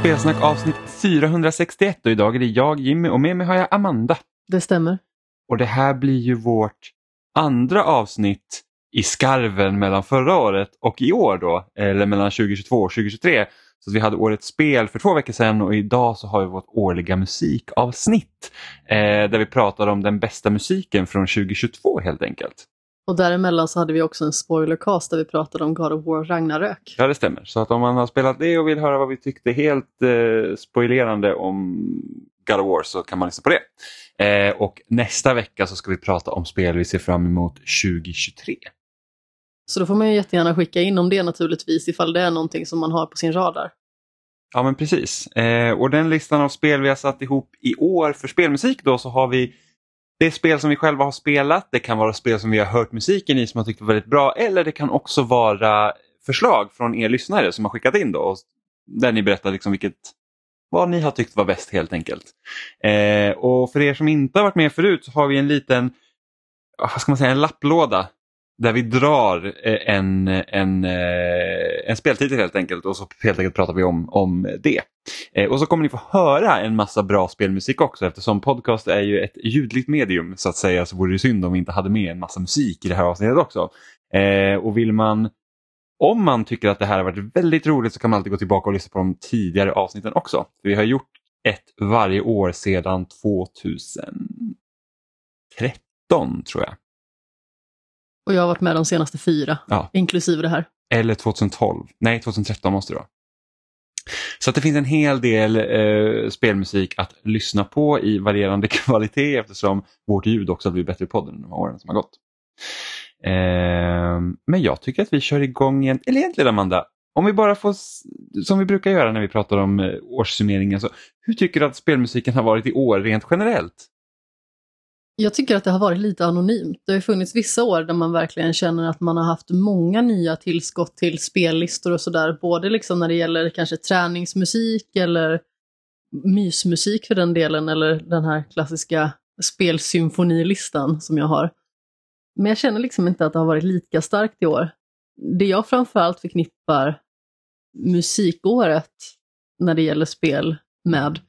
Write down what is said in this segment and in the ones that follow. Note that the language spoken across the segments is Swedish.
Spelsnack avsnitt 461 och idag är det jag Jimmy och med mig har jag Amanda. Det stämmer. Och det här blir ju vårt andra avsnitt i skarven mellan förra året och i år då, eller mellan 2022 och 2023. Så vi hade årets spel för två veckor sedan och idag så har vi vårt årliga musikavsnitt eh, där vi pratar om den bästa musiken från 2022 helt enkelt. Och däremellan så hade vi också en spoilercast där vi pratade om God of War Ragnarök. Ja det stämmer, så att om man har spelat det och vill höra vad vi tyckte helt eh, spoilerande om God of War så kan man lyssna på det. Eh, och nästa vecka så ska vi prata om spel vi ser fram emot 2023. Så då får man ju jättegärna skicka in om det naturligtvis ifall det är någonting som man har på sin radar. Ja men precis. Eh, och den listan av spel vi har satt ihop i år för spelmusik då så har vi det är spel som vi själva har spelat, det kan vara spel som vi har hört musiken i som har tyckt var väldigt bra eller det kan också vara förslag från er lyssnare som har skickat in då. Där ni berättar liksom vilket, vad ni har tyckt var bäst helt enkelt. Eh, och för er som inte har varit med förut så har vi en liten, vad ska man säga, en lapplåda där vi drar eh, en, en, eh, en speltitel helt enkelt och så helt enkelt pratar vi om, om det. Eh, och så kommer ni få höra en massa bra spelmusik också eftersom podcast är ju ett ljudligt medium så att säga så vore det synd om vi inte hade med en massa musik i det här avsnittet också. Och vill man om man tycker att det här har varit väldigt roligt så kan man alltid gå tillbaka och lyssna på de tidigare avsnitten också. Vi har gjort ett varje år sedan 2013 tror jag. Och jag har varit med de senaste fyra, ja. inklusive det här. Eller 2012. Nej, 2013 måste det vara. Så att det finns en hel del eh, spelmusik att lyssna på i varierande kvalitet eftersom vårt ljud också har blivit bättre i podden de åren som har gått. Eh, men jag tycker att vi kör igång igen. Eller egentligen Amanda, om vi bara får, som vi brukar göra när vi pratar om eh, årssummeringen, så hur tycker du att spelmusiken har varit i år rent generellt? Jag tycker att det har varit lite anonymt. Det har funnits vissa år där man verkligen känner att man har haft många nya tillskott till spellistor och sådär. Både liksom när det gäller kanske träningsmusik eller mysmusik för den delen eller den här klassiska spelsymfonilistan som jag har. Men jag känner liksom inte att det har varit lika starkt i år. Det jag framförallt förknippar musikåret när det gäller spel med,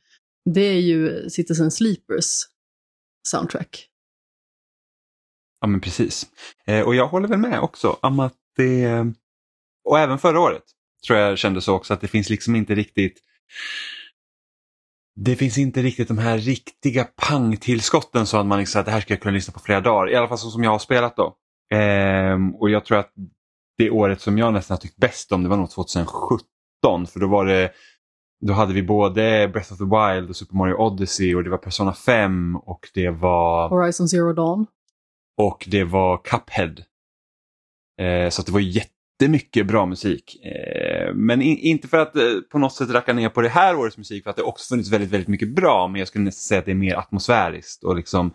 det är ju Citizen Sleepers soundtrack. Ja men precis. Eh, och jag håller väl med också om att det, och även förra året tror jag kände så också att det finns liksom inte riktigt det finns inte riktigt de här riktiga pangtillskotten så att man liksom att det här ska jag kunna lyssna på flera dagar. I alla fall så som jag har spelat då. Ehm, och jag tror att det året som jag nästan har tyckt bäst om det var nog 2017 för då var det då hade vi både Breath of the Wild och Super Mario Odyssey och det var Persona 5 och det var Horizon Zero Dawn. Och det var Cuphead. Eh, så det var jättemycket bra musik. Eh, men in, inte för att eh, på något sätt racka ner på det här årets musik för att det också funnits väldigt, väldigt mycket bra men jag skulle nästan säga att det är mer atmosfäriskt och liksom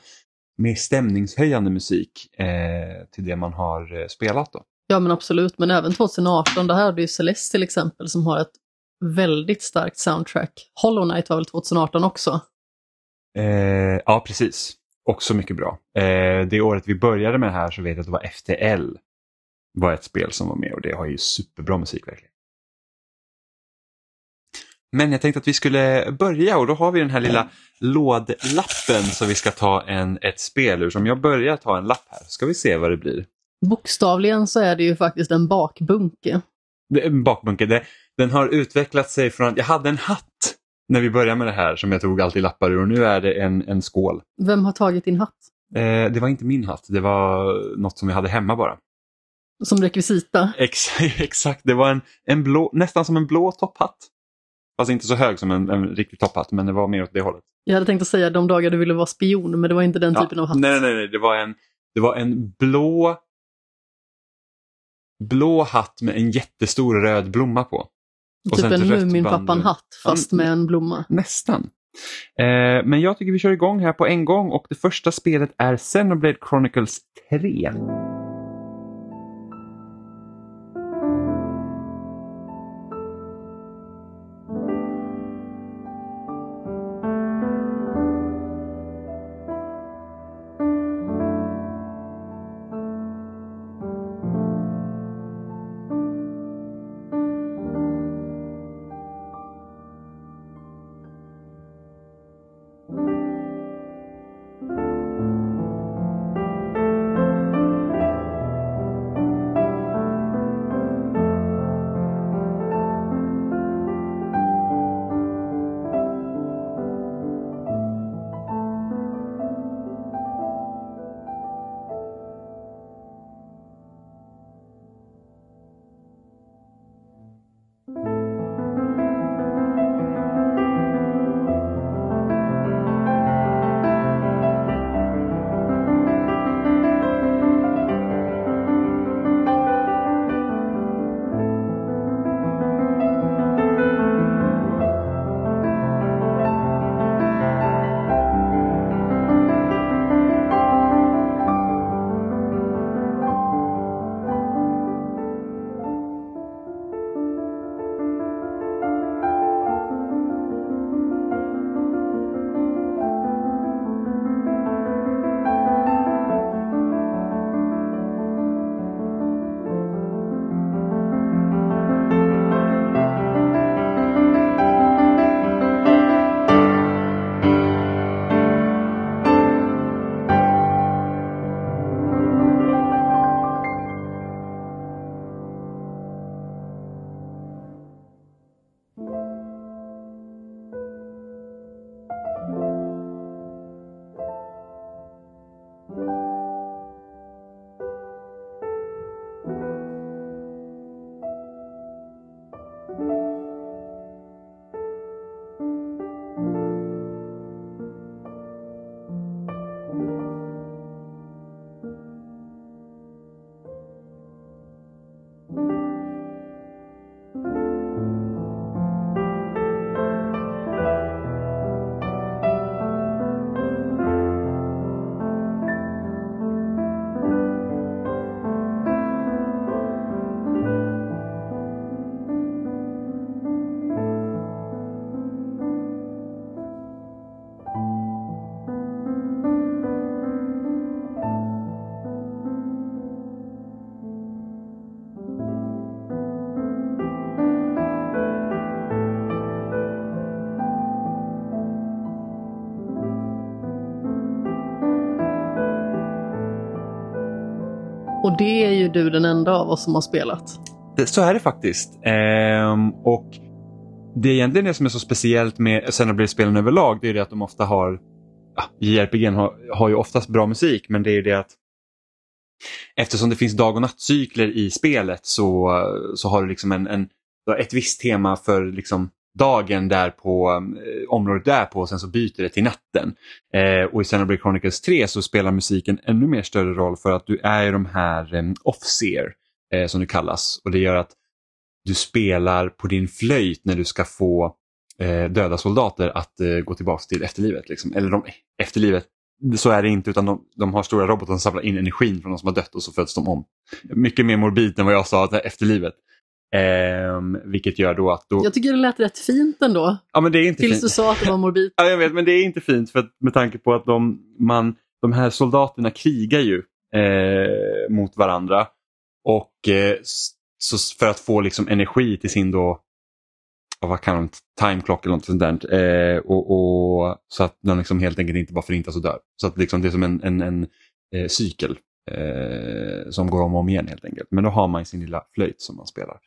mer stämningshöjande musik eh, till det man har eh, spelat. Då. Ja men absolut, men även 2018, där hade ju Celeste till exempel som har ett väldigt starkt soundtrack. Hollow Knight var väl 2018 också? Eh, ja, precis. Också mycket bra. Eh, det året vi började med det här så vet jag att det var FTL. var ett spel som var med och det har ju superbra musik verkligen. Men jag tänkte att vi skulle börja och då har vi den här lilla lådlappen som vi ska ta en, ett spel ur. Så om jag börjar ta en lapp här ska vi se vad det blir. Bokstavligen så är det ju faktiskt en bakbunke. Det är en bakbunke. Det, den har utvecklat sig från att jag hade en hatt när vi började med det här som jag tog alltid lappar ur och nu är det en, en skål. Vem har tagit din hatt? Eh, det var inte min hatt, det var något som jag hade hemma bara. Som rekvisita? Ex exakt, det var en, en blå, nästan som en blå topphatt. Fast inte så hög som en, en riktig topphatt, men det var mer åt det hållet. Jag hade tänkt att säga de dagar du ville vara spion, men det var inte den ja, typen av hatt. Nej, nej, nej, det var en, det var en blå blå hatt med en jättestor röd blomma på. Och typ en Muminpappan-hatt fast med en blomma. Nästan. Eh, men jag tycker vi kör igång här på en gång och det första spelet är Xenoblade Chronicles 3. Och det är ju du den enda av oss som har spelat. Det, så är det faktiskt. Ehm, och Det är egentligen det som är så speciellt med Xenoblade-spelen överlag. Det är det att de ofta har, ja, JRPG har, har ju oftast bra musik men det är ju det att eftersom det finns dag och nattcykler i spelet så, så har du liksom en, en, ett visst tema för liksom dagen där på området därpå och sen så byter det till natten. Eh, och i Xenoblade Chronicles 3 så spelar musiken ännu mer större roll för att du är de här eh, off-seer eh, som det kallas och det gör att du spelar på din flöjt när du ska få eh, döda soldater att eh, gå tillbaka till efterlivet. Liksom. Eller de, efterlivet, så är det inte utan de, de har stora robotar som samlar in energin från de som har dött och så föds de om. Mycket mer morbid än vad jag sa, efterlivet. Eh, vilket gör då att... Då... Jag tycker det lät rätt fint ändå. Ja, men det är inte Tills fint. du sa att det var morbid. Ja, jag vet, men det är inte fint för att, med tanke på att de, man, de här soldaterna krigar ju eh, mot varandra. Och eh, så för att få liksom energi till sin då, vad kan de, time clock eller något sånt där. Eh, och, och, så att de liksom helt enkelt inte bara förintas och dör. Så att liksom det är som en, en, en eh, cykel eh, som går om och om igen helt enkelt. Men då har man sin lilla flöjt som man spelar.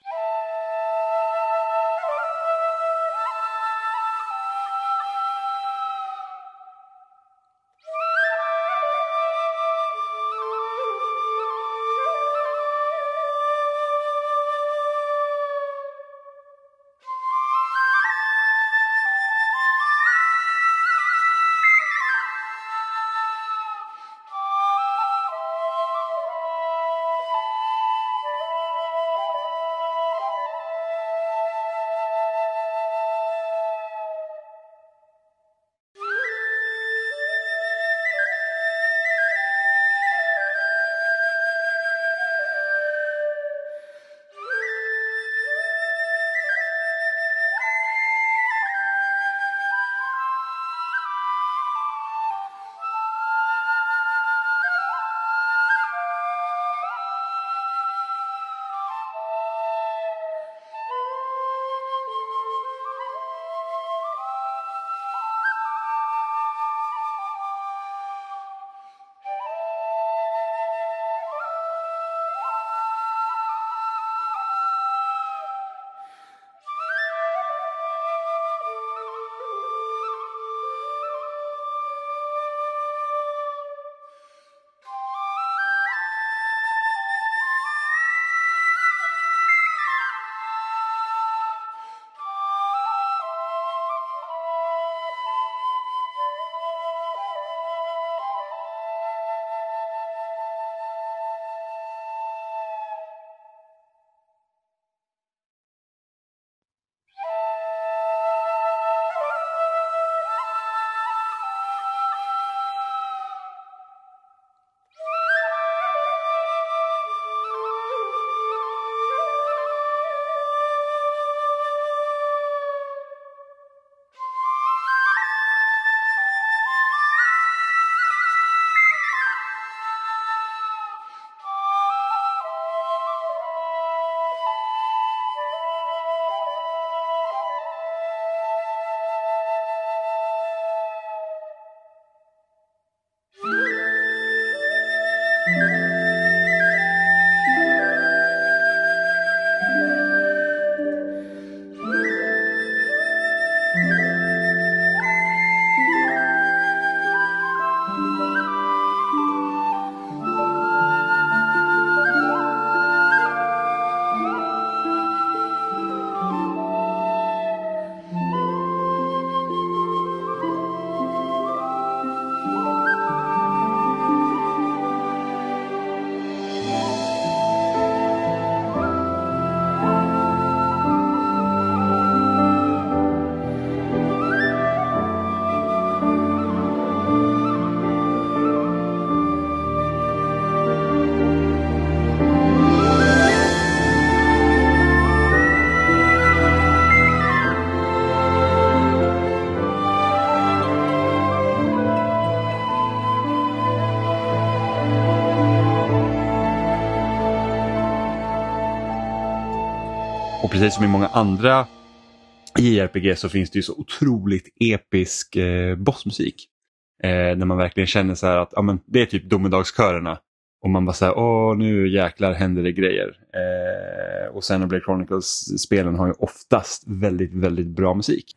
Precis som i många andra JRPG så finns det ju så otroligt episk eh, bossmusik. Eh, när man verkligen känner så här att ja, men det är typ domedagskörerna Och man bara såhär, åh nu jäklar händer det grejer. Eh, och Xenoblade Chronicles-spelen har ju oftast väldigt, väldigt bra musik.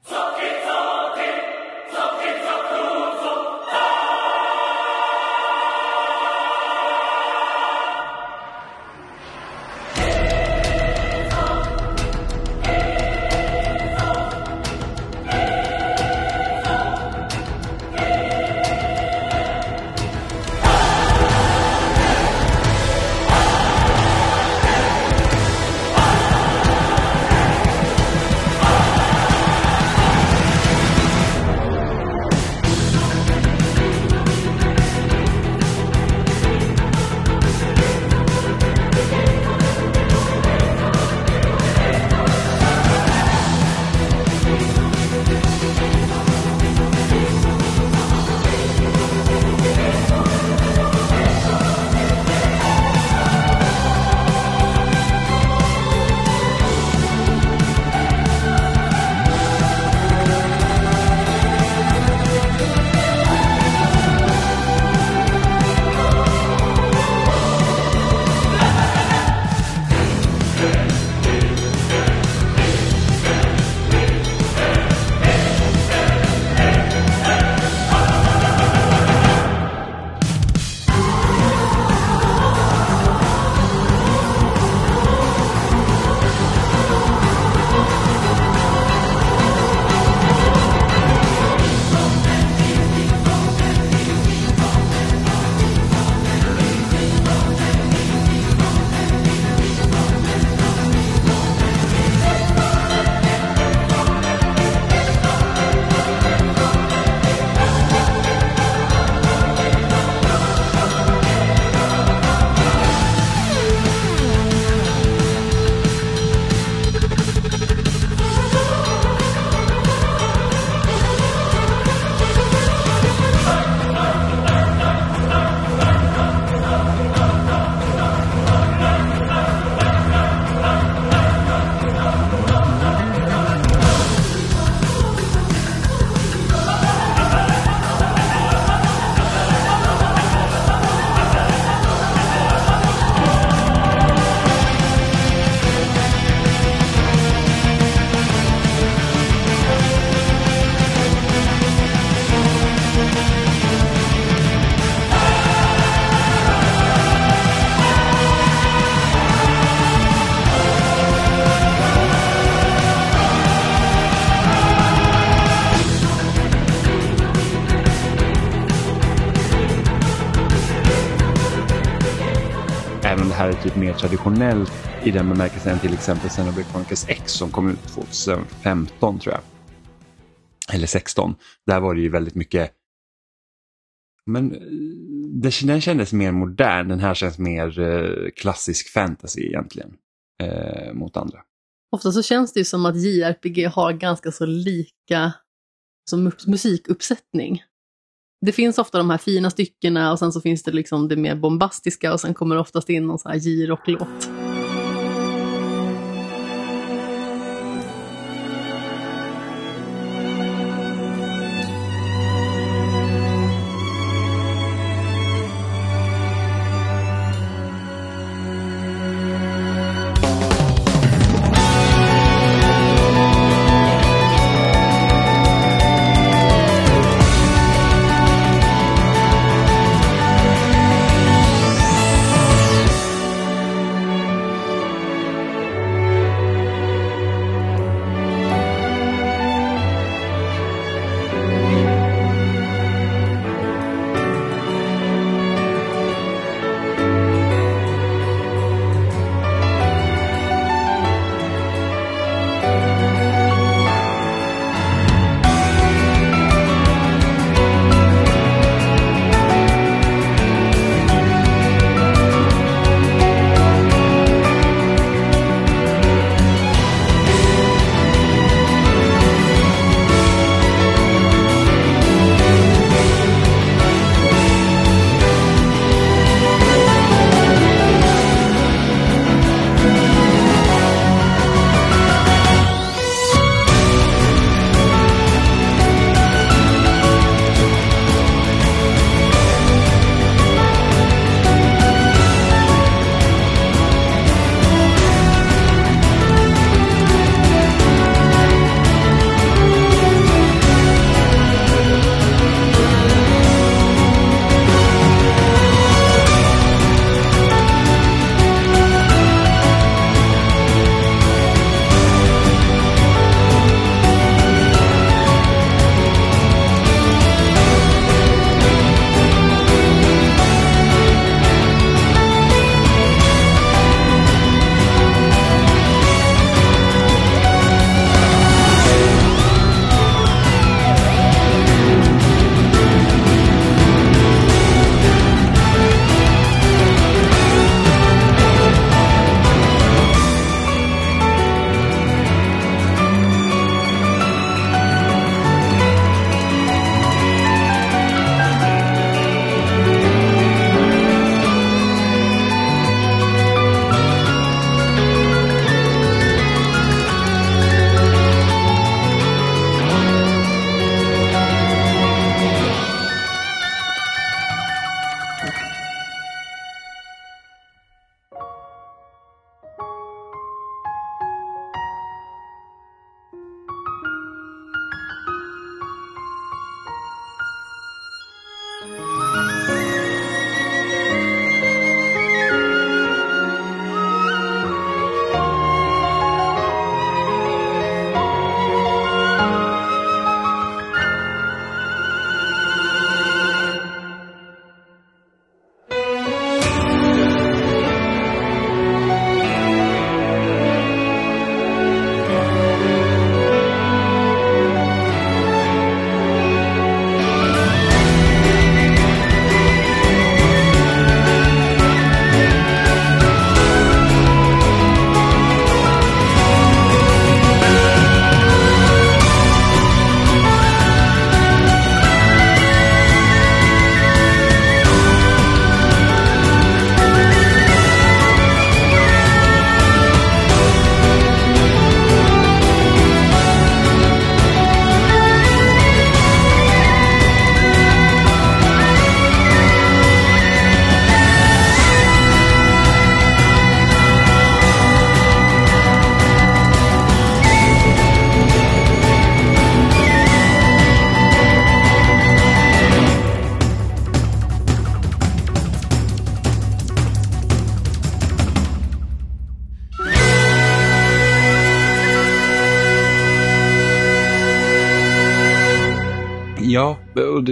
I den bemärkelsen till exempel Xenoblade Chronicles X som kom ut 2015 tror jag. Eller 16. Där var det ju väldigt mycket men den kändes mer modern, den här känns mer eh, klassisk fantasy egentligen. Eh, mot andra. Ofta så känns det ju som att JRPG har ganska så lika som musikuppsättning. Det finns ofta de här fina styckena och sen så finns det liksom det mer bombastiska och sen kommer det oftast in någon sån här J-rocklåt.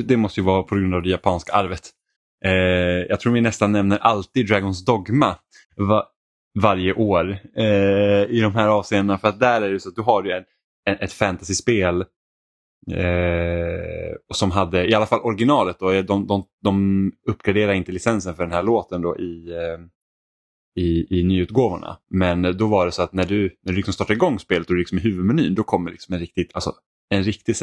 Det, det måste ju vara på grund av det japanska arvet. Eh, jag tror vi nästan nämner alltid Dragons Dogma va, varje år eh, i de här avseendena. För att där är det så att du har ju en, en, ett fantasyspel eh, som hade, i alla fall originalet, då, de, de, de uppgraderar inte licensen för den här låten då i, eh, i, i nyutgåvorna. Men då var det så att när du, när du liksom startar igång spelet och du liksom i huvudmenyn då kommer liksom en riktigt, alltså en riktig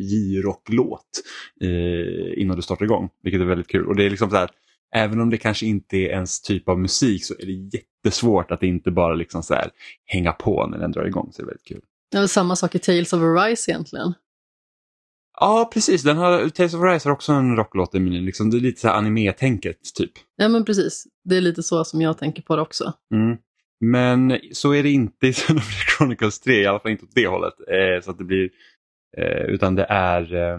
J-rock-låt eh, innan du startar igång. Vilket är väldigt kul. Och det är liksom så här, även om det kanske inte är ens typ av musik så är det jättesvårt att inte bara liksom så här, hänga på när den drar igång. Så det är väldigt kul. Det är samma sak i Tales of Arise egentligen. Ja, precis. Den har, Tales of Arise har också en rocklåt i menyn. Liksom, det är lite så här anime-tänket typ. Ja, men precis. Det är lite så som jag tänker på det också. Mm. Men så är det inte i Xenoblade Chronicles 3, i alla fall inte åt det hållet. Eh, så att det blir, eh, utan det är, eh,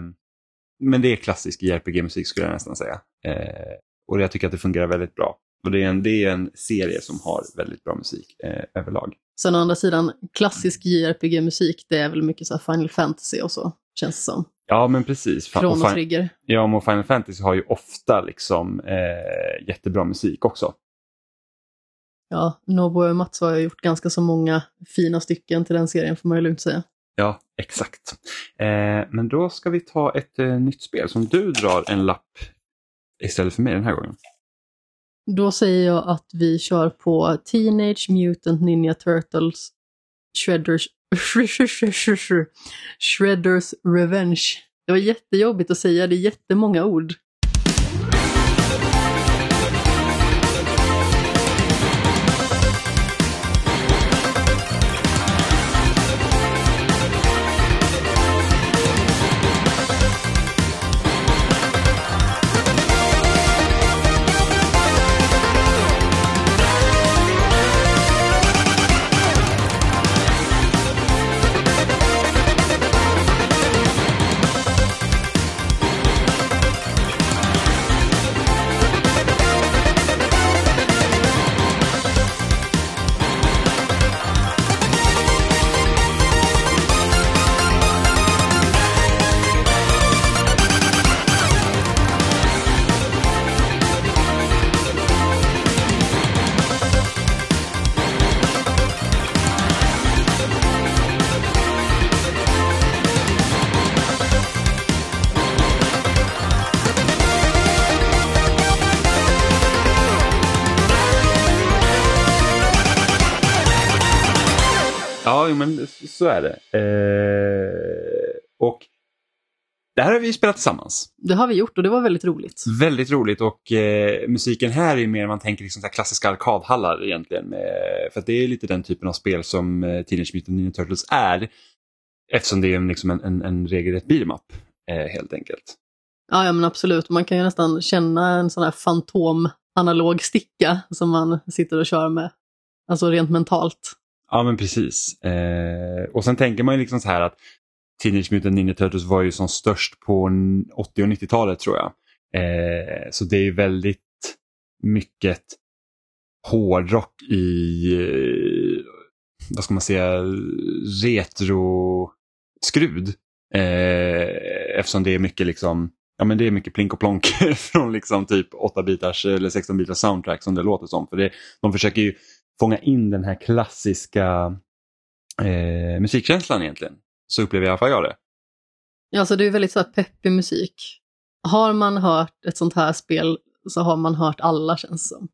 men det är klassisk JRPG-musik skulle jag nästan säga. Eh, och jag tycker att det fungerar väldigt bra. Och det är en, det är en serie som har väldigt bra musik eh, överlag. Sen å andra sidan, klassisk JRPG-musik, det är väl mycket så Final Fantasy och så, känns det som. Ja, men precis. Chrono Trigger. Ja, och Final Fantasy har ju ofta liksom eh, jättebra musik också. Ja, Nobuo Uematsu har gjort ganska så många fina stycken till den serien får man ju lugnt säga. Ja, exakt. Eh, men då ska vi ta ett eh, nytt spel som du drar en lapp istället för mig den här gången. Då säger jag att vi kör på Teenage Mutant Ninja Turtles Shredders, Shredders Revenge. Det var jättejobbigt att säga, det är jättemånga ord. Ja, men så är det. Eh, och det här har vi spelat tillsammans. Det har vi gjort och det var väldigt roligt. Väldigt roligt och eh, musiken här är mer man tänker liksom så klassiska arkadhallar egentligen. Med, för det är lite den typen av spel som eh, Teenage Mutant Ninja Turtles är. Eftersom det är liksom en, en, en regelrätt beat'em eh, helt enkelt. Ja, ja, men absolut. Man kan ju nästan känna en sån här fantom analog sticka som man sitter och kör med. Alltså rent mentalt. Ja men precis. Eh, och sen tänker man ju liksom så här att Teenage Mutant Ninja Turtles var ju som störst på 80 och 90-talet tror jag. Eh, så det är ju väldigt mycket hårdrock i, eh, vad ska man säga, retro-skrud. Eh, eftersom det är mycket liksom, ja men det är mycket plink och plonk från liksom typ 8-bitars eller 16-bitars soundtrack som det låter som. För det, de försöker ju fånga in den här klassiska eh, musikkänslan egentligen. Så upplever i alla fall jag det. Ja, alltså det är väldigt så här peppig musik. Har man hört ett sånt här spel så har man hört alla känns som.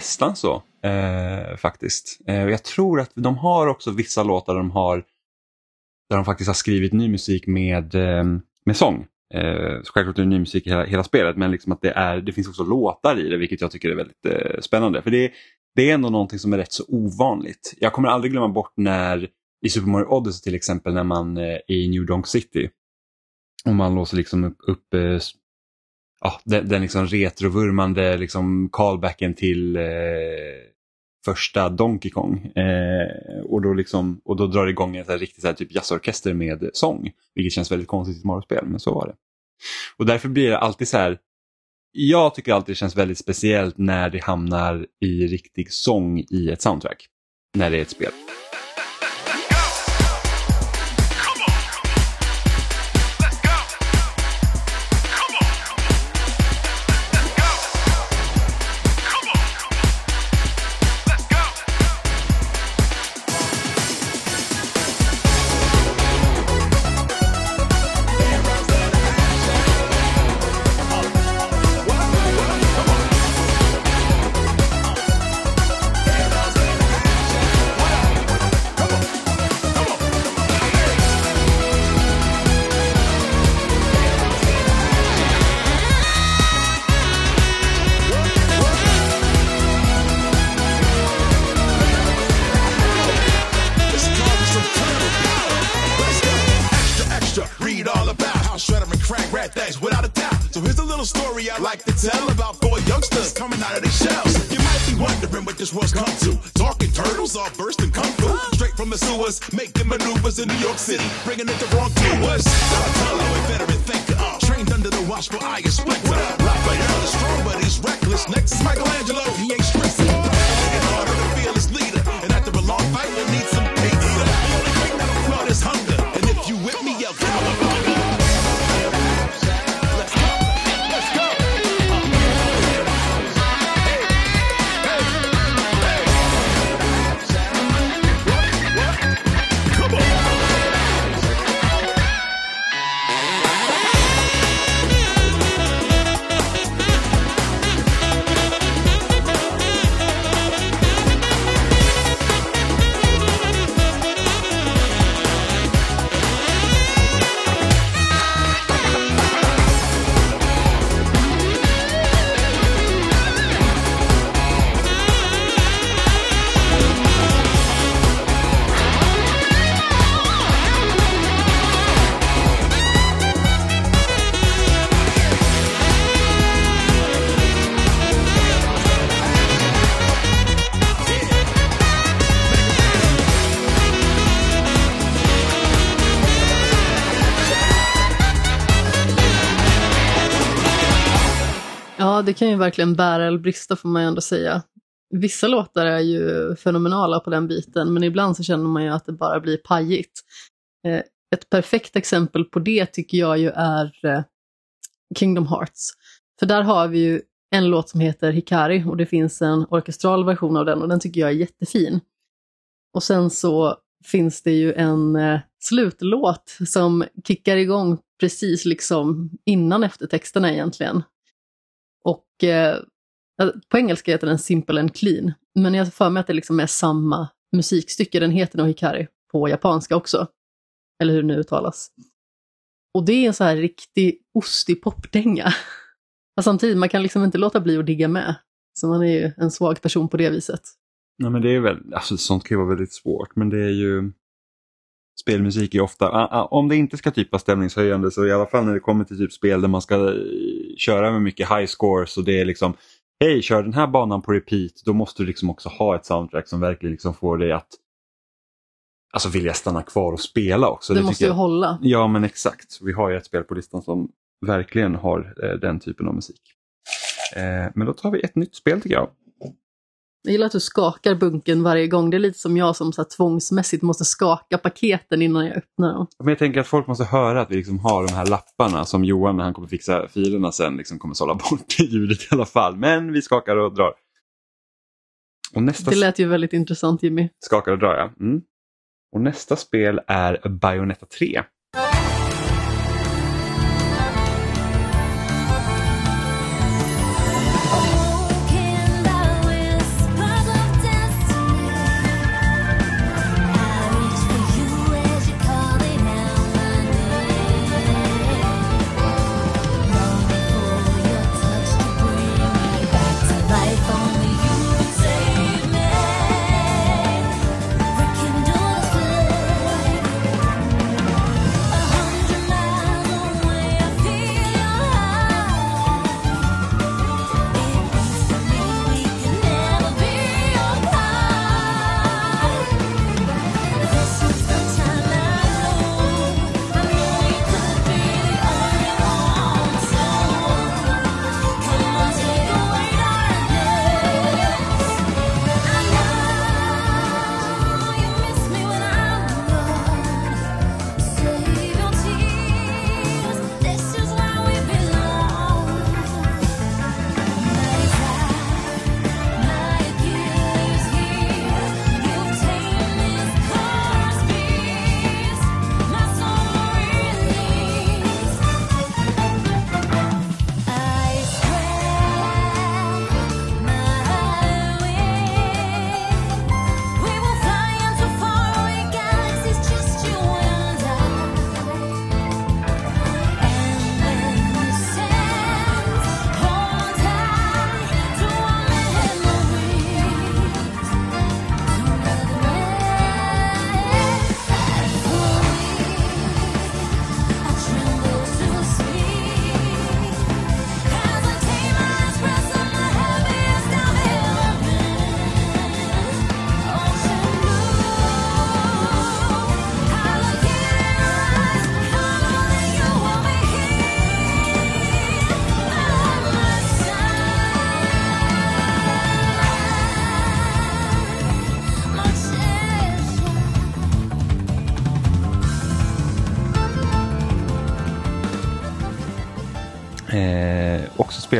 Nästan så eh, faktiskt. Eh, jag tror att de har också vissa låtar där de har där de faktiskt har skrivit ny musik med, eh, med sång. Eh, självklart är det ny musik i hela, hela spelet men liksom att det, är, det finns också låtar i det vilket jag tycker är väldigt eh, spännande. För det, det är ändå någonting som är rätt så ovanligt. Jag kommer aldrig glömma bort när i Super Mario Odyssey till exempel när man eh, är i New Donk City och man låser liksom upp, upp eh, ja, den, den liksom retrovurmande liksom callbacken till eh, första Donkey Kong. Eh, och, då liksom, och då drar det igång en så här riktig så här, typ jazzorkester med sång. Vilket känns väldigt konstigt i ett Mario-spel, men så var det. Och därför blir det alltid så här, jag tycker alltid det känns väldigt speciellt när det hamnar i riktig sång i ett soundtrack. När det är ett spel. maneuvers, maneuvers in New York City, bringing it to kan ju verkligen bära eller brista får man ju ändå säga. Vissa låtar är ju fenomenala på den biten, men ibland så känner man ju att det bara blir pajigt. Eh, ett perfekt exempel på det tycker jag ju är eh, Kingdom Hearts. För där har vi ju en låt som heter Hikari och det finns en orkestral version av den och den tycker jag är jättefin. Och sen så finns det ju en eh, slutlåt som kickar igång precis liksom innan eftertexterna egentligen. Och eh, på engelska heter den Simple and Clean, men jag har för mig att det liksom är samma musikstycke. Den heter nog Hikari på japanska också. Eller hur det nu uttalas. Och det är en så här riktig ostig popdänga. Samtidigt, man kan liksom inte låta bli att digga med. Så man är ju en svag person på det viset. Nej men det är väl, alltså sånt kan ju vara väldigt svårt men det är ju spelmusik är ofta, om det inte ska typ vara stämningshöjande så i alla fall när det kommer till typ spel där man ska eh, köra med mycket high scores och det är liksom Hej, kör den här banan på repeat, då måste du liksom också ha ett soundtrack som verkligen liksom får dig att alltså vilja stanna kvar och spela också. Det, det måste ju jag... hålla. Ja men exakt, vi har ju ett spel på listan som verkligen har eh, den typen av musik. Eh, men då tar vi ett nytt spel tycker jag. Jag gillar att du skakar bunken varje gång. Det är lite som jag som så här, tvångsmässigt måste skaka paketen innan jag öppnar dem. Men jag tänker att folk måste höra att vi liksom har de här lapparna som Johan när han kommer fixa filerna sen liksom kommer sålla bort ljudet i alla fall. Men vi skakar och drar. Och nästa... Det lät ju väldigt intressant Jimmy. Skakar och drar ja. Mm. Och nästa spel är Bayonetta 3.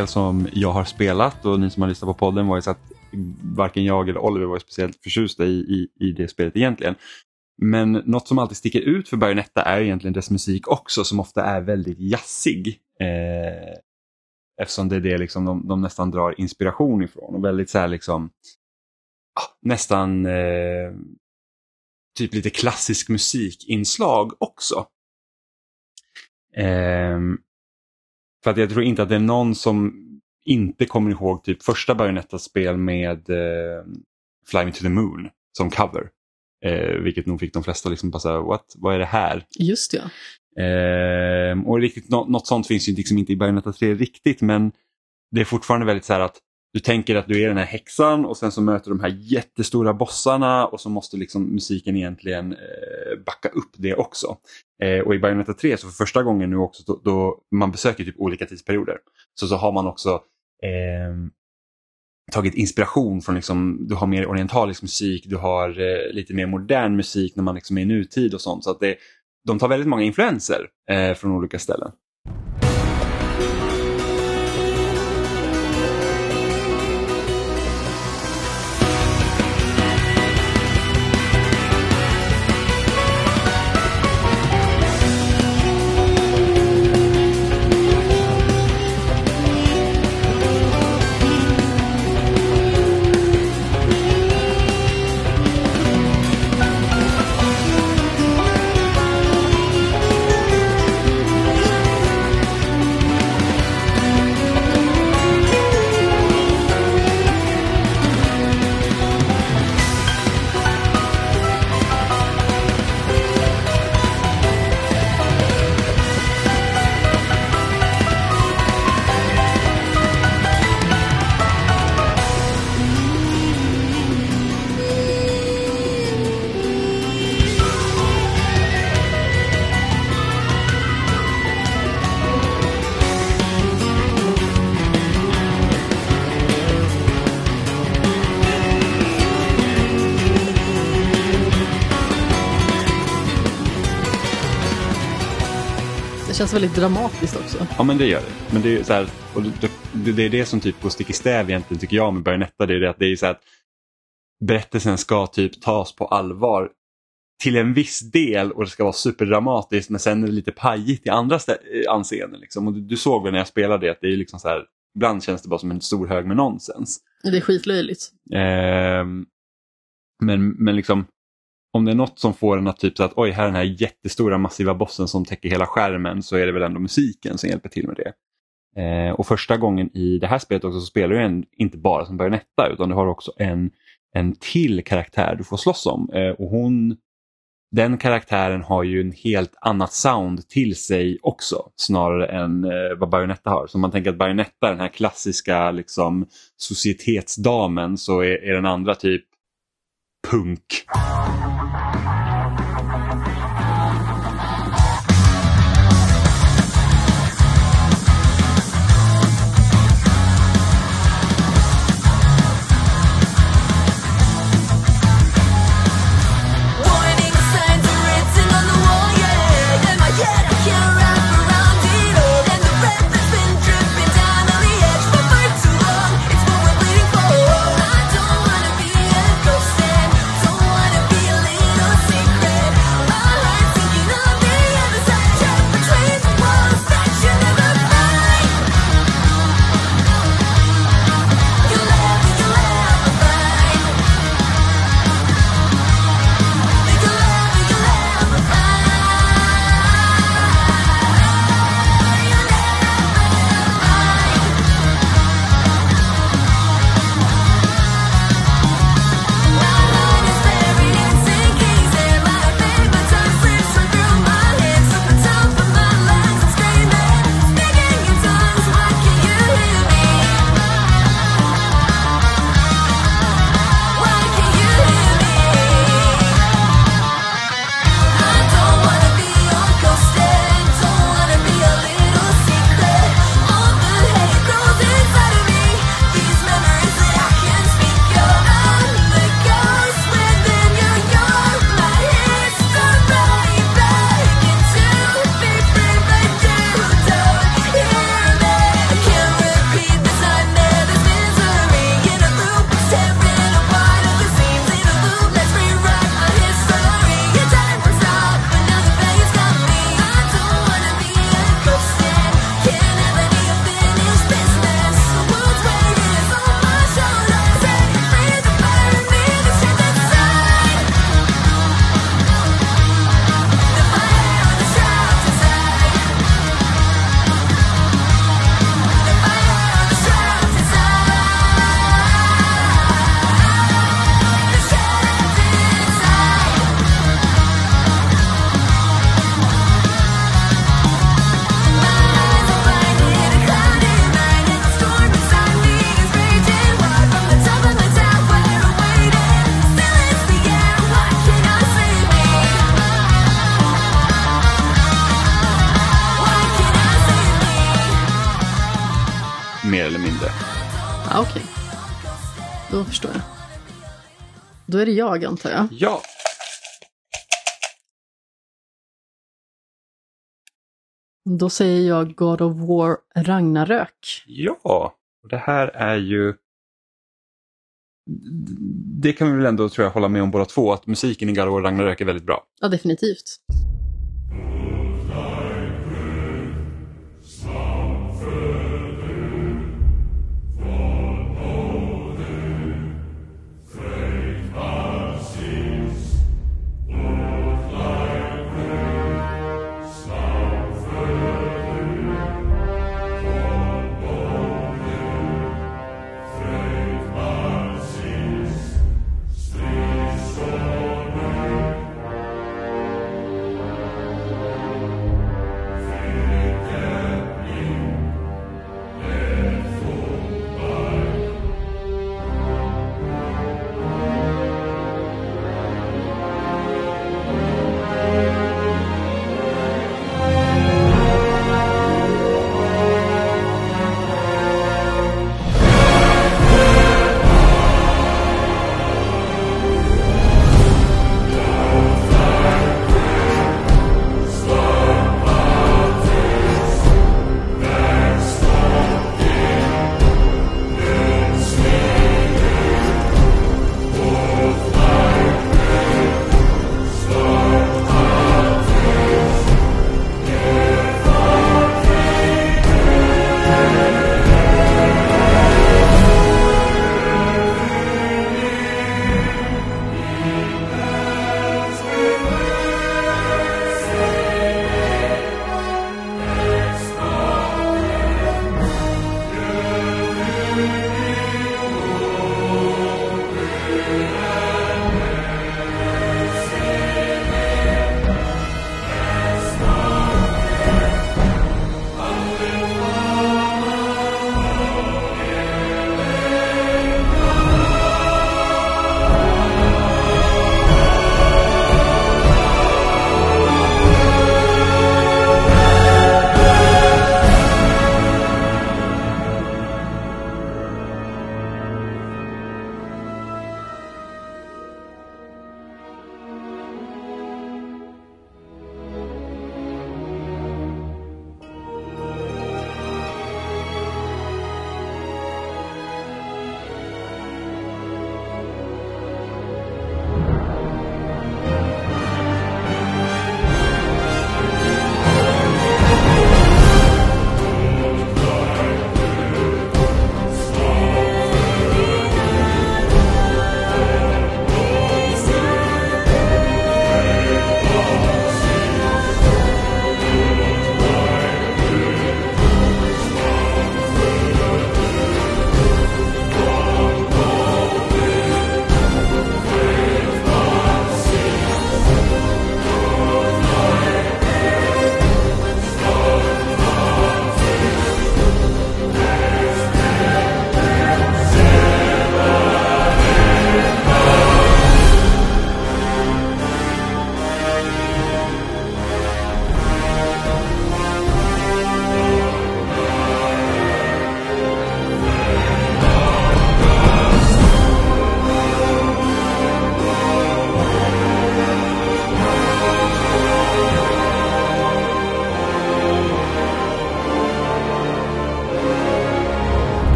Spel som jag har spelat och ni som har lyssnat på podden var ju så att varken jag eller Oliver var speciellt förtjusta i, i, i det spelet egentligen. Men något som alltid sticker ut för Bayonetta är egentligen dess musik också som ofta är väldigt jazzig. Eh, eftersom det är det liksom de, de, nästan drar inspiration ifrån och väldigt så här liksom ah, nästan eh, typ lite klassisk musikinslag också. Eh, för att jag tror inte att det är någon som inte kommer ihåg typ första Bayonetta-spel med eh, Fly Me To The Moon som cover. Eh, vilket nog fick de flesta liksom bara säga, what, vad är det här? Just ja. Eh, och riktigt, något, något sånt finns ju liksom inte i Bayonetta 3 riktigt men det är fortfarande väldigt så här att du tänker att du är den här häxan och sen så möter du de här jättestora bossarna och så måste liksom musiken egentligen eh, backa upp det också. Eh, och i Bayonetta 3 så för första gången nu också då, då man besöker typ olika tidsperioder så, så har man också eh, tagit inspiration från, liksom, du har mer orientalisk musik, du har eh, lite mer modern musik när man liksom är i nutid och sånt. Så att det, de tar väldigt många influenser eh, från olika ställen. Känns väldigt dramatiskt också. Ja men det gör det. Men det är, så här, och det, det, är det som typ går stick i stäv egentligen tycker jag med Bayonetta. Det är det att det är så här, att berättelsen ska typ tas på allvar till en viss del och det ska vara superdramatiskt men sen är det lite pajigt i andra anseenden. Liksom. Och du, du, såg väl när jag spelade det att det är liksom så här, ibland känns det bara som en stor hög med nonsens. Det är skitlöjligt. Eh, men, men liksom om det är något som får en att typ så att oj, här är den här jättestora massiva bossen som täcker hela skärmen så är det väl ändå musiken som hjälper till med det. Eh, och första gången i det här spelet också så spelar du en, inte bara som Bajonetta utan du har också en, en till karaktär du får slåss om. Eh, och hon, den karaktären har ju en helt annat sound till sig också snarare än eh, vad Bajonetta har. Så om man tänker att Bajonetta är den här klassiska liksom, societetsdamen så är, är den andra typ punk. Är det jag, antar jag. Ja, Då säger jag God of War Ragnarök. ja. Det här är ju... Det kan vi väl ändå tror jag hålla med om båda två, att musiken i God of War Ragnarök är väldigt bra. Ja, definitivt.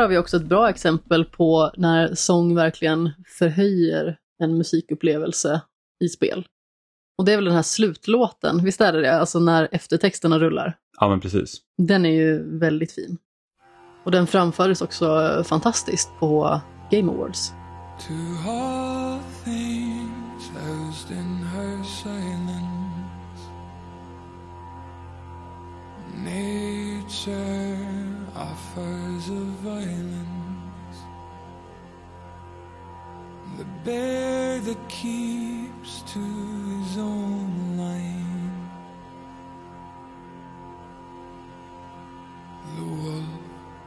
Här har vi också ett bra exempel på när sång verkligen förhöjer en musikupplevelse i spel. Och det är väl den här slutlåten, visst är det det? Alltså när eftertexterna rullar. Ja, men precis. Den är ju väldigt fin. Och den framfördes också fantastiskt på Game Awards. Bear that keeps to his own line, the wolf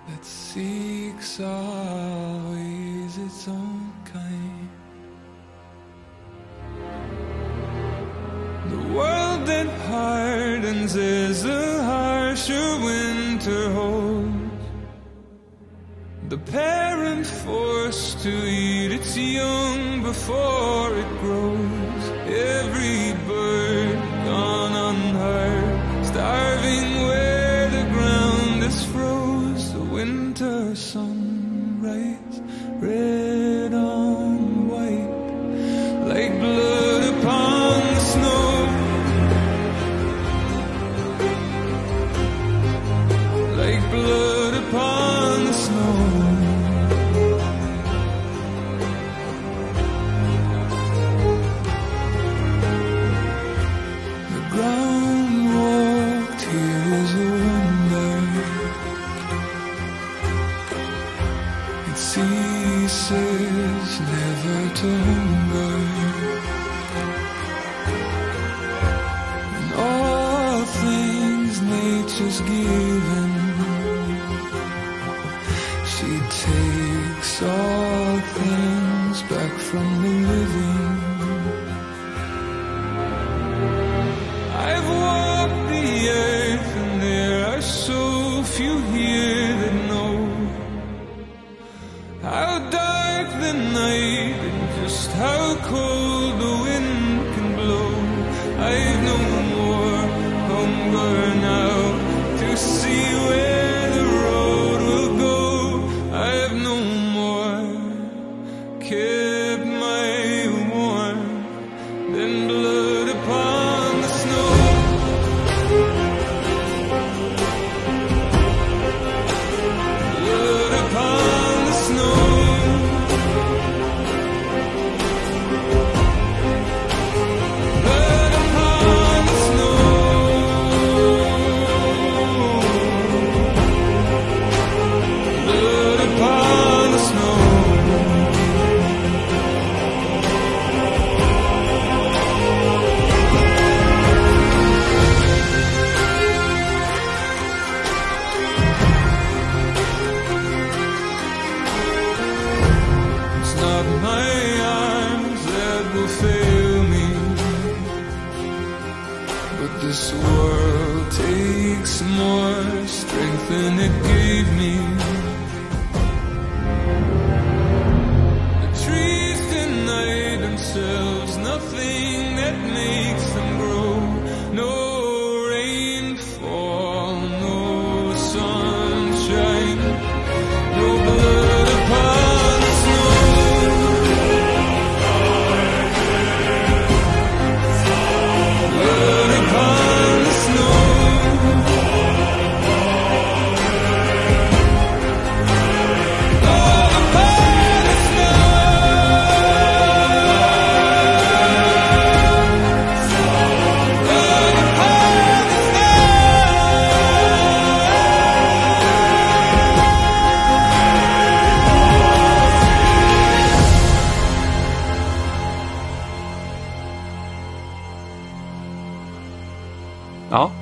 that seeks always its own kind. The world that hardens as a harsher winter holds. The parent forced to eat its young before it grows. Every bird gone unheard, starving where the ground is froze. The winter sunrise, red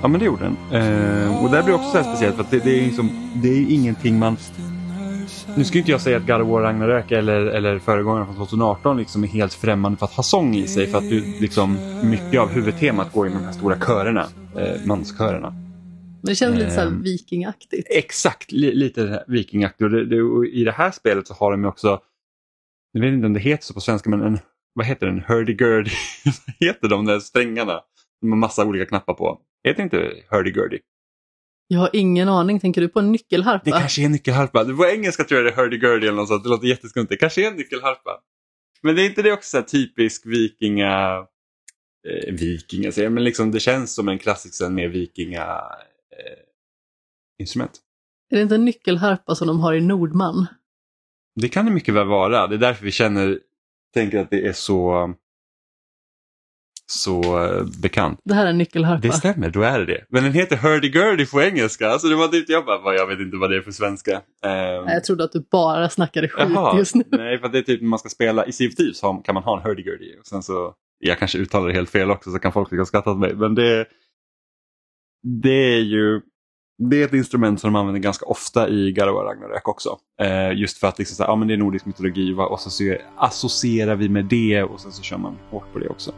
Ja, men det gjorde den. Eh, och det blir också så speciellt för att det, det, är liksom, det är ingenting man... Nu ska inte jag säga att God of War Ragnarök eller, eller föregångaren från 2018 liksom är helt främmande för att ha sång i sig för att du, liksom, mycket av huvudtemat går in de här stora körerna, eh, manskörerna. Men det känns lite så Ehm. vikingaktigt. Exakt, li, lite vikingaktigt. Och, det, det, och I det här spelet så har de också, jag vet inte om det heter så på svenska, men en, vad heter den, hurdy-gurdy, vad heter de där strängarna? De har massa olika knappar på. Heter det inte hurdy-gurdy? Jag har ingen aning. Tänker du på en nyckelharpa? Det kanske är en nyckelharpa. På engelska tror jag det är hurdy-gurdy eller något sånt. Det låter jätteskumt. Det kanske är en nyckelharpa. Men det är inte det också så typisk vikinga eh, vikinga, men liksom det känns som en klassisk scen med vikinga eh, instrument. Är det inte en nyckelharpa som de har i Nordman? Det kan det mycket väl vara. Det är därför vi känner, tänker att det är så, så eh, bekant. Det här är en nyckelharpa. Det stämmer, då är det det. Men den heter Hurdy-Gurdy på engelska. Alltså det var typ, jag bara, "Vad, jag vet inte vad det är för svenska. Nej, jag trodde att du bara snackade skit Jaha, just nu. nej för att det är typ när man ska spela i Sea of Thieves kan man ha en hurdy-gurdy och sen så, jag kanske uttalar det helt fel också så kan folk tycka skratta åt mig men det, det är ju det är ett instrument som de använder ganska ofta i War Ragnarök också. Eh, just för att liksom så här, ja, men det är nordisk mytologi va? och så, så associerar vi med det och sen så kör man hårt på det också.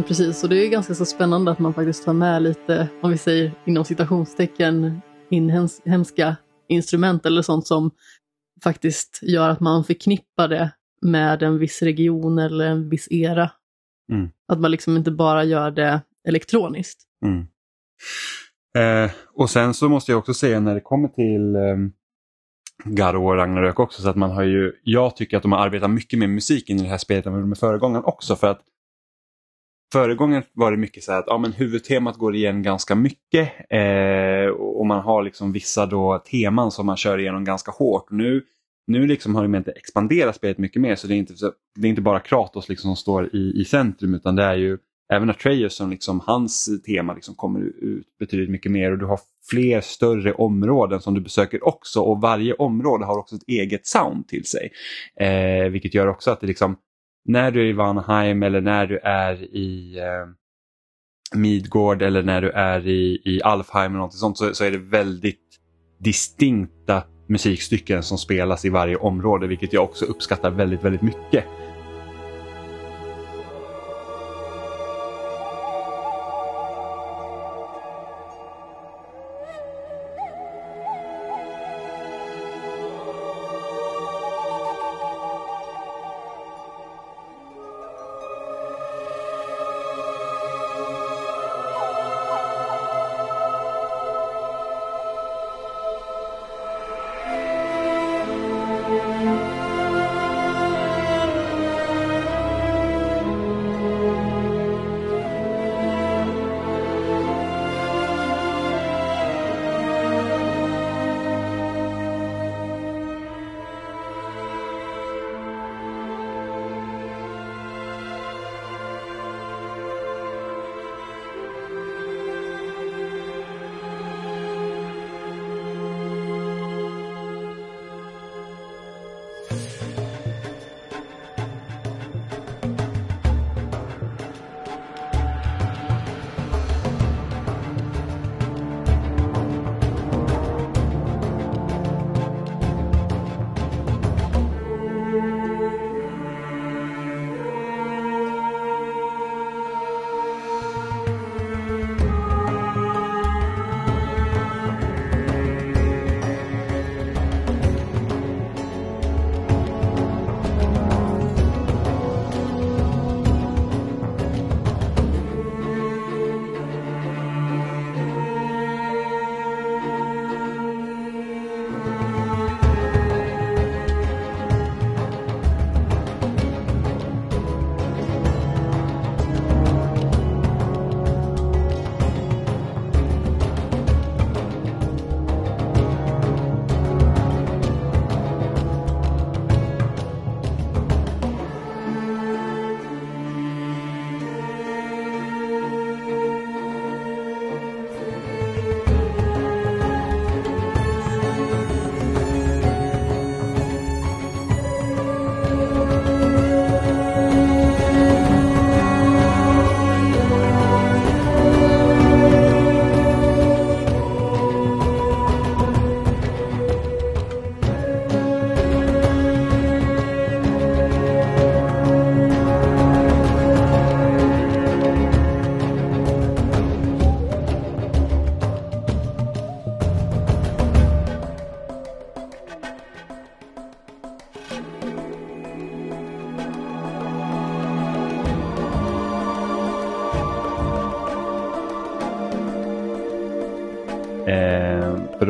Men precis. Och det är ganska så spännande att man faktiskt tar med lite, om vi säger inom citationstecken, inhemska instrument eller sånt som faktiskt gör att man förknippar det med en viss region eller en viss era. Mm. Att man liksom inte bara gör det elektroniskt. Mm. Eh, och sen så måste jag också säga när det kommer till eh, of War Ragnarök också så att man har ju, jag tycker att de har arbetat mycket med musiken i det här spelet än med föregångaren också för att Föregången var det mycket så här att ja, men huvudtemat går igen ganska mycket eh, och man har liksom vissa då teman som man kör igenom ganska hårt. Nu, nu liksom har de inte expanderat spelet mycket mer så det är inte, det är inte bara Kratos liksom som står i, i centrum utan det är ju även Atreus som liksom hans tema liksom kommer ut betydligt mycket mer och du har fler större områden som du besöker också och varje område har också ett eget sound till sig. Eh, vilket gör också att det liksom när du är i Vanheim eller när du är i eh, Midgård eller när du är i, i Alfheim eller något sånt så, så är det väldigt distinkta musikstycken som spelas i varje område vilket jag också uppskattar väldigt, väldigt mycket.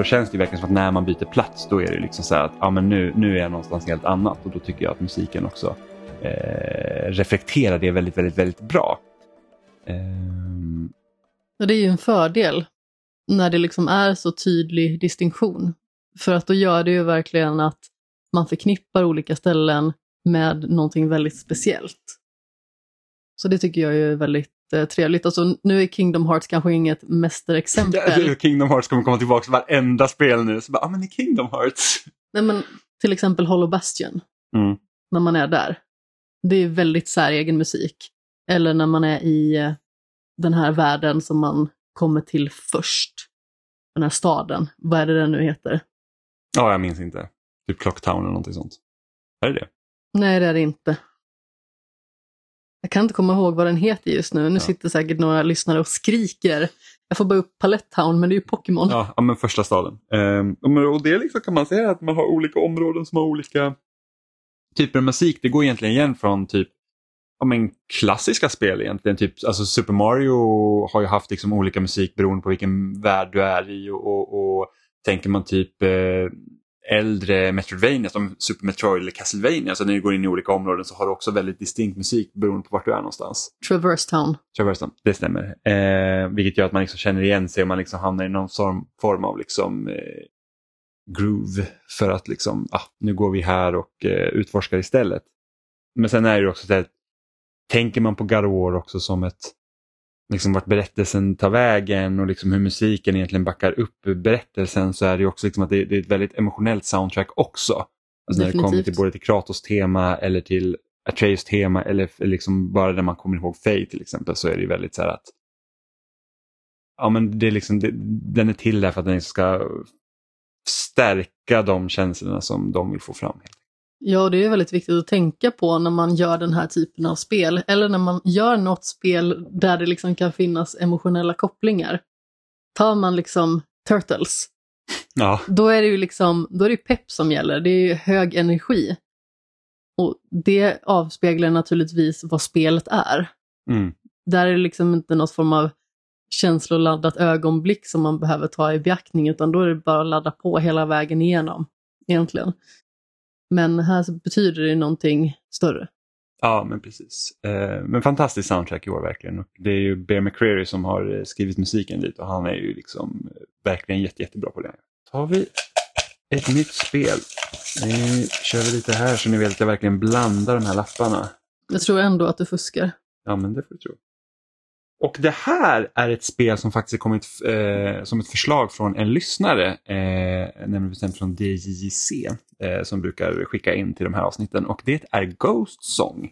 Då känns det ju verkligen som att när man byter plats då är det liksom så här att ja, men nu, nu är jag någonstans helt annat och då tycker jag att musiken också eh, reflekterar det väldigt, väldigt, väldigt bra. Och det är ju en fördel när det liksom är så tydlig distinktion. För att då gör det ju verkligen att man förknippar olika ställen med någonting väldigt speciellt. Så det tycker jag är väldigt eh, trevligt. Alltså, nu är Kingdom Hearts kanske inget mästerexempel. Kingdom Hearts kommer komma tillbaka till varenda spel nu. Så bara, ja men i Kingdom Hearts. Nej, men till exempel Hollow Bastion, Mm. när man är där. Det är väldigt säregen musik. Eller när man är i eh, den här världen som man kommer till först. Den här staden, vad är det den nu heter? Ja, jag minns inte. Typ Clocktown eller någonting sånt. Är det det? Nej, det är det inte. Jag kan inte komma ihåg vad den heter just nu. Nu Ja. sitter säkert några lyssnare och skriker. Jag får bara upp Palette Town, men det är ju Pokémon. Ja, ja men första staden. Ehm, och det liksom kan man säga att man har olika områden som har olika typer av musik. Det går egentligen igen från typ ja, men klassiska spel egentligen. Typ, alltså Super Mario har ju haft liksom olika musik beroende på vilken värld du är i. Och, och, och tänker man typ eh, äldre Metroidvania som Super Metroid eller Castlevania, så när du går in i olika områden så har du också väldigt distinkt musik beroende på vart du är någonstans. Traverse Town. Traverston, det stämmer. Eh, vilket gör att man liksom känner igen sig och man liksom hamnar i någon form, form av liksom, eh, groove för att liksom, ah, nu går vi här och eh, utforskar istället. Men sen är det också så att tänker man på God of War också som ett, liksom vart berättelsen tar vägen och liksom hur musiken egentligen backar upp berättelsen så är det också liksom att det, det är ett väldigt emotionellt soundtrack också. Alltså när det kommer till både till Kratos tema eller till Atreus tema eller liksom bara när man kommer ihåg Faye till exempel så är det ju väldigt så här att ja men det är liksom, det, den är till där för att den ska stärka de känslorna som de vill få fram. Ja, det är väldigt viktigt att tänka på när man gör den här typen av spel. Eller när man gör något spel där det liksom kan finnas emotionella kopplingar. Tar man liksom Turtles, Ja, då är det ju liksom, då är det pepp som gäller. Det är ju hög energi. Och det avspeglar naturligtvis vad spelet är. mm. Där är det liksom inte något form av känsloladdat ögonblick som man behöver ta i beaktning, utan då är det bara att ladda på hela vägen igenom, egentligen. Men här betyder det någonting större. ja men precis. Eh, men fantastiskt soundtrack i år verkligen. Och det är ju Bear McCreary som har eh, skrivit musiken dit och han är ju liksom eh, verkligen jätte, jättebra på det. Tar vi ett nytt spel. Nu kör vi lite här så ni vet att jag verkligen blandar de här lapparna. Jag tror ändå att du fuskar. Ja, men det får du tro. Och det här är ett spel som faktiskt har kommit eh, som ett förslag från en lyssnare, eh, nämligen bestämt från DJC eh, som brukar skicka in till de här avsnitten. Och det är Ghost Song.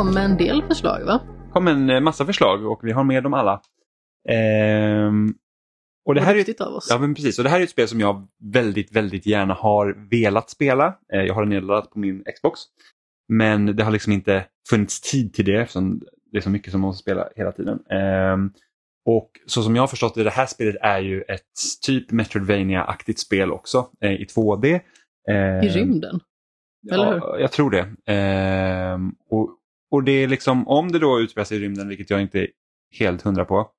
Kom med en del förslag va? kom en eh, massa förslag och vi har med dem alla. Ehm, och det här är duktigt av oss. Ja, men precis. Och det här är ett spel som jag väldigt, väldigt gärna har velat spela. Eh, jag har det nedladdat på min Xbox. Men det har liksom inte funnits tid till det eftersom det är så mycket som man måste spela hela tiden. Ehm, och så som jag har förstått det, det här spelet är ju ett typ Metroidvania-aktigt spel också eh, i 2D. Ehm, I rymden. eller ja, jag tror det. Ehm, och, och det är liksom, om det då utspelar sig i rymden, vilket jag inte är helt hundra på,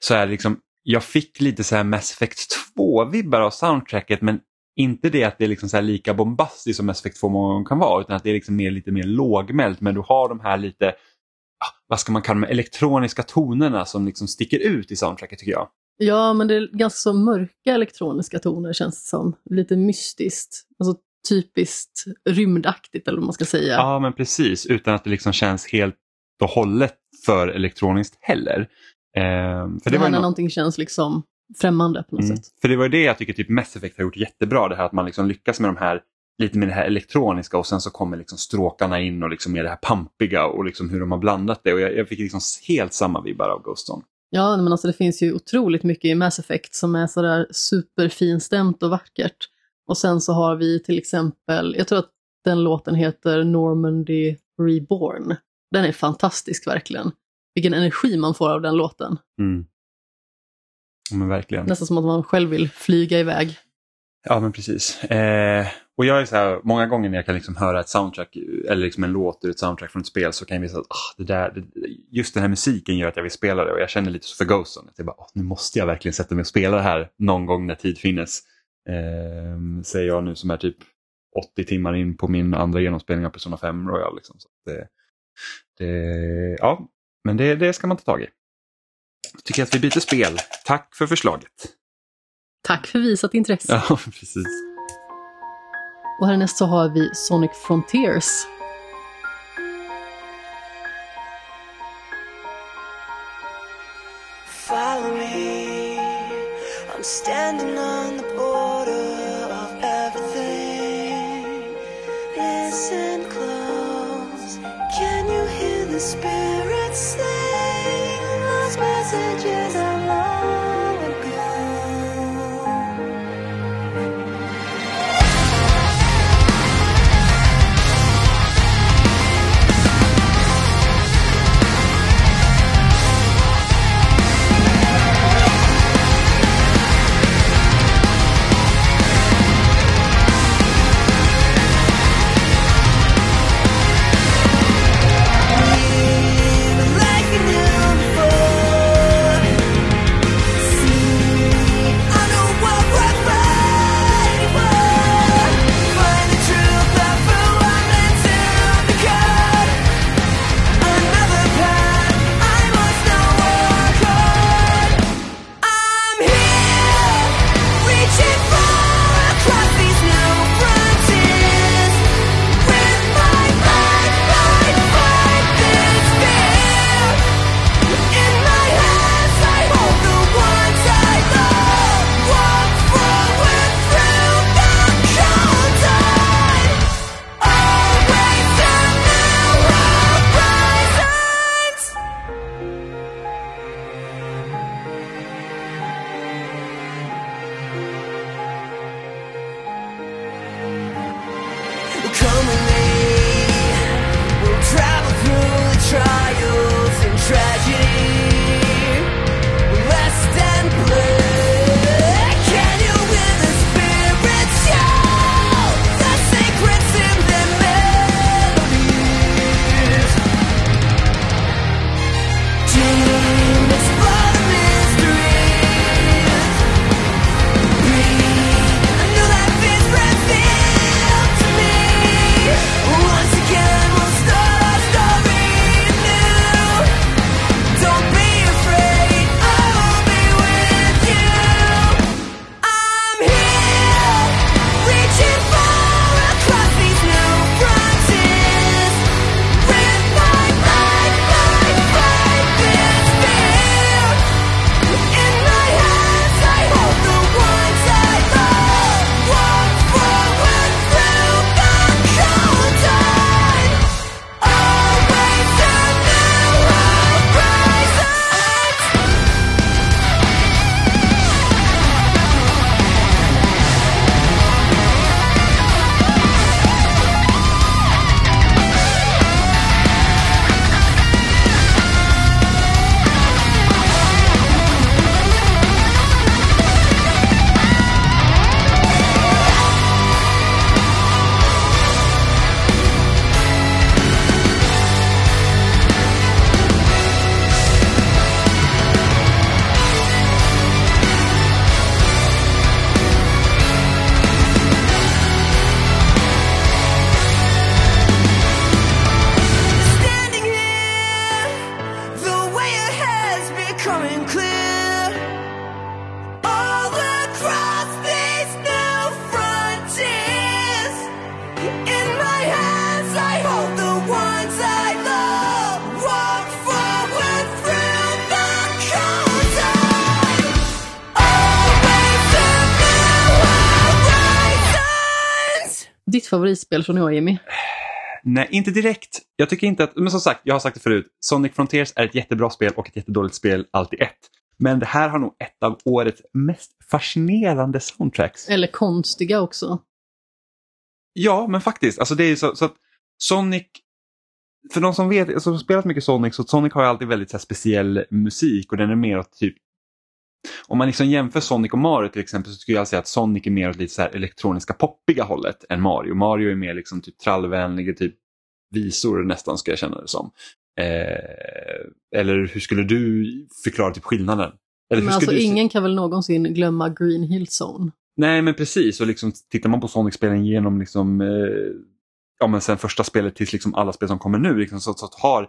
så är det liksom, jag fick lite så här Mass Effect 2-vibbar av soundtracket men inte det att det är liksom så här lika bombastiskt som Mass Effect 2 många gånger kan vara utan att det är liksom mer, lite mer lågmält men du har de här lite, ah, vad ska man kalla dem, elektroniska tonerna som liksom sticker ut i soundtracket tycker jag. Ja, men det är ganska så mörka elektroniska toner känns det som. Lite mystiskt. Alltså typiskt rymdaktigt eller vad man ska säga. Ja men precis, utan att det liksom känns helt och hållet för elektroniskt heller. Ehm, för det det var när nå- någonting känns liksom främmande på något Mm. sätt. För det var ju det jag tycker typ Mass Effect har gjort jättebra, det här att man liksom lyckas med de här lite med det här elektroniska och sen så kommer liksom stråkarna in och liksom med det här pampiga och liksom hur de har blandat det och jag, jag fick liksom helt samma vibbar av Ghost Zone. Ja, men alltså det finns ju otroligt mycket i Mass Effect som är sådär superfinstämt och vackert. Och sen så har vi till exempel, jag tror att den låten heter Normandy Reborn. Den är fantastisk verkligen. Vilken energi man får av den låten. Mm. Ja, men verkligen. Nästan som att man själv vill flyga iväg. Ja men precis. Eh, och jag är så här, många gånger när jag kan liksom höra ett soundtrack eller liksom en låt ur ett soundtrack från ett spel så kan jag visa att ah, det där, det, just den här musiken gör att jag vill spela det och jag känner lite så för Ghost Zone. Att jag bara, "Åh, nu måste jag verkligen sätta mig och spela det här någon gång när tid finnes. Eh, säger jag nu som är typ 80 timmar in på min andra genomspelning av Persona 5 Royal. Liksom. Så det, det, ja, men det, det ska man ta tag i. Tycker att vi byter spel. Tack för förslaget. Tack för visat intresse. Ja, precis. Och härnäst så har vi Sonic Frontiers. Follow me. I'm standing on hear the favoritspel från i år, Jimmy? Nej, inte direkt. Jag tycker inte att, men som sagt, jag har sagt det förut. Sonic Frontiers är ett jättebra spel och ett jättedåligt spel, alltid ett. Men det här har nog ett av årets mest fascinerande soundtracks. Eller konstiga också. Ja, men faktiskt. Alltså det är så, så att Sonic, för de som vet, som spelat mycket Sonic, så Sonic har ju alltid väldigt så speciell musik och den är mer åt typ om man liksom jämför Sonic och Mario till exempel så skulle jag säga att Sonic är mer åt lite så elektroniska poppiga hållet än Mario. Mario är mer liksom typ trallvänlig, typ visor nästan ska jag känna det som. Eh, eller hur skulle du förklara typ skillnaden? Eller Men alltså du ingen kan väl någonsin glömma Green Hill Zone? Nej men precis och liksom tittar man på Sonic-spelen genom liksom, eh, ja men sen första spelet tills liksom alla spel som kommer nu liksom, så, så, har,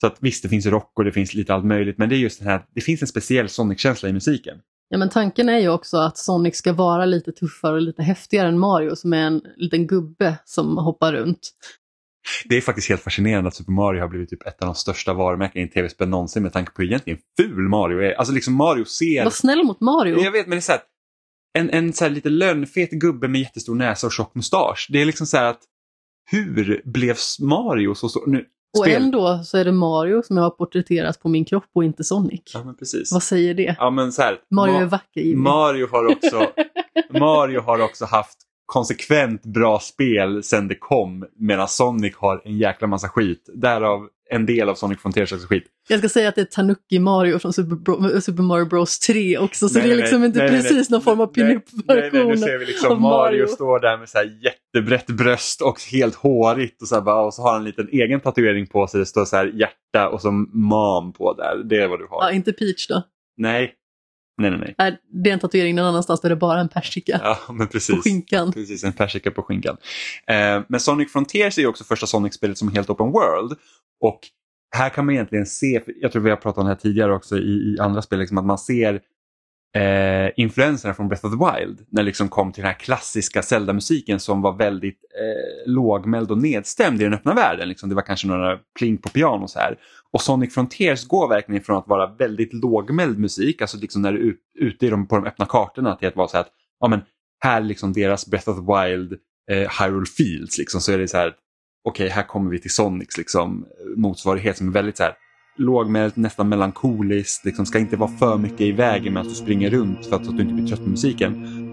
så att visst det finns rock och det finns lite allt möjligt men det är just den här, det finns en speciell Sonic-känsla i musiken. Ja, men tanken är ju också att Sonic ska vara lite tuffare och lite häftigare än Mario som är en liten gubbe som hoppar runt. Det är faktiskt helt fascinerande att Super Mario har blivit typ ett av de största varumärkena i tv-spel någonsin med tanke på hur egentligen ful Mario är. Alltså liksom Mario ser... Var snäll mot Mario. Jag vet men det är så här, en, en så lite lönnfet gubbe med jättestor näsa och tjock mustasch. Det är liksom så här att hur blev Mario så stor? Nu, och spel- ändå så är det Mario som jag har porträtterat på min kropp och inte Sonic. Ja men precis. Vad säger det? Ja men så här, Mario Ma- är vacker Jimmy. Mario har också Mario har också haft konsekvent bra spel sen det kom medan Sonic har en jäkla massa skit. Därav en del av Sonic Frontiers också skit. Jag ska säga att det är Tanuki Mario från Super, Bro- Super Mario Bros 3 också, så Nej, det är liksom nej, inte nej, precis någon form av nej, nu pinup-version ser vi liksom Mario, står där med så här jättebrett bröst och helt hårigt och så, bara, och så har han en liten egen tatuering på sig. Det står så här hjärta och så mam på där. Det är vad du har. Ja, inte Peach då. Nej. Nej, nej, nej. Nej, det är en tatuering någon annanstans där det är bara en persika Ja, men på precis. skinkan. Precis, en persika på skinkan. Eh, men Sonic Frontiers är ju också första Sonic-spelet som är helt open world. Och här kan man egentligen se, jag tror vi har pratat om det här tidigare också i, i andra spel, liksom att man ser eh, influenserna från Breath of the Wild. När det liksom kom till den här klassiska Zelda-musiken som var väldigt eh, lågmäld och nedstämd i den öppna världen. Liksom, det var kanske några pling på piano så här. Och Sonic Frontiers går verkligen från att vara väldigt lågmäld musik, alltså liksom när du är ute i de, på de öppna kartorna, till att vara så här att ja, men här är liksom deras Breath of the Wild eh, Hyrule Fields. Liksom, så är det så här, okej här kommer vi till Sonics liksom, motsvarighet som är väldigt så här lågmält, nästan melankoliskt, liksom, ska inte vara för mycket i vägen med att du springer runt för att, så att du inte blir trött på musiken.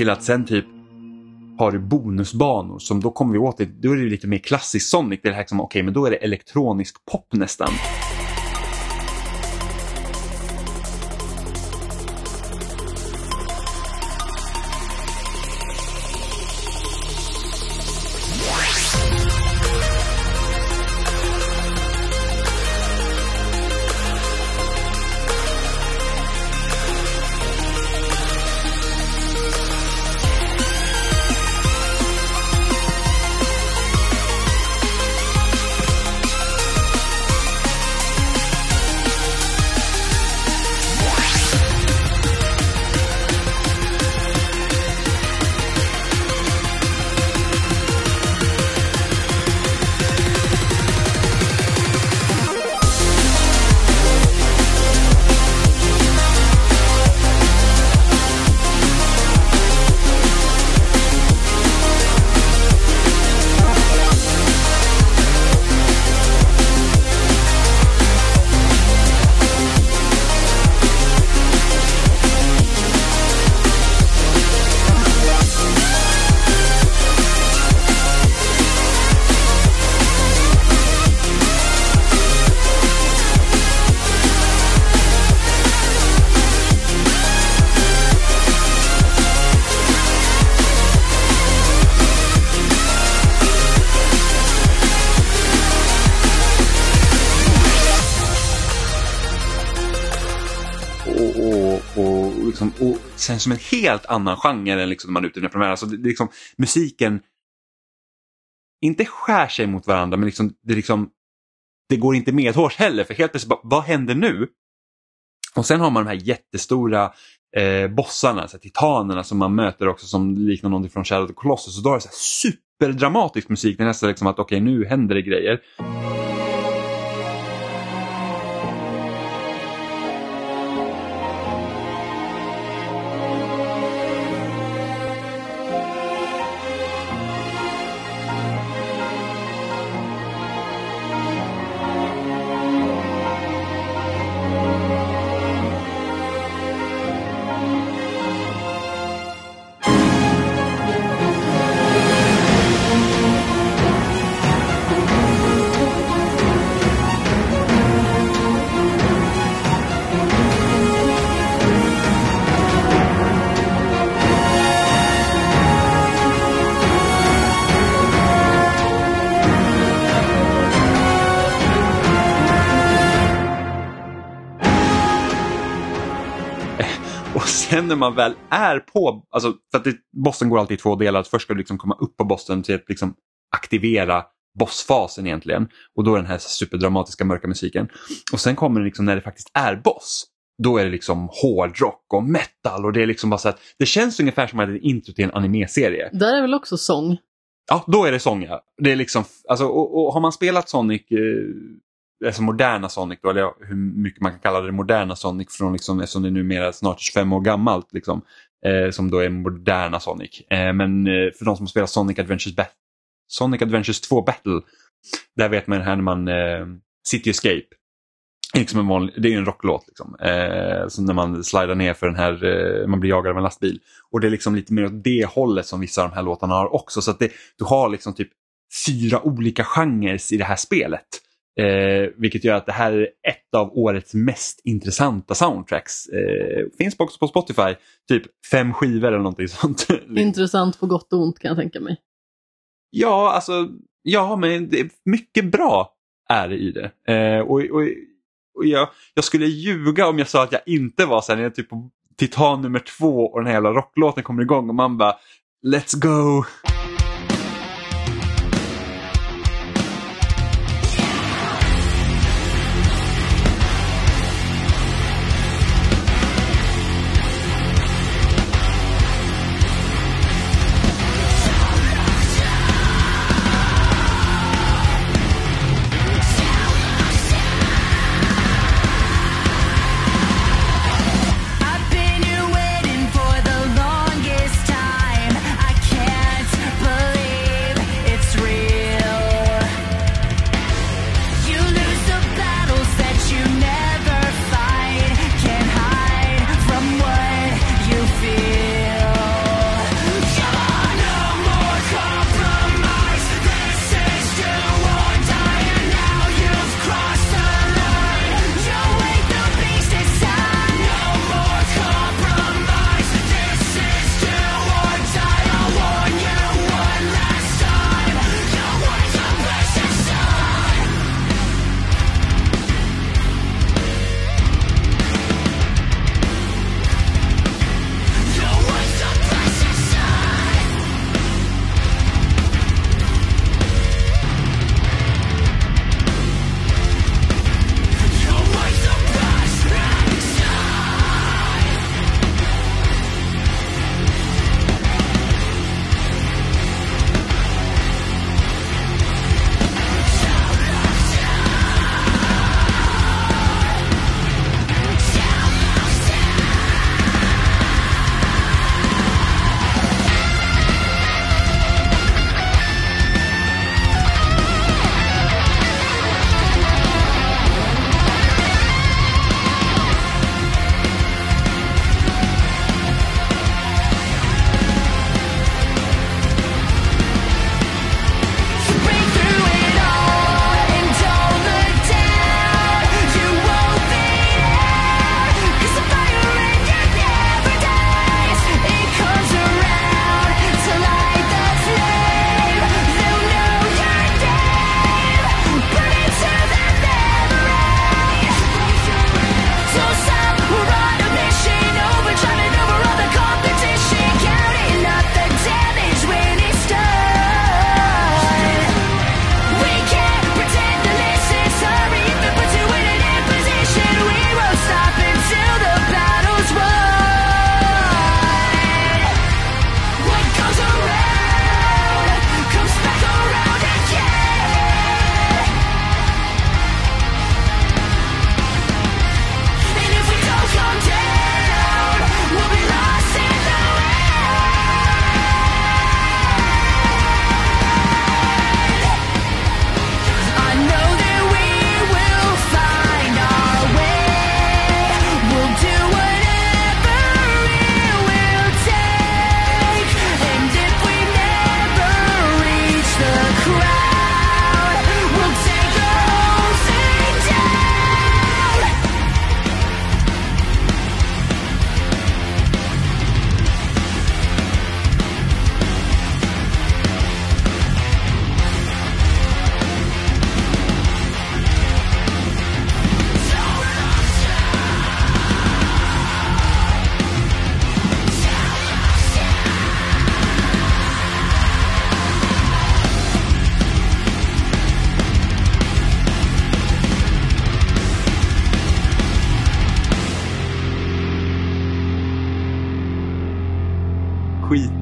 Till att sen typ har du bonusbanor som då kommer vi åt det, då är det lite mer klassisk Sonic. Det är det här som, okej men då är det elektronisk pop nästan. Känns som en helt annan genre än liksom, man är ute i premiären. Alltså, det, det, liksom, musiken inte skär sig mot varandra men liksom, det, liksom, det går inte medhårs heller för helt plötsligt bara, vad händer nu? Och sen har man de här jättestora eh, bossarna, så här, titanerna som man möter också som liknar någonting från Shadow of the Colossus. Och då är det så här superdramatisk musik, det är nästan liksom att okej okay, nu händer det grejer. När man väl är på, alltså för att det, bossen går alltid i två delar. Att först ska du liksom komma upp på bossen till att liksom aktivera bossfasen egentligen. Och då är den här superdramatiska mörka musiken. Och sen kommer det liksom när det faktiskt är boss. Då är det liksom hårdrock och metal och det är liksom bara så att det känns ungefär som att det är intro till en animeserie. Där är väl också sång? Ja, då är det sång ja. Det är liksom, alltså, och, och har man spelat Sonic, eh, alltså moderna Sonic då, eller hur mycket man kan kalla det moderna Sonic från liksom, eftersom det är numera snart 25 år gammalt liksom, eh, som då är moderna Sonic. Eh, men eh, för de som spelar Sonic Adventures, Bat- Sonic Adventures 2 Battle, där vet man här när man eh, City Escape, det är, liksom en vanlig, det är en rocklåt. Liksom. Eh, som när man slidar ner för den här, eh, man blir jagad av en lastbil. Och det är liksom lite mer åt det hållet som vissa av de här låtarna har också. Så att det, du har liksom typ fyra olika genrer i det här spelet. Eh, vilket gör att det här är ett av årets mest intressanta soundtracks. Eh, finns också på Spotify, typ fem skivor eller någonting sånt. Intressant på gott och ont kan jag tänka mig. Ja, alltså, ja men det är mycket bra är det i det. Eh, och, och, och jag, jag skulle ljuga om jag sa att jag inte var så här, när jag typ på Titan nummer två och den här jävla rocklåten kommer igång och man bara Let's go!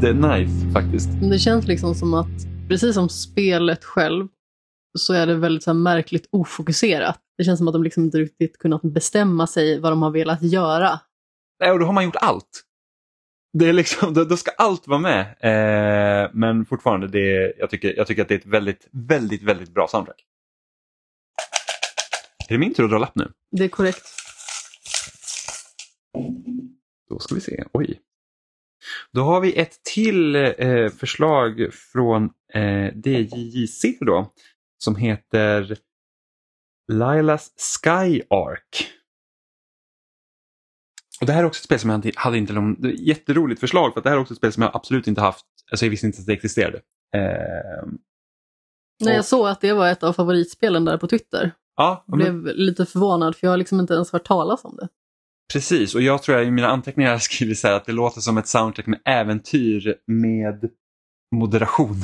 Jättenice faktiskt. Men Det känns liksom som att, precis som spelet själv, så är det väldigt så här märkligt ofokuserat. Det känns som att de liksom inte riktigt kunnat bestämma sig vad de har velat göra. Nej, och då har man gjort allt. Det är liksom, då, då ska allt vara med. Eh, men fortfarande, det är, jag, tycker, jag tycker att det är ett väldigt, väldigt, väldigt bra soundtrack. Är det min tur att dra lapp nu? Det är korrekt. Då ska vi se. Oj. Då har vi ett till eh, förslag från eh, DJJC då. Som heter Lilas Sky Arc. Och Det här är också ett spel som jag inte- hade inte någon jätteroligt förslag för det här är också ett spel som jag absolut inte haft. Alltså jag visste inte att det existerade. Eh, När jag såg att det var ett av favoritspelen där på Twitter, ja, men, blev lite förvånad för jag har liksom inte ens hört talas om det precis. Och jag tror jag i mina anteckningar har skrivit så här att det låter som ett soundtrack med äventyr med moderation.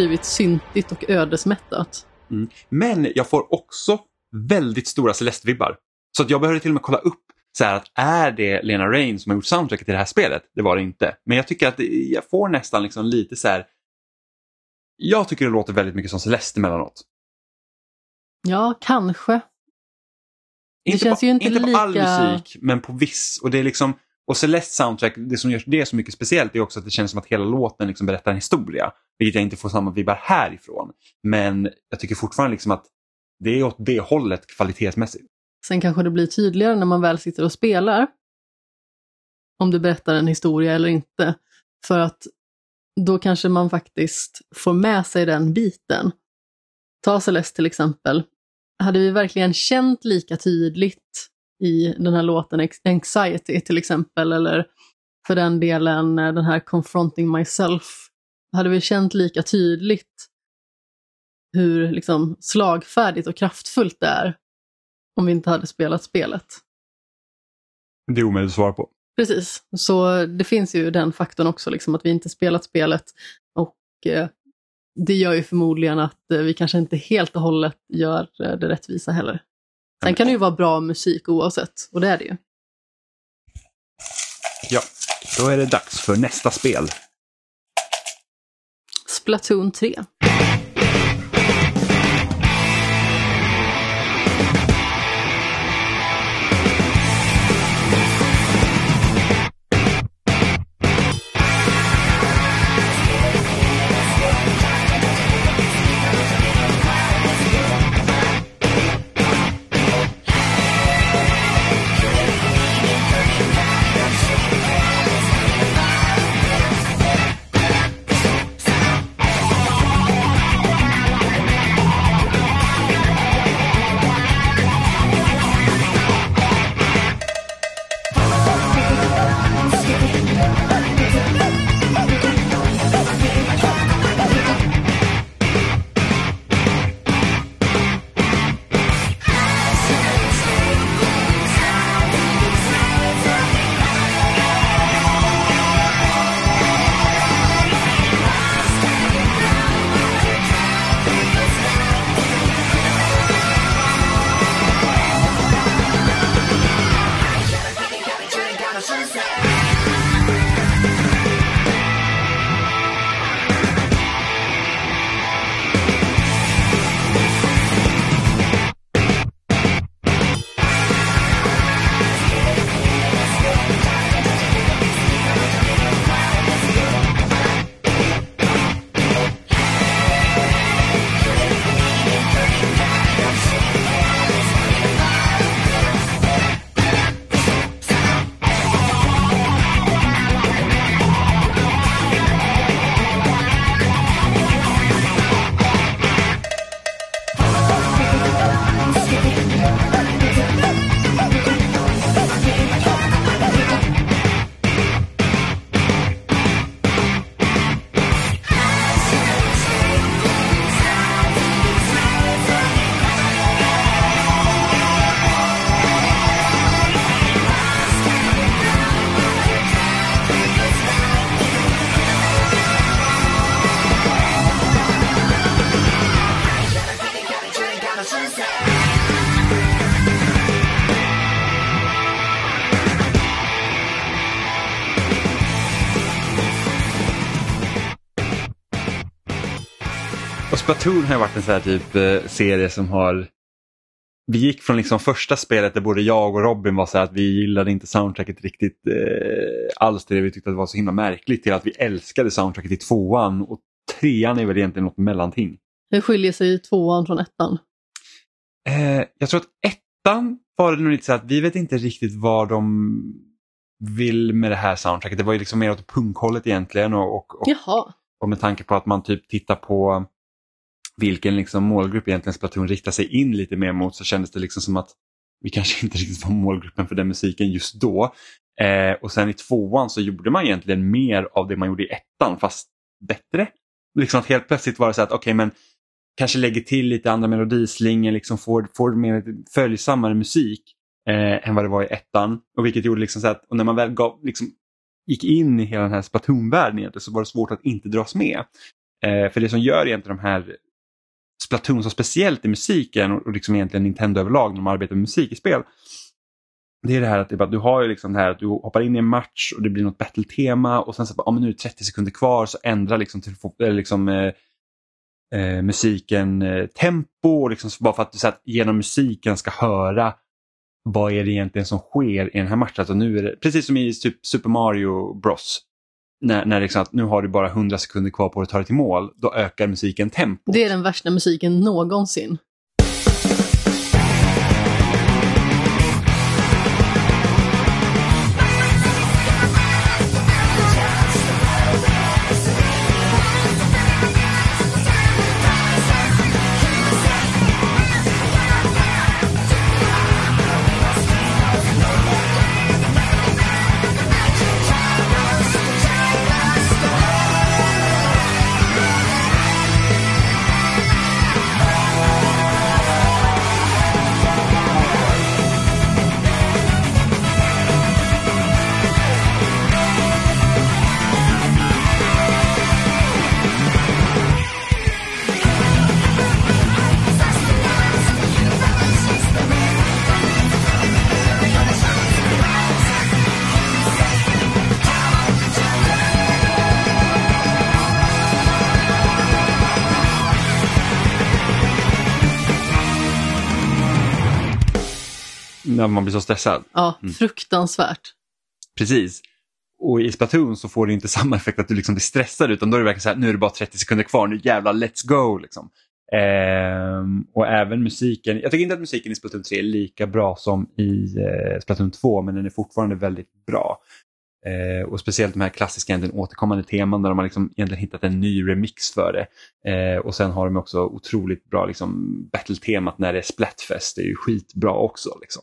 Skrivit syntigt och ödesmättat. Mm. Men jag får också väldigt stora Celeste-vibbar. Så att jag behövde till och med kolla upp så här att är det Lena Rain som har gjort soundtracket till det här spelet? Det var det inte. Men jag tycker att det, jag får nästan liksom lite så här. Jag tycker det låter väldigt mycket som Celeste emellanåt. Ja, kanske. Det Inte känns på, ju inte på all lika- musik, men på viss. Och det är liksom, och Celeste soundtrack, det som gör det så mycket speciellt är också att det känns som att hela låten liksom berättar en historia. Vilket jag inte får samma vibbar härifrån. Men jag tycker fortfarande liksom att det är åt det hållet kvalitetsmässigt. Sen kanske det blir tydligare när man väl sitter och spelar. Om du berättar en historia eller inte. För att då kanske man faktiskt får med sig den biten. Ta Celeste till exempel. Hade vi verkligen känt lika tydligt i den här låten Anxiety till exempel, eller för den delen eh, den här Confronting Myself, hade vi känt lika tydligt hur liksom slagfärdigt och kraftfullt det är om vi inte hade spelat spelet. Det är omöjligt att svara på. Precis, så det finns ju den faktorn också, liksom, att vi inte spelat spelet. Och eh, det gör ju förmodligen att eh, vi kanske inte helt och hållet gör eh, det rättvisa heller. Sen kan det ju vara bra musik oavsett, och det är det ju. Ja, då är det dags för nästa spel. Splatoon 3. Och Splatoon har varit en sån här typ eh, serie som har vi gick från liksom första spelet där både jag och Robin var så här att vi gillade inte soundtracket riktigt eh, alls det vi tyckte att det var så himla märkligt till att vi älskade soundtracket i tvåan och trean är väl egentligen något mellanting. Hur skiljer sig tvåan från ettan? Eh, jag tror att ettan var det nog lite så att vi vet inte riktigt vad de vill med det här soundtracket. Det var ju liksom mer åt punkhållet egentligen och, och, och, och med tanke på att man typ tittar på vilken liksom målgrupp egentligen Splatoon riktar sig in lite mer mot så kändes det liksom som att vi kanske inte riktigt var målgruppen för den musiken just då. Eh, och sen i tvåan så gjorde man egentligen mer av det man gjorde i ettan fast bättre. Liksom att helt plötsligt var det så att okej men kanske lägger till lite andra melodislingor, liksom får, får mer följsammare musik eh, än vad det var i ettan. Och vilket gjorde liksom så att och när man väl gav, liksom, gick in i hela den här Splatoon-världen så var det svårt att inte dras med. Eh, för det som gör egentligen de här Splatoon som speciellt i musiken och, liksom egentligen Nintendo överlag när de arbetar med musik i spel. Det är det här att det bara, du har ju liksom det här att du hoppar in i en match och det blir något battle-tema och sen så bara, ja, men nu är det 30 sekunder kvar så ändrar liksom, till, liksom eh, eh, musiken eh, tempo liksom, bara för att du så att genom musiken ska höra vad är det egentligen som sker i den här matchen. Alltså nu är det, precis som i typ Super Mario Bros. När, när liksom att nu har du bara 100 sekunder kvar på att ta dig till mål, då ökar musiken tempo. Det är den värsta musiken någonsin. Man blir så stressad. Ja, Mm. fruktansvärt. Precis. Och i Splatoon så får det inte samma effekt att du liksom blir stressad utan då är det verkligen så här, nu är det bara 30 sekunder kvar, nu jävlar let's go. Liksom. Ehm, och även musiken, jag tycker inte att musiken i Splatoon 3 är lika bra som i eh, Splatoon 2 men den är fortfarande väldigt bra. Eh, och speciellt de här klassiska egentligen återkommande teman där de har liksom egentligen hittat en ny remix för det. Eh, och sen har de också otroligt bra liksom, battle-temat när det är Splatfest, det är ju skitbra också. Liksom.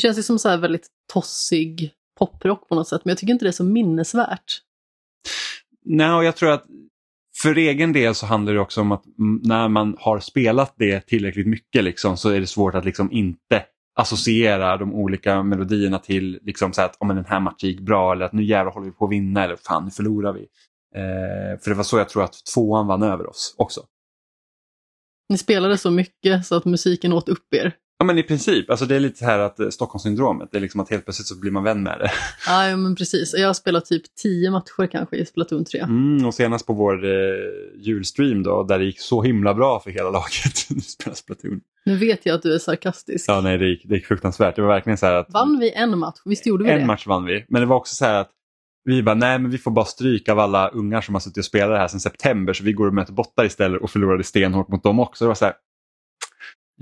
känns ju som så här väldigt tossig poprock på något sätt, men jag tycker inte det är så minnesvärt. Nej, och jag tror att för egen del så handlar det också om att när man har spelat det tillräckligt mycket liksom, så är det svårt att liksom inte associera de olika melodierna till liksom så att om den här matchen gick bra eller att nu jävlar håller vi på att vinna eller fan nu förlorar vi. Eh, för det var så jag tror att tvåan vann över oss också. Ni spelade så mycket så att musiken åt upp er. Ja men i princip, alltså det är lite så här att eh, Stockholmssyndromet, det är liksom att helt plötsligt så blir man vän med det. Ja, ja, men precis. Jag har spelat typ tio matcher kanske i Splatoon 3. Mm, och senast på vår eh, julstream då, där det gick så himla bra för hela laget. Nu spelar Splatoon. Nu vet jag att du är sarkastisk. Ja nej det gick, det gick fruktansvärt, det var verkligen så här att Vann vi en match? Visst gjorde vi en det? match vann vi, men det var också så här att vi bara, nej men vi får bara stryk av alla ungar som har suttit och spelat det här sedan september så vi går och möter bottar istället och förlorade stenhårt mot dem också. Det var så här,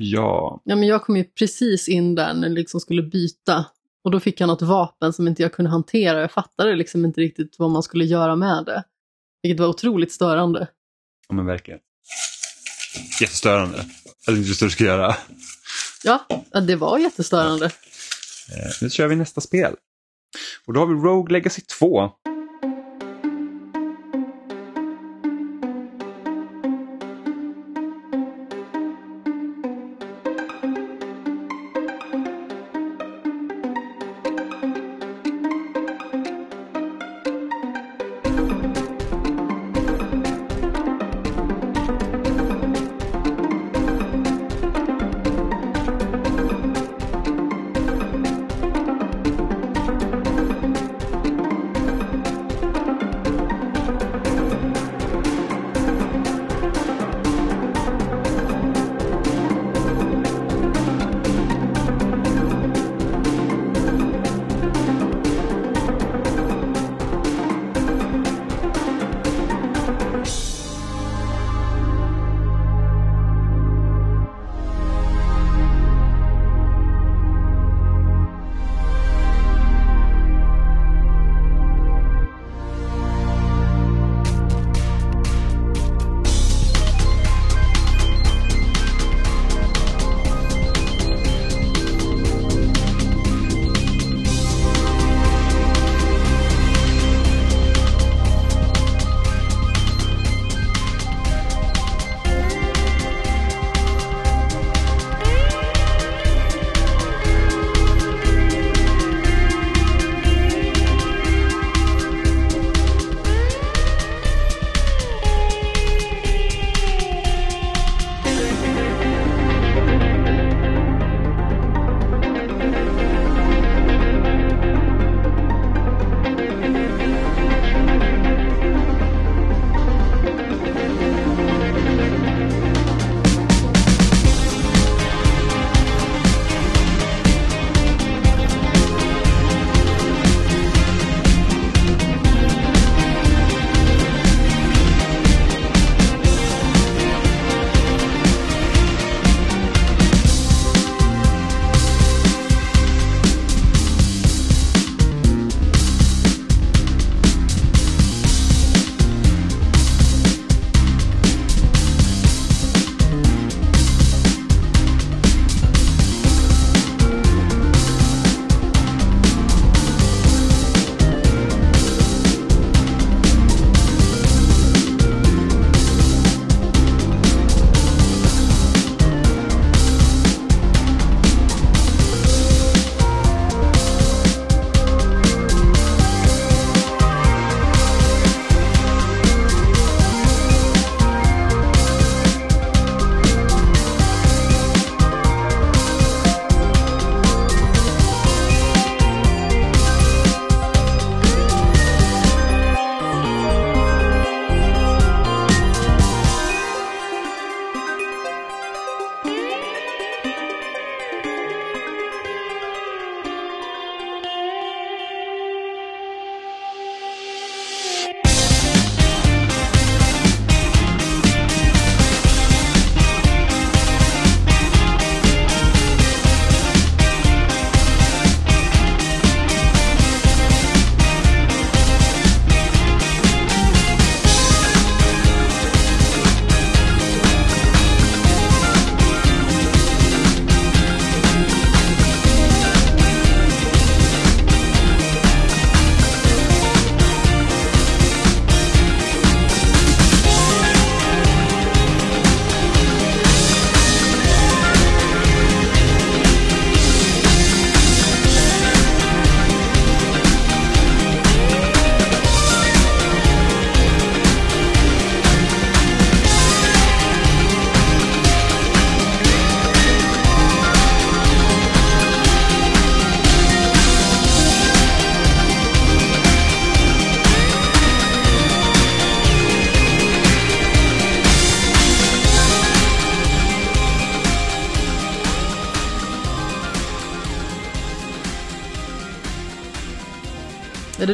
ja, Ja, men jag kom ju precis in där när jag liksom skulle byta. Och då fick jag något vapen som inte jag kunde hantera. Jag fattade liksom inte riktigt vad man skulle göra med det. Vilket var otroligt störande. ja men verkligen. Jättestörande. Eller inte du ska göra. Ja, ja, det var jättestörande. Eh, nu kör vi nästa spel. Och då har vi Rogue Legacy 2.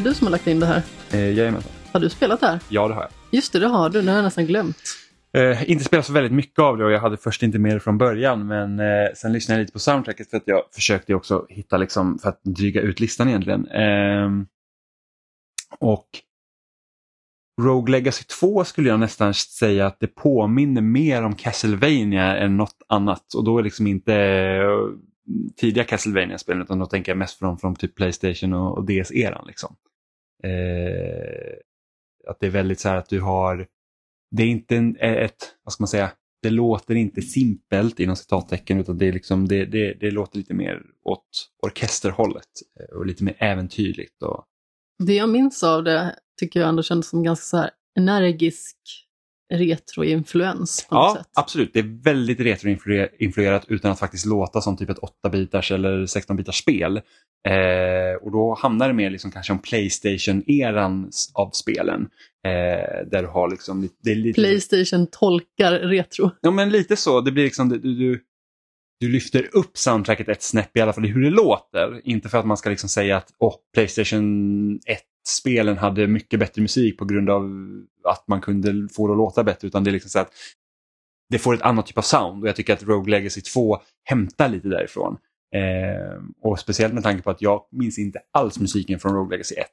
Du som har lagt in det här? Eh, jajamensan. Har du spelat det här? Ja, det har jag. Just det, det har du. Nu har jag nästan glömt. Eh, inte spelat så väldigt mycket av det och jag hade först inte med det från början men eh, sen lyssnade jag lite på soundtracket för att jag försökte också hitta liksom för att dryga ut listan egentligen. Ehm, och Rogue Legacy 2 skulle jag nästan säga att det påminner mer om Castlevania än något annat och då är liksom inte eh, tidiga Castlevania-spel utan då tänker jag mest från, från typ Playstation och, och DS-eran. Liksom. Eh, att det är väldigt så här att du har det är inte en, eh, ett, vad ska man säga, det låter inte simpelt inom citattecken utan det, är liksom, det, det, det låter lite mer åt orkesterhållet eh, och lite mer äventyrligt. Och, Det jag minns av det tycker jag ändå kändes som ganska så här energisk retroinfluens på något ja, sätt. absolut. Det är väldigt retroinfluerat utan att faktiskt låta som typ ett 8-bitars eller 16-bitars spel. Eh, och då hamnar det mer liksom kanske om Playstation-eran av spelen. Eh, där du har liksom, det är lite... Playstation tolkar retro. Ja men lite så, det blir liksom, du, du, du lyfter upp soundtracket ett snäpp i alla fall i hur det låter. Inte för att man ska liksom säga att oh, Playstation 1-spelen hade mycket bättre musik på grund av att man kunde få det att låta bättre. Utan det är liksom så att det får ett annat typ av sound och jag tycker att Rogue Legacy 2 hämtar lite därifrån. Eh, och speciellt med tanke på att jag minns inte alls musiken från Rogue Legacy 1.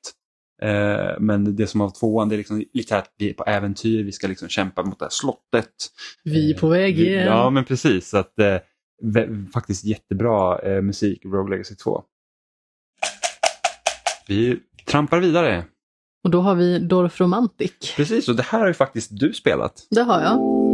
Eh, men det som av tvåan, det är liksom lite här att vi är på äventyr, vi ska liksom kämpa mot det här slottet. Vi är på väg Vi- igen. Ja, men precis. Så att, eh, faktiskt jättebra eh, musik i Rogue Legacy 2. Vi trampar vidare. Och då har vi Dorf Romantic. Precis, och det här har ju faktiskt du spelat. Det har jag.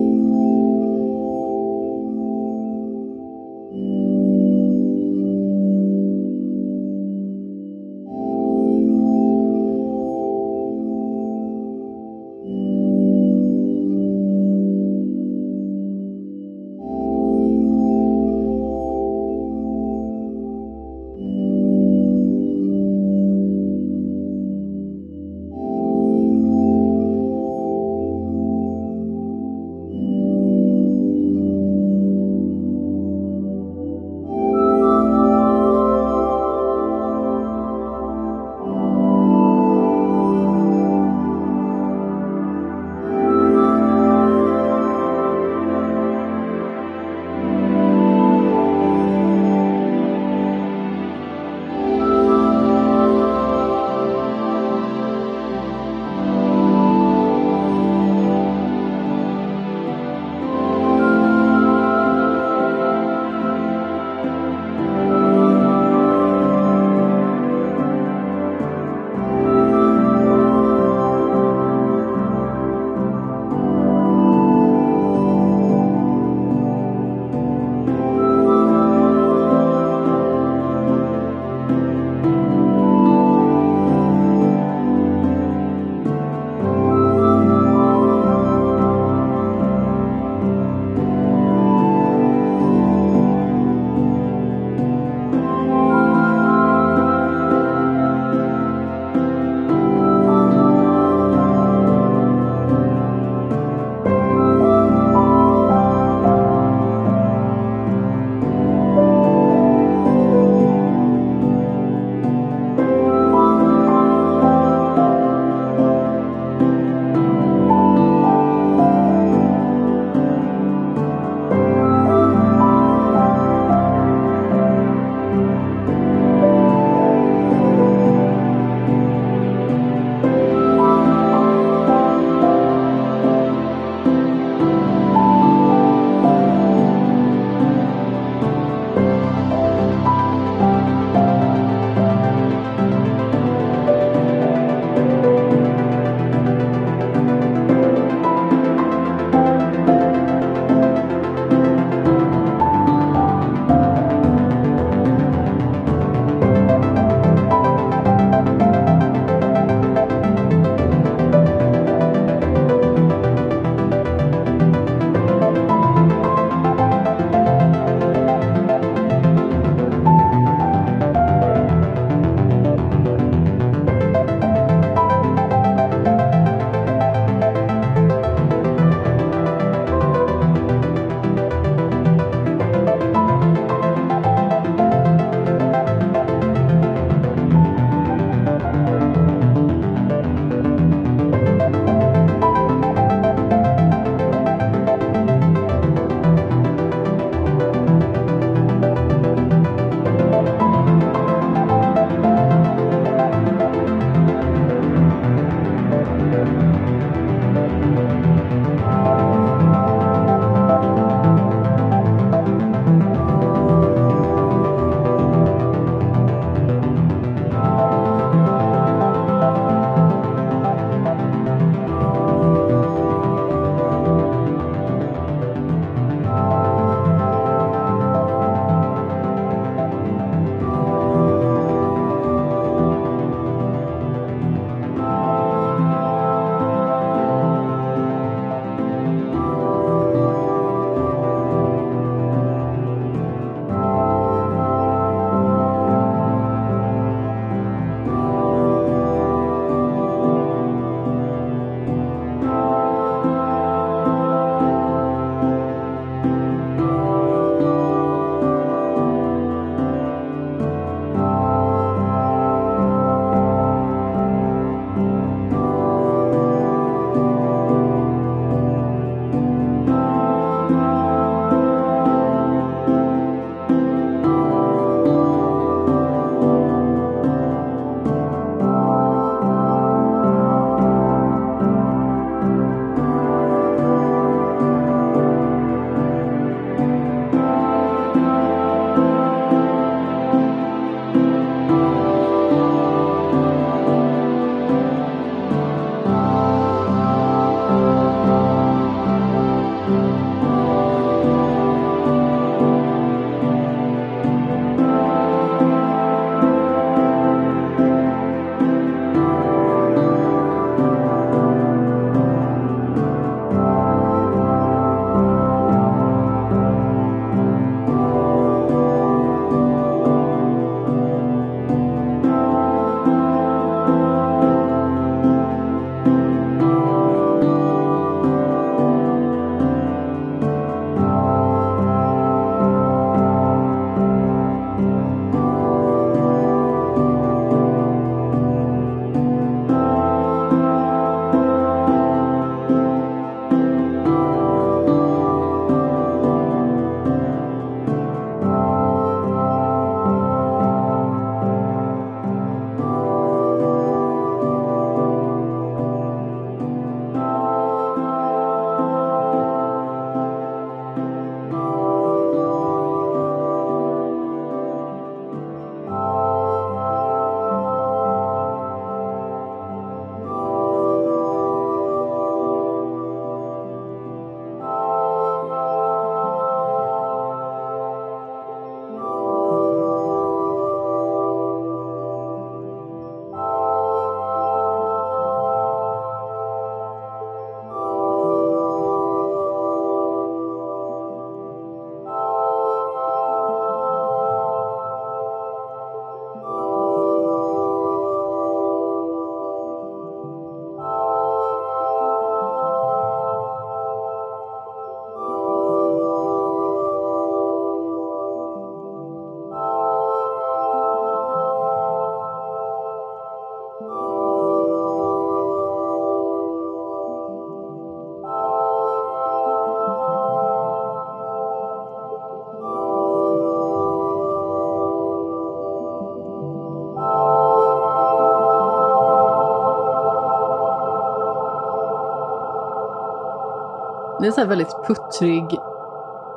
Det är så här väldigt puttrig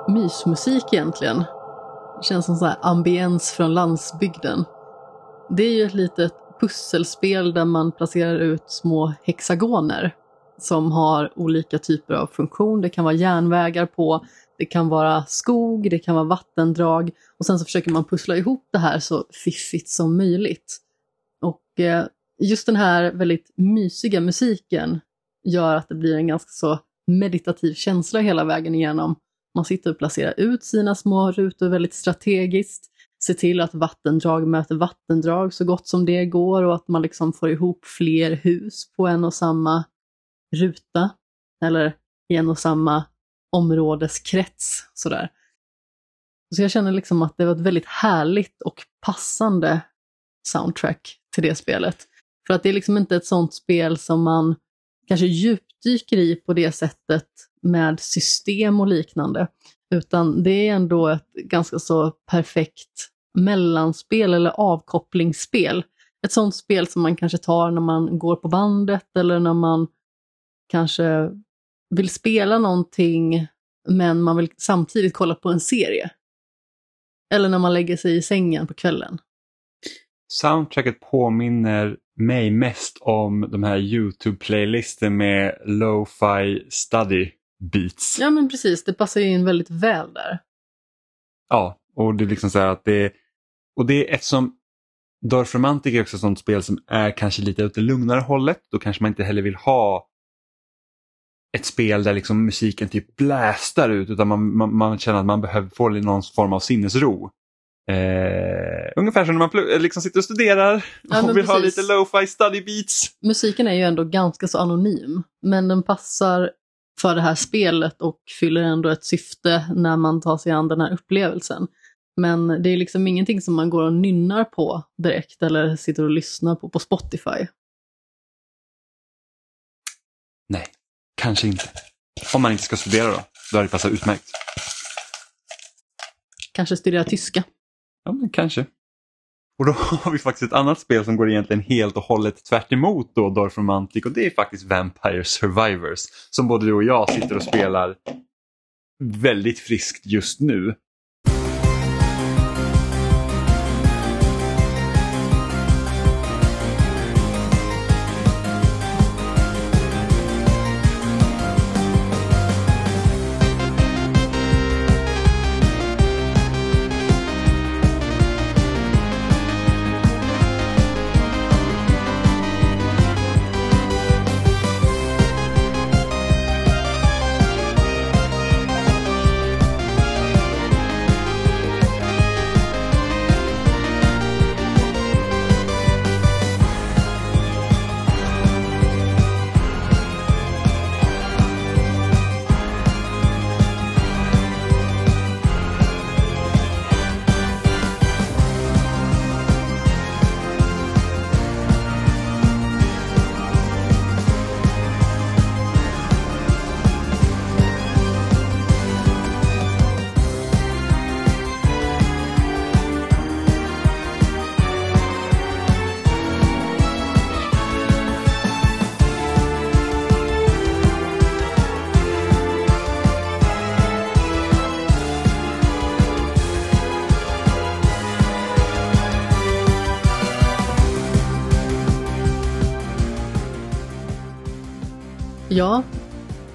mysmusik egentligen. Det känns som så här ambiens från landsbygden. Det är ju ett litet pusselspel där man placerar ut små hexagoner som har olika typer av funktion. Det kan vara järnvägar på, det kan vara skog, det kan vara vattendrag och sen så försöker man pussla ihop det här så fiffigt som möjligt. Och eh, just den här väldigt mysiga musiken gör att det blir en ganska så meditativ känsla hela vägen igenom. Man sitter och placerar ut sina små rutor väldigt strategiskt, ser till att vattendrag möter vattendrag så gott som det går och att man liksom får ihop fler hus på en och samma ruta eller i en och samma områdeskrets. Sådär. Så jag känner liksom att det var ett väldigt härligt och passande soundtrack till det spelet. För att det är liksom inte ett sånt spel som man kanske djupdyker i på det sättet med system och liknande. Utan det är ändå ett ganska så perfekt mellanspel eller avkopplingsspel. Ett sånt spel som man kanske tar när man går på bandet eller när man kanske vill spela någonting men man vill samtidigt kolla på en serie. Eller när man lägger sig i sängen på kvällen. Soundtracket påminner mig mest om de här YouTube-playlisten med lo-fi study beats. Ja men precis, det passar ju in väldigt väl där. Ja, och det är liksom så här att det och det är eftersom Dorf Romantic är också ett sånt spel som är kanske lite åt det lugnare hållet. Då kanske man inte heller vill ha ett spel där liksom musiken typ blästar ut utan man, man, man känner att man behöver få någon form av sinnesro. Eh, ungefär som när man pl- liksom sitter och studerar Ja, och vill ha precis. lite lo-fi study beats. Musiken är ju ändå ganska så anonym, men den passar för det här spelet och fyller ändå ett syfte när man tar sig an den här upplevelsen. Men det är liksom ingenting som man går och nynnar på direkt eller sitter och lyssnar på på Spotify. Nej, kanske inte. Om man inte ska studera då, då hade det passat utmärkt. Kanske studera tyska. Ja, men kanske. Och då har vi faktiskt ett annat spel som går egentligen helt och hållet tvärt emot då Dorf Romantic och det är faktiskt Vampire Survivors som både du och jag sitter och spelar väldigt friskt just nu.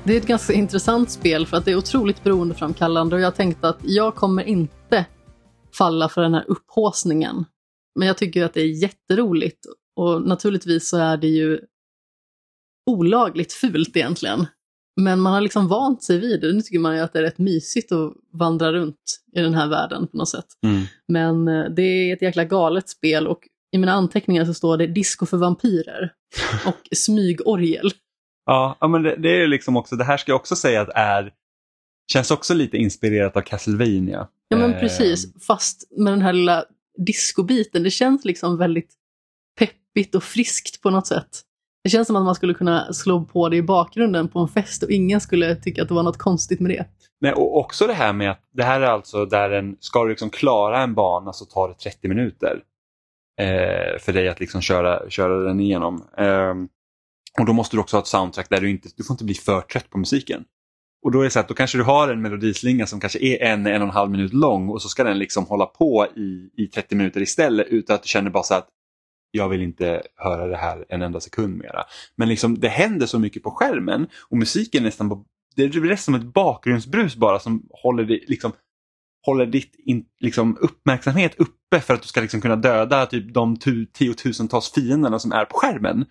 Det är ett ganska intressant spel för att det är otroligt beroendeframkallande och jag tänkte att jag kommer inte falla för den här upphåsningen. Men jag tycker att det är jätteroligt och naturligtvis så är det ju olagligt fult egentligen. Men man har liksom vant sig vid det. Nu tycker man ju att det är rätt mysigt att vandra runt i den här världen på något sätt. Mm. Men eh, det är ett jäkla galet spel och i mina anteckningar så står det disco för vampyrer och smygorgel. Ja, men det, det är liksom också, det här ska jag också säga att är känns också lite inspirerat av Castlevania. Ja men Eh, precis, fast med den här lilla discobiten. Det känns liksom väldigt peppigt och friskt på något sätt. Det känns som att man skulle kunna slå på det i bakgrunden på en fest och ingen skulle tycka att det var något konstigt med det. Nej, och också det här med att det här är alltså där en, ska du liksom klara en bana så tar det 30 minuter eh, för dig att liksom köra, köra den igenom. Ehm, och då måste du också ha ett soundtrack där du inte, du får inte bli för trött på musiken. och då är det så att då kanske du har en melodislinga som kanske är en, en och en halv minut lång och så ska den liksom hålla på i, i 30 minuter istället utan att du känner bara så att jag vill inte höra det här en enda sekund mera. Men liksom, det händer så mycket på skärmen och musiken är nästan, på, det blir som ett bakgrundsbrus bara som håller, det, liksom, håller ditt in, liksom, uppmärksamhet uppe för att du ska liksom kunna döda typ, de tu, tiotusentals fienderna som är på skärmen.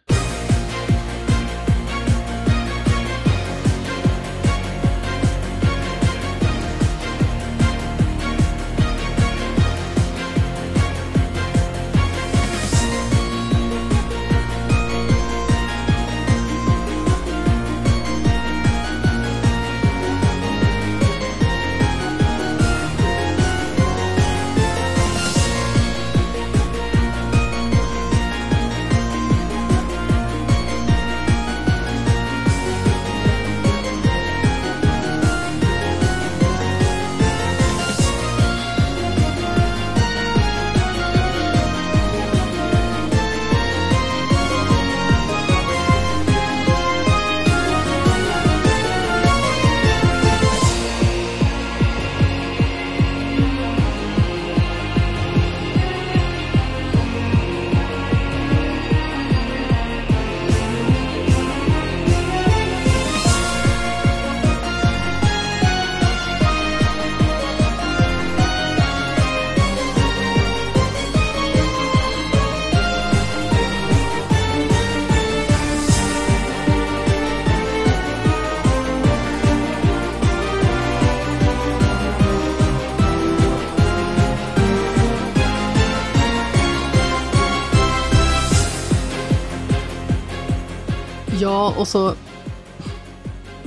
Och så...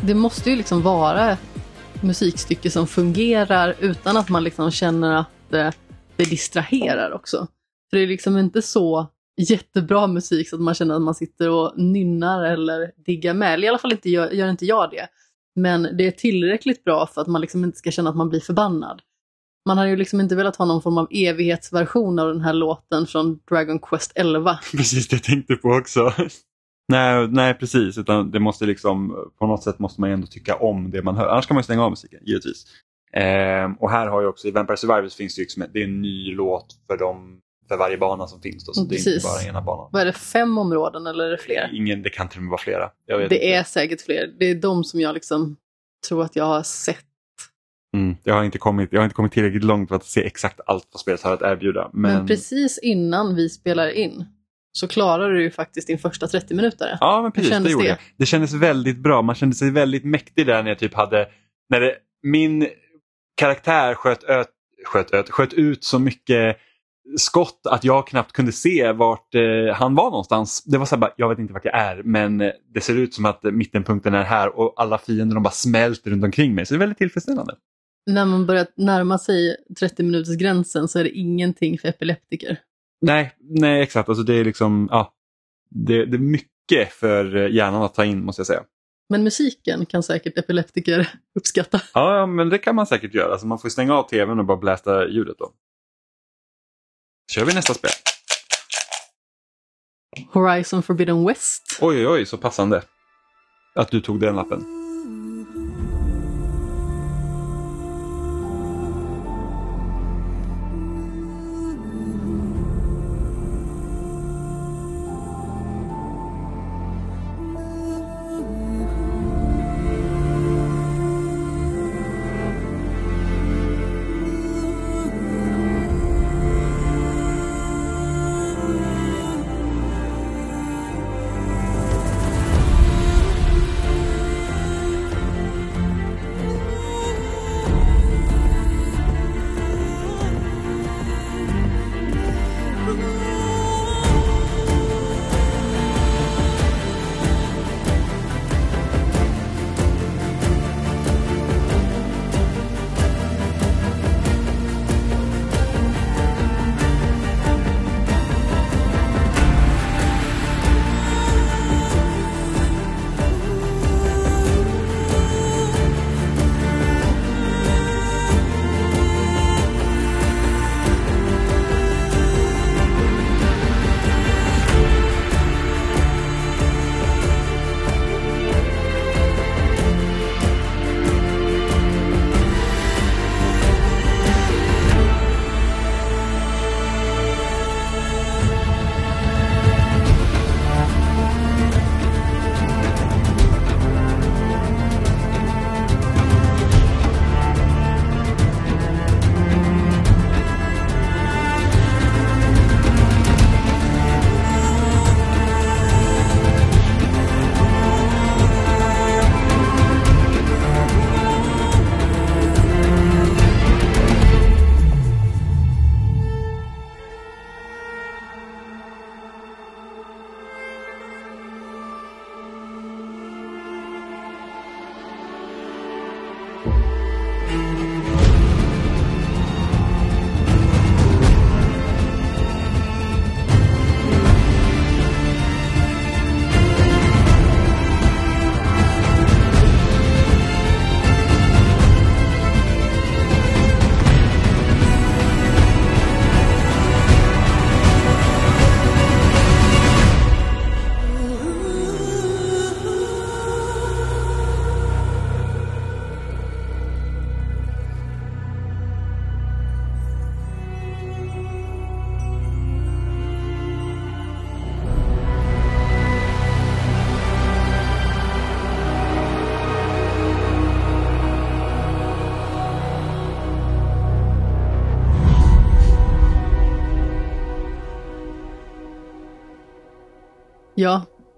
Det måste ju liksom vara ett musikstycke som fungerar utan att man liksom känner att det, det distraherar också. För det är liksom inte så jättebra musik så att man känner att man sitter och nynnar eller diggar med. Eller I alla fall inte gör, gör inte jag det. Men det är tillräckligt bra för att man liksom inte ska känna att man blir förbannad. Man hade ju liksom inte velat ha någon form av evighetsversion av den här låten från Dragon Quest 11. Precis det jag tänkte på också nej, nej, precis. Utan det måste liksom, på något sätt måste man ju ändå tycka om det man hör. Annars kan man ju stänga av musiken, givetvis. Ehm, och här har ju också, i Vampire Survivors finns det ju liksom, det är en ny låt för, dem, för varje bana som finns. Då, så det är inte Precis. bara ena banan. Vad är det, fem områden eller är det fler? Ingen, det kan till och med vara flera. Det inte. är säkert fler. Det är de som jag liksom tror att jag har sett. Mm, jag, har inte kommit, jag har inte kommit tillräckligt långt för att se exakt allt vad spelet har att erbjuda. Men, Men, precis innan vi spelar in så klarar du ju faktiskt din första 30 minuter. Ja, men precis. Det, gjorde det? jag. Det kändes väldigt bra. Man kände sig väldigt mäktig där när jag typ hade... När det, min karaktär sköt, öt, sköt, öt, sköt ut så mycket skott att jag knappt kunde se vart eh, han var någonstans. Det var så här bara, jag vet inte vart jag är men eh, det ser ut som att mittenpunkten är här och alla fiender de bara smälter runt omkring mig. Så det är väldigt tillfredsställande. När man börjar närma sig 30 minuters gränsen så är det ingenting för epileptiker. Nej, nej exakt. Alltså det är liksom, ja, det, det är mycket för hjärnan att ta in måste jag säga. Men musiken kan säkert epileptiker uppskatta. Ja, men det kan man säkert göra. Alltså man får stänga av tvn och bara blästa ljudet då. kör vi nästa spel. Horizon Forbidden West. Oj, oj, oj, så passande. Att du tog den lappen.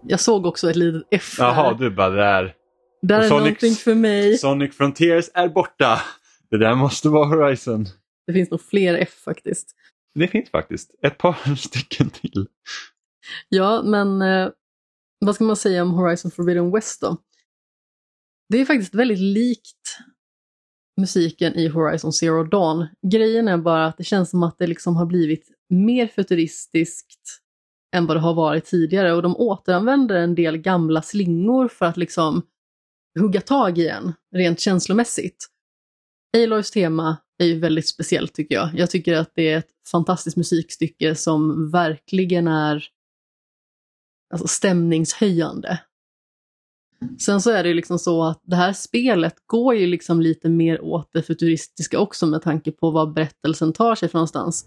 Jag såg också ett litet F där. Jaha, du bara där. där är Sonic- någonting för mig. Sonic Frontiers är borta. Det där måste vara Horizon. Det finns nog fler F faktiskt. Det finns faktiskt ett par stycken till. Ja, men eh, vad ska man säga om Horizon Forbidden West då? Det är faktiskt väldigt likt musiken i Horizon Zero Dawn. Grejen är bara att det känns som att det liksom har blivit mer futuristiskt än vad det har varit tidigare och de återanvänder en del gamla slingor för att liksom hugga tag i en rent känslomässigt. Aloys tema är ju väldigt speciellt tycker jag. Jag tycker att det är ett fantastiskt musikstycke som verkligen är alltså, stämningshöjande. Sen så är det ju liksom så att det här spelet går ju liksom lite mer åt det futuristiska också med tanke på var berättelsen tar sig för någonstans.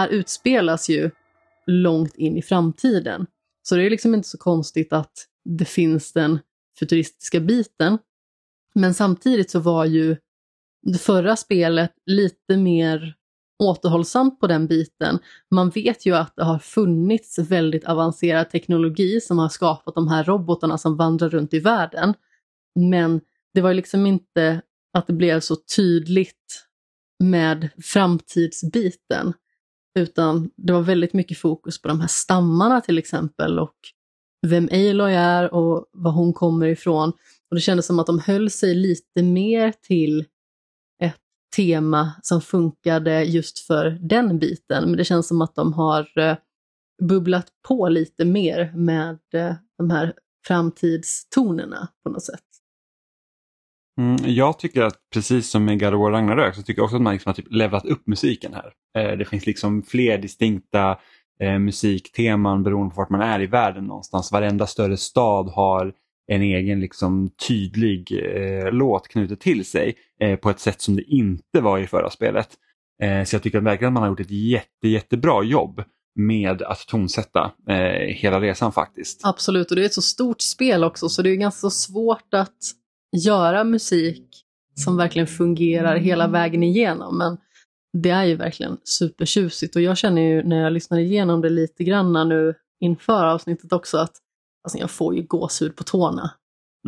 Här utspelas ju långt in i framtiden. Så det är liksom inte så konstigt att det finns den futuristiska biten. Men samtidigt så var ju det förra spelet lite mer återhållsamt på den biten. Man vet ju att det har funnits väldigt avancerad teknologi som har skapat de här robotarna som vandrar runt i världen. Men det var liksom inte att det blev så tydligt med framtidsbiten. Utan det var väldigt mycket fokus på de här stammarna till exempel och vem Aloy är och var hon kommer ifrån. Och det kändes som att de höll sig lite mer till ett tema som funkade just för den biten. Men det känns som att de har eh, bubblat på lite mer med eh, de här framtidstonerna på något sätt. Mm, jag tycker att precis som med God of War Ragnarök så tycker jag också att man liksom har typ levlat upp musiken här. Eh, det finns liksom fler distinkta eh, musikteman beroende på vart man är i världen någonstans. Varenda större stad har en egen liksom tydlig eh, låt knutet till sig eh, på ett sätt som det inte var i förra spelet. Eh, så jag tycker verkligen att man har gjort ett jätte, jättebra jobb med att tonsätta eh, hela resan faktiskt. Absolut, och det är ett så stort spel också så det är ganska svårt att göra musik som verkligen fungerar hela vägen igenom. Men det är ju verkligen supertjusigt och jag känner ju när jag lyssnar igenom det lite grann nu inför avsnittet också att alltså jag får ju gåshud på tårna.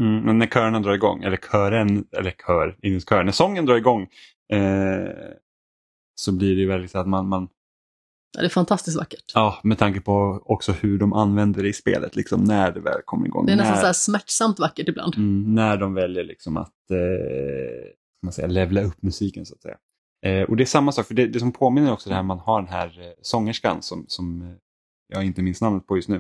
Mm, men när körerna drar igång, eller kören, eller kör, kör, när sången drar igång eh, så blir det ju väldigt så att man, man det är fantastiskt vackert. Ja, med tanke på också hur de använder det i spelet, liksom när det väl kommer igång. Det är nästan när, så här smärtsamt vackert ibland. mm, när de väljer liksom att eh, man säga, levla upp musiken så att säga. Eh, och det är samma sak, för det, det som påminner också det här man har den här eh, sångerskan som, som eh, jag inte minns namnet på just nu,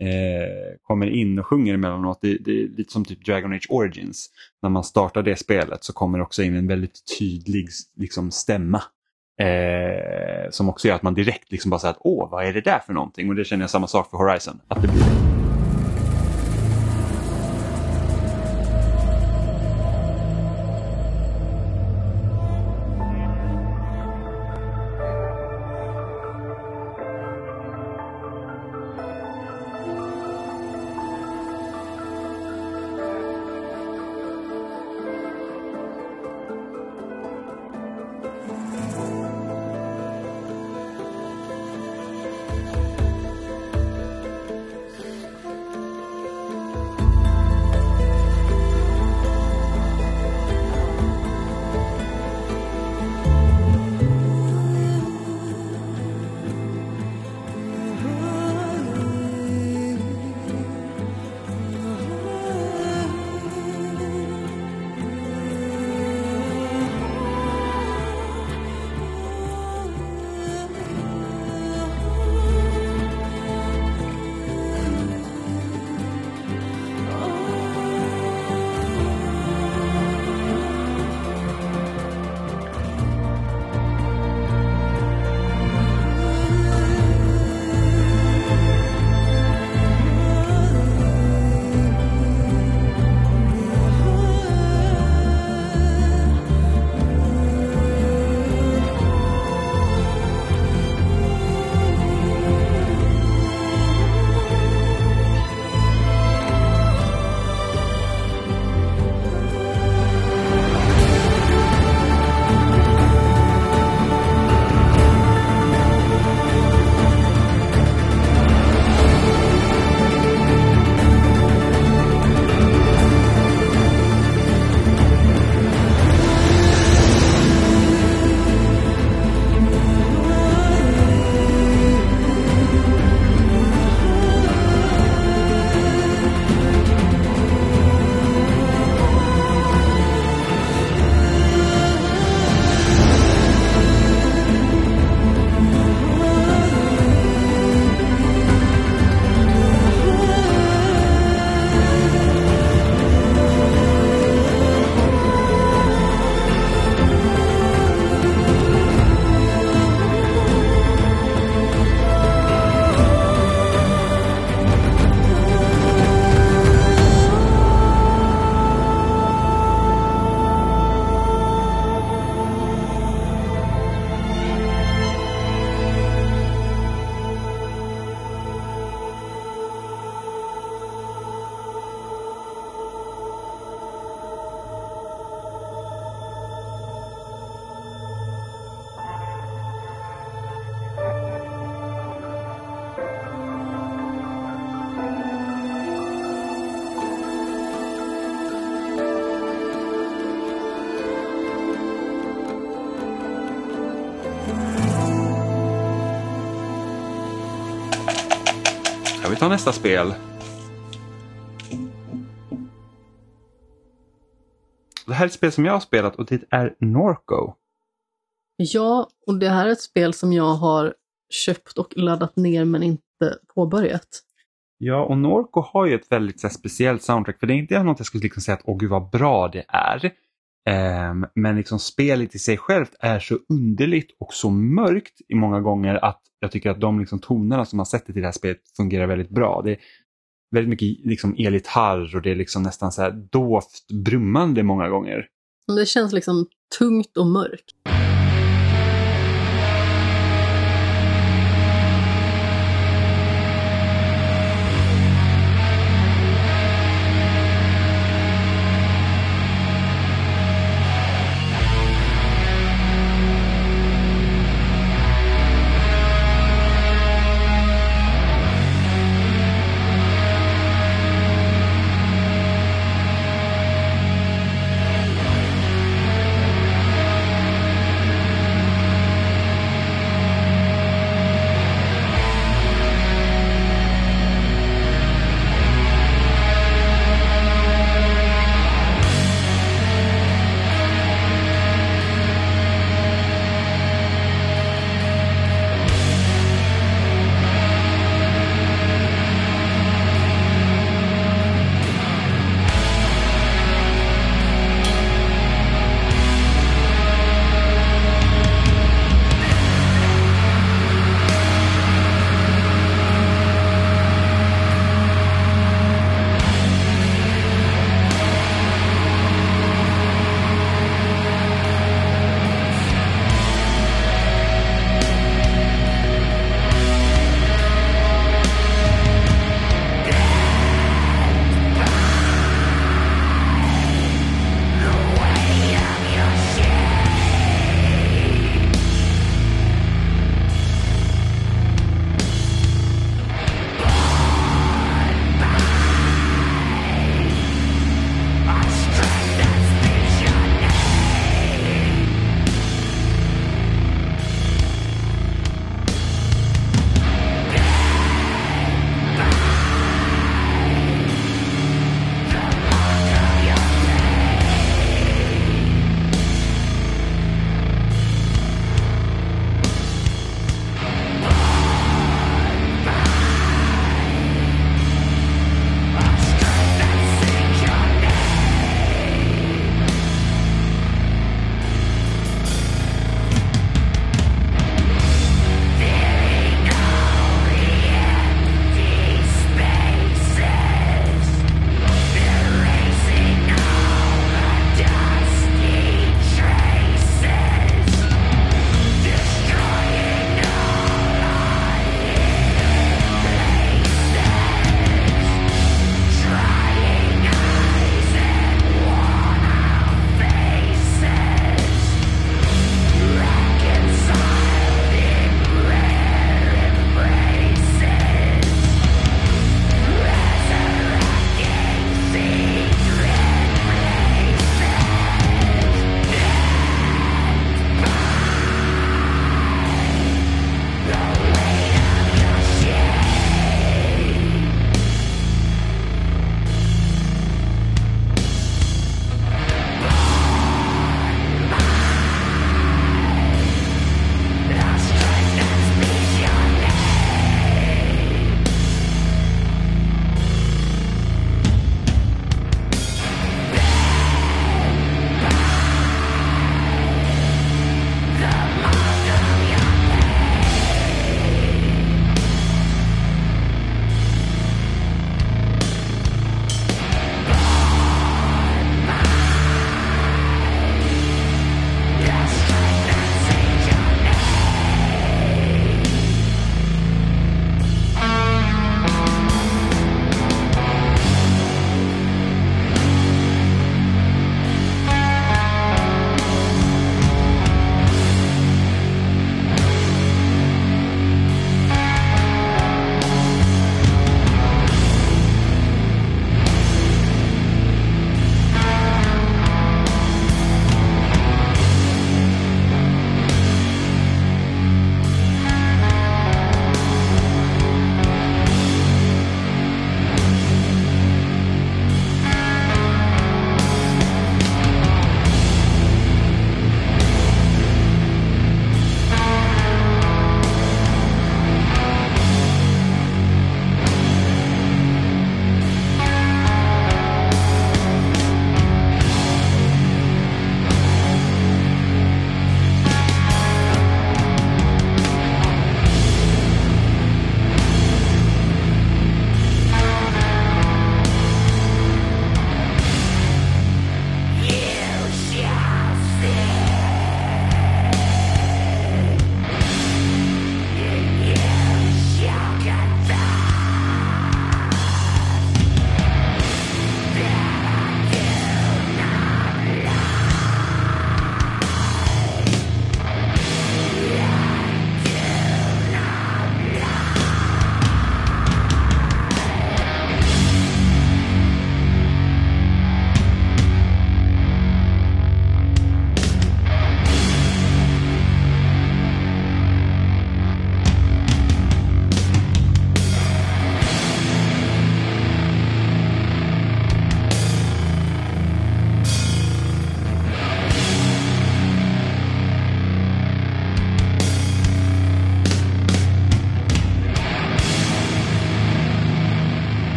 eh, kommer in och sjunger emellanåt. Det, det är lite som typ Dragon Age Origins. När man startar det spelet så kommer det också in en väldigt tydlig liksom, stämma. Eh, som också gör att man direkt liksom bara säger att åh, vad är det där för någonting? Och det känner jag samma sak för Horizon. Att det blir nästa spel. Det här är ett spel som jag har spelat och det är Norco. Ja, och det här är ett spel som jag har köpt och laddat ner men inte påbörjat. Ja, och Norco har ju ett väldigt här, speciellt soundtrack. För det är inte något jag skulle liksom säga att åh gud vad bra det är. Ehm, men liksom spelet i sig självt är så underligt och så mörkt i många gånger att jag tycker att de liksom tonerna som man sätter till det här spelet fungerar väldigt bra. Det är väldigt mycket liksom elgitarr och det är liksom nästan så här dovt brummande många gånger. Det känns liksom tungt och mörkt.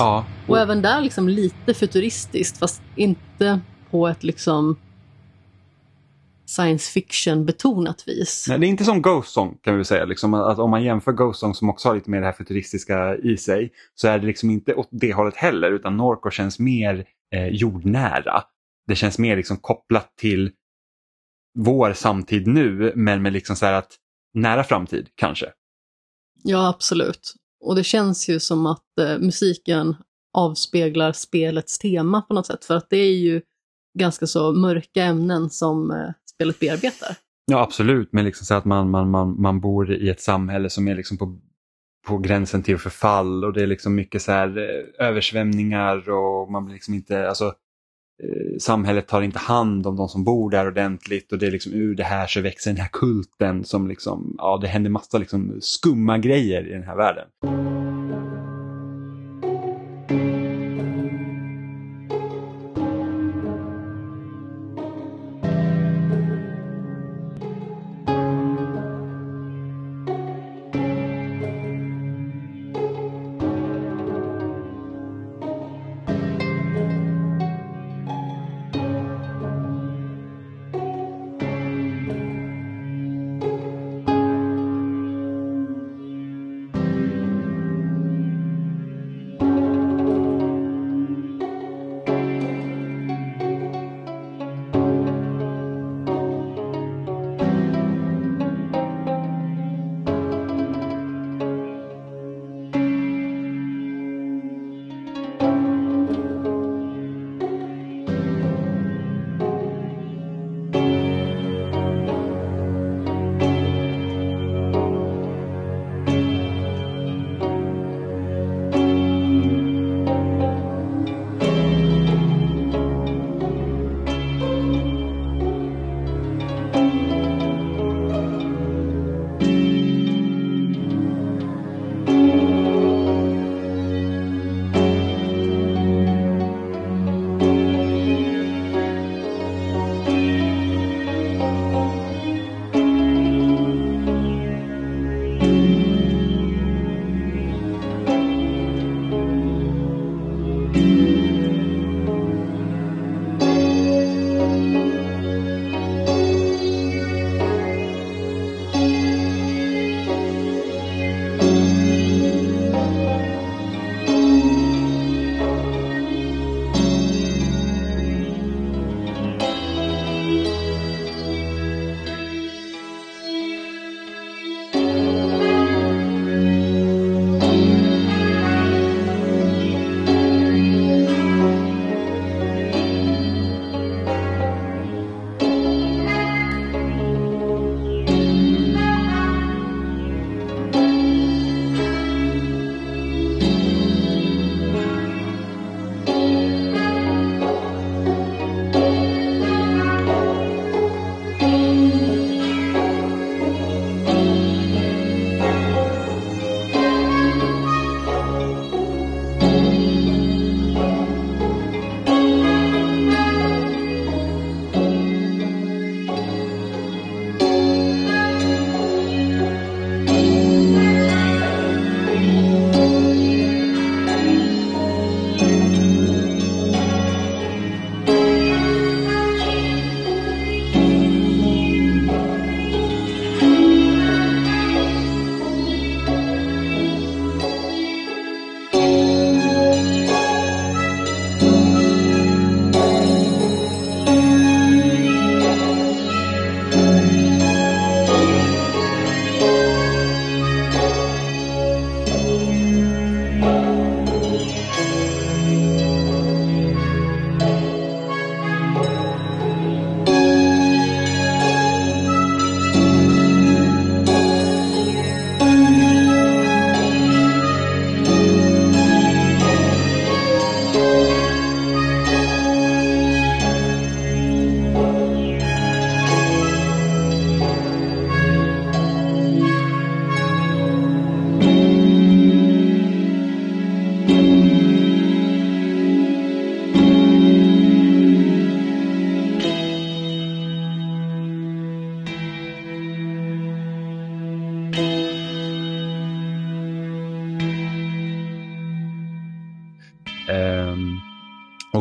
Ja, Och även där liksom lite futuristiskt fast inte på ett liksom science fiction betonat vis. Nej, det är inte som Ghost Song kan vi säga. Liksom, att om man jämför Ghost Song som också har lite mer det här futuristiska i sig så är det liksom inte åt det hållet heller utan Norco känns mer eh, jordnära. Det känns mer liksom kopplat till vår samtid nu men med liksom så här att nära framtid kanske. Ja, absolut. Och det känns ju som att eh, musiken avspeglar spelets tema på något sätt. För att det är ju ganska så mörka ämnen som eh, spelet bearbetar. Ja absolut, men liksom så att man, man, man, man bor i ett samhälle som är liksom på, på gränsen till förfall och det är liksom mycket så här eh, översvämningar och man blir liksom inte, alltså Eh, samhället tar inte hand om de som bor där ordentligt och det är liksom ur det här så växer den här kulten som liksom, ja det händer massa liksom skumma grejer i den här världen.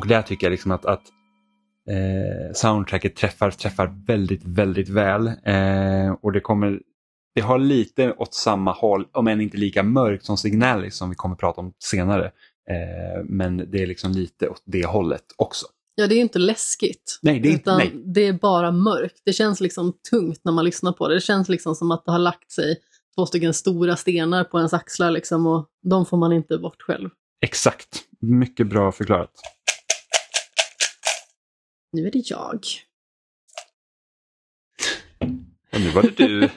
Där tycker jag liksom att, att eh, soundtracket träffar, träffar väldigt, väldigt väl. Eh, och det kommer det har lite åt samma håll, om än inte lika mörkt som Signalis som vi kommer prata om senare. Eh, men det är liksom lite åt det hållet också. Ja, det är inte läskigt. Nej, det är, utan nej. det är bara mörkt. Det känns liksom tungt när man lyssnar på det. Det känns liksom som att det har lagt sig två stycken stora stenar på ens axlar liksom, och de får man inte bort själv. Exakt, mycket bra förklarat. Nu är det jag. Nu var det du.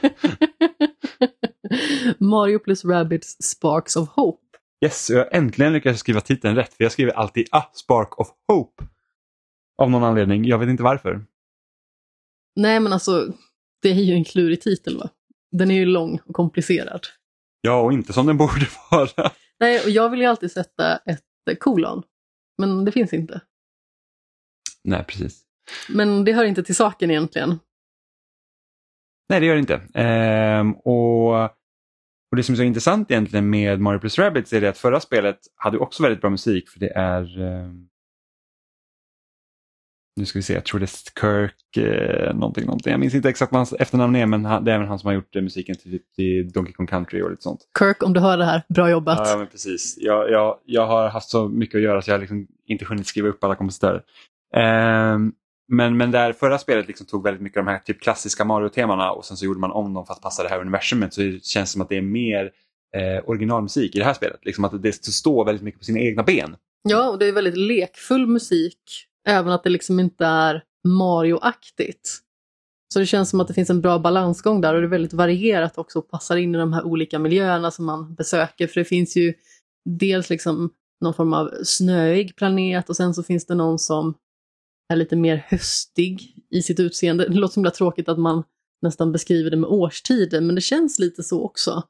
Mario plus Rabbids Sparks of Hope. Yes, jag har äntligen lyckats skriva titeln rätt för jag skriver alltid A Spark of Hope. Av någon anledning, jag vet inte varför. Nej, men alltså, det är ju en klurig titel va? Den är ju lång och komplicerad. Ja, och inte som den borde vara. Nej, och jag vill ju alltid sätta ett kolon. Men det finns inte. Nej, precis. Men det hör inte till saken egentligen. Nej, det gör det inte. Ehm, och, och Det som är så intressant egentligen med Mario plus Rabbids är det att förra spelet hade också väldigt bra musik för det är ehm, nu ska vi se, jag tror det är Kirk eh, någonting, någonting. Jag minns inte exakt vad hans efternamn är men han, det är även han som har gjort eh, musiken till, till Donkey Kong Country och lite sånt. Kirk, om du hör det här, bra jobbat. Ja, men precis. Jag, jag, jag har haft så mycket att göra så jag har liksom inte hunnit skriva upp alla kompositörer. Ehm, men, men där förra spelet liksom tog väldigt mycket av de här typ klassiska Mario-temana och sen så gjorde man om dem för att passa det här universumet så det känns som att det är mer eh, originalmusik i det här spelet. Liksom att det står väldigt mycket på sina egna ben. Ja, och det är väldigt lekfull musik. Även att det liksom inte är Mario-aktigt. Så det känns som att det finns en bra balansgång där och det är väldigt varierat också och passar in i de här olika miljöerna som man besöker. För det finns ju dels liksom någon form av snöig planet och sen så finns det någon som är lite mer höstig i sitt utseende. Det låter så himla tråkigt att man nästan beskriver det med årstider, men det känns lite så också.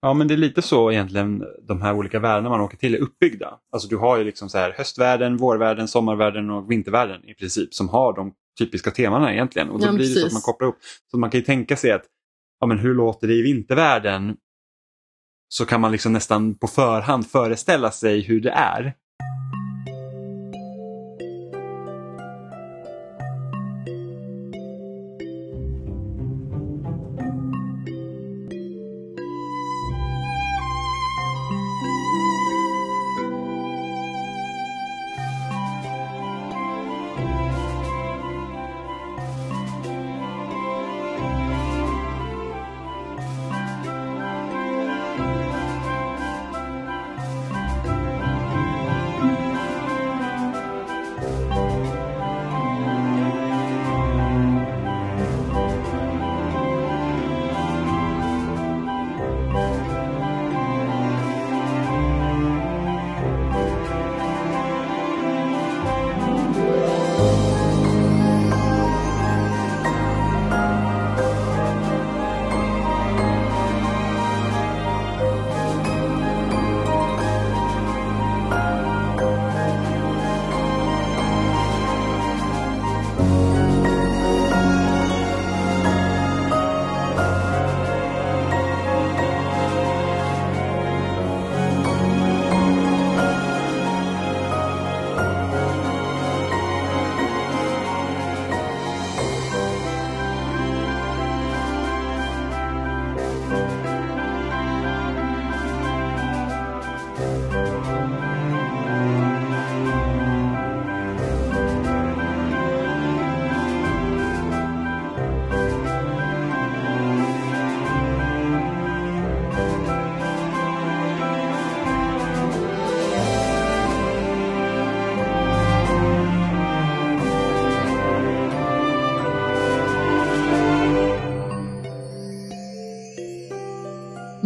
Ja men det är lite så egentligen de här olika världarna man åker till är uppbyggda. Alltså du har ju liksom så här höstvärlden, vårvärlden, sommarvärlden och vintervärlden i princip som har de typiska temana egentligen. Och då Ja, blir det så precis. att man kopplar ihop. Så man kan ju tänka sig att ja, men hur låter det i vintervärlden? Så kan man liksom nästan på förhand föreställa sig hur det är.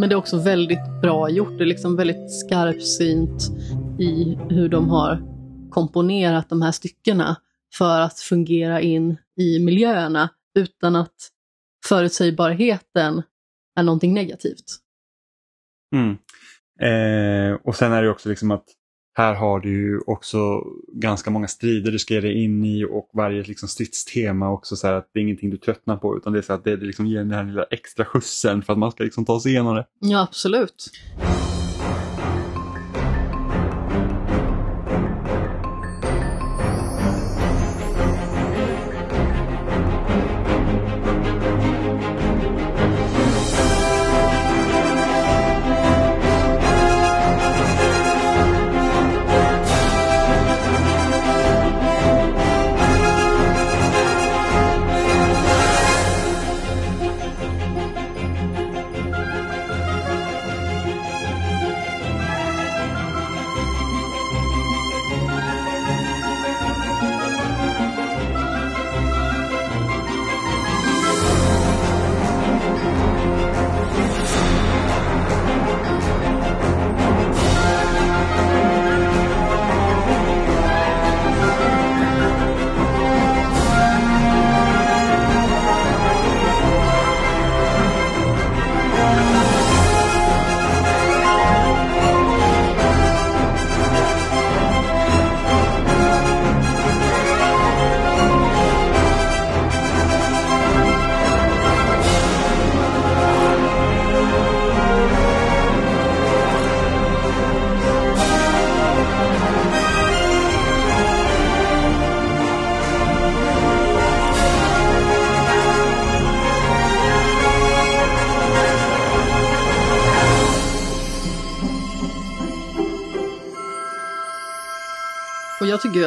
Men det är också väldigt bra gjort. Det är liksom väldigt skarpsynt i hur de har komponerat de här styckena för att fungera in i miljöerna utan att förutsägbarheten är någonting negativt. Mm. Eh, och sen är det också liksom att här har du ju också ganska många strider du ska ge dig in i och varje liksom stridstema också så här att det är ingenting du tröttnar på utan det är så att det liksom ger den här lilla extra skjutsen för att man ska liksom ta sig igenom det. Ja, absolut.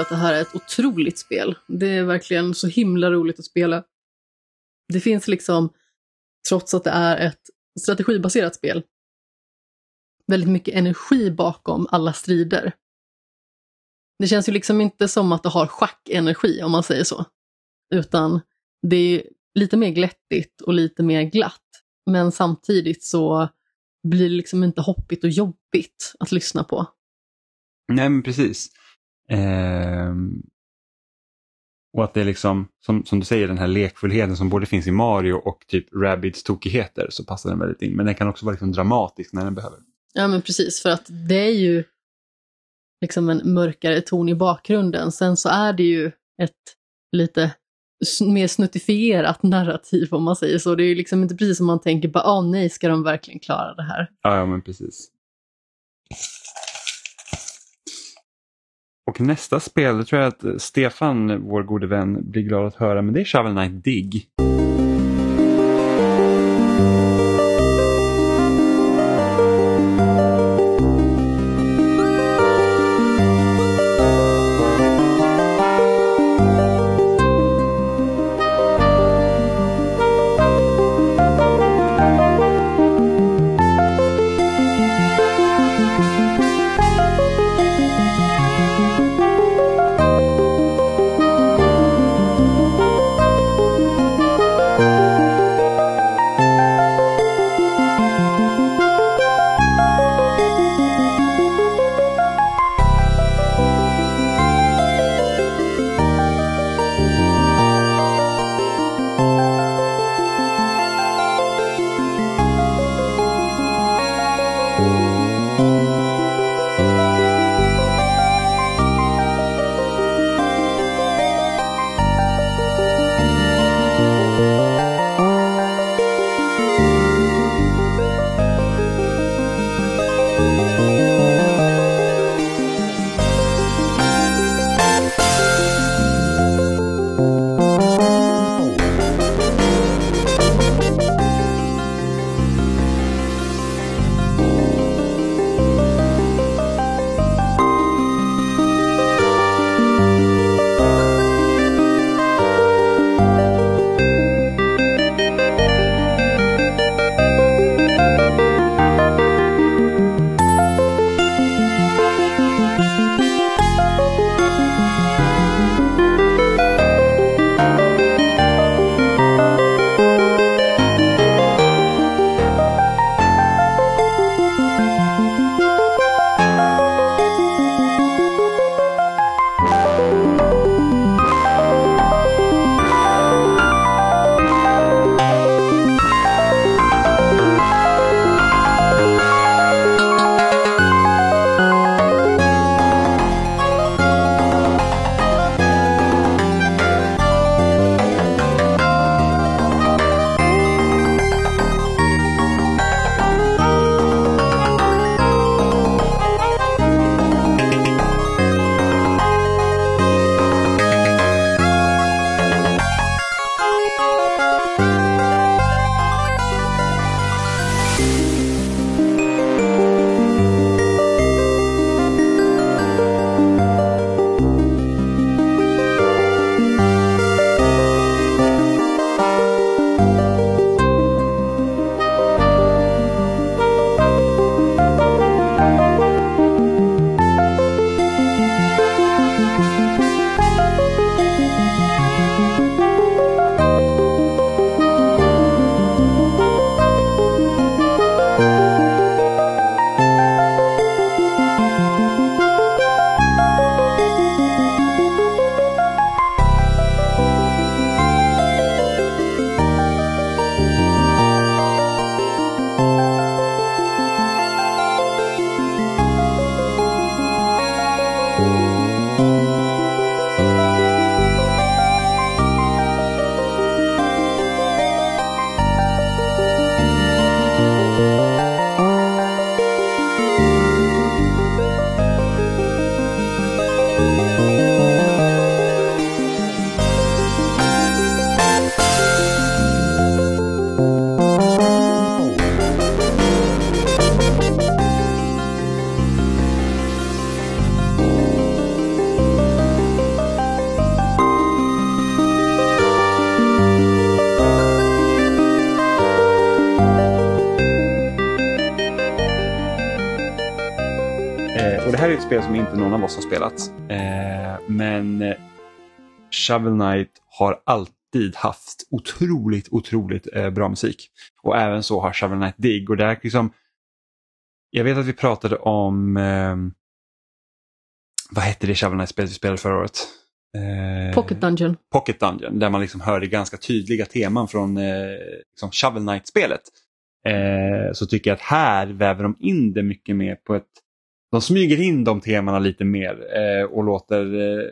Att det här är ett otroligt spel. Det är verkligen så himla roligt att spela. Det finns liksom, trots att det är ett strategibaserat spel, väldigt mycket energi bakom alla strider. Det känns ju liksom inte som att det har schackenergi om man säger så. Utan det är lite mer glättigt och lite mer glatt. Men samtidigt så blir det liksom inte hoppigt och jobbigt att lyssna på. Nej, men precis. Ehm, och att det är liksom, som, som du säger, den här lekfullheten som både finns i Mario och typ Rabbids tokigheter så passar den väldigt in. Men den kan också vara liksom dramatisk när den behöver. Ja men precis, för att det är ju liksom en mörkare ton i bakgrunden. Sen så är det ju ett lite mer snuttifierat narrativ om man säger så. Det är ju liksom inte precis som man tänker bara, åh nej, ska de verkligen klara det här? Ja, ja men precis. Och nästa spel, det tror jag att Stefan, vår gode vän, blir glad att höra, men det är Shovel Knight Dig. Alltid haft otroligt, otroligt eh, bra musik. Och även så har Shovel Knight Dig. Och det är liksom, jag vet att vi pratade om, eh, vad hette det Shovel Knight-spelet vi spelade förra året? Eh, Pocket Dungeon. Pocket Dungeon där man liksom hörde ganska tydliga teman från eh, liksom Shovel Knight-spelet. Eh, så tycker jag att här väver de in det mycket mer på ett... De smyger in de temana lite mer eh, och låter eh,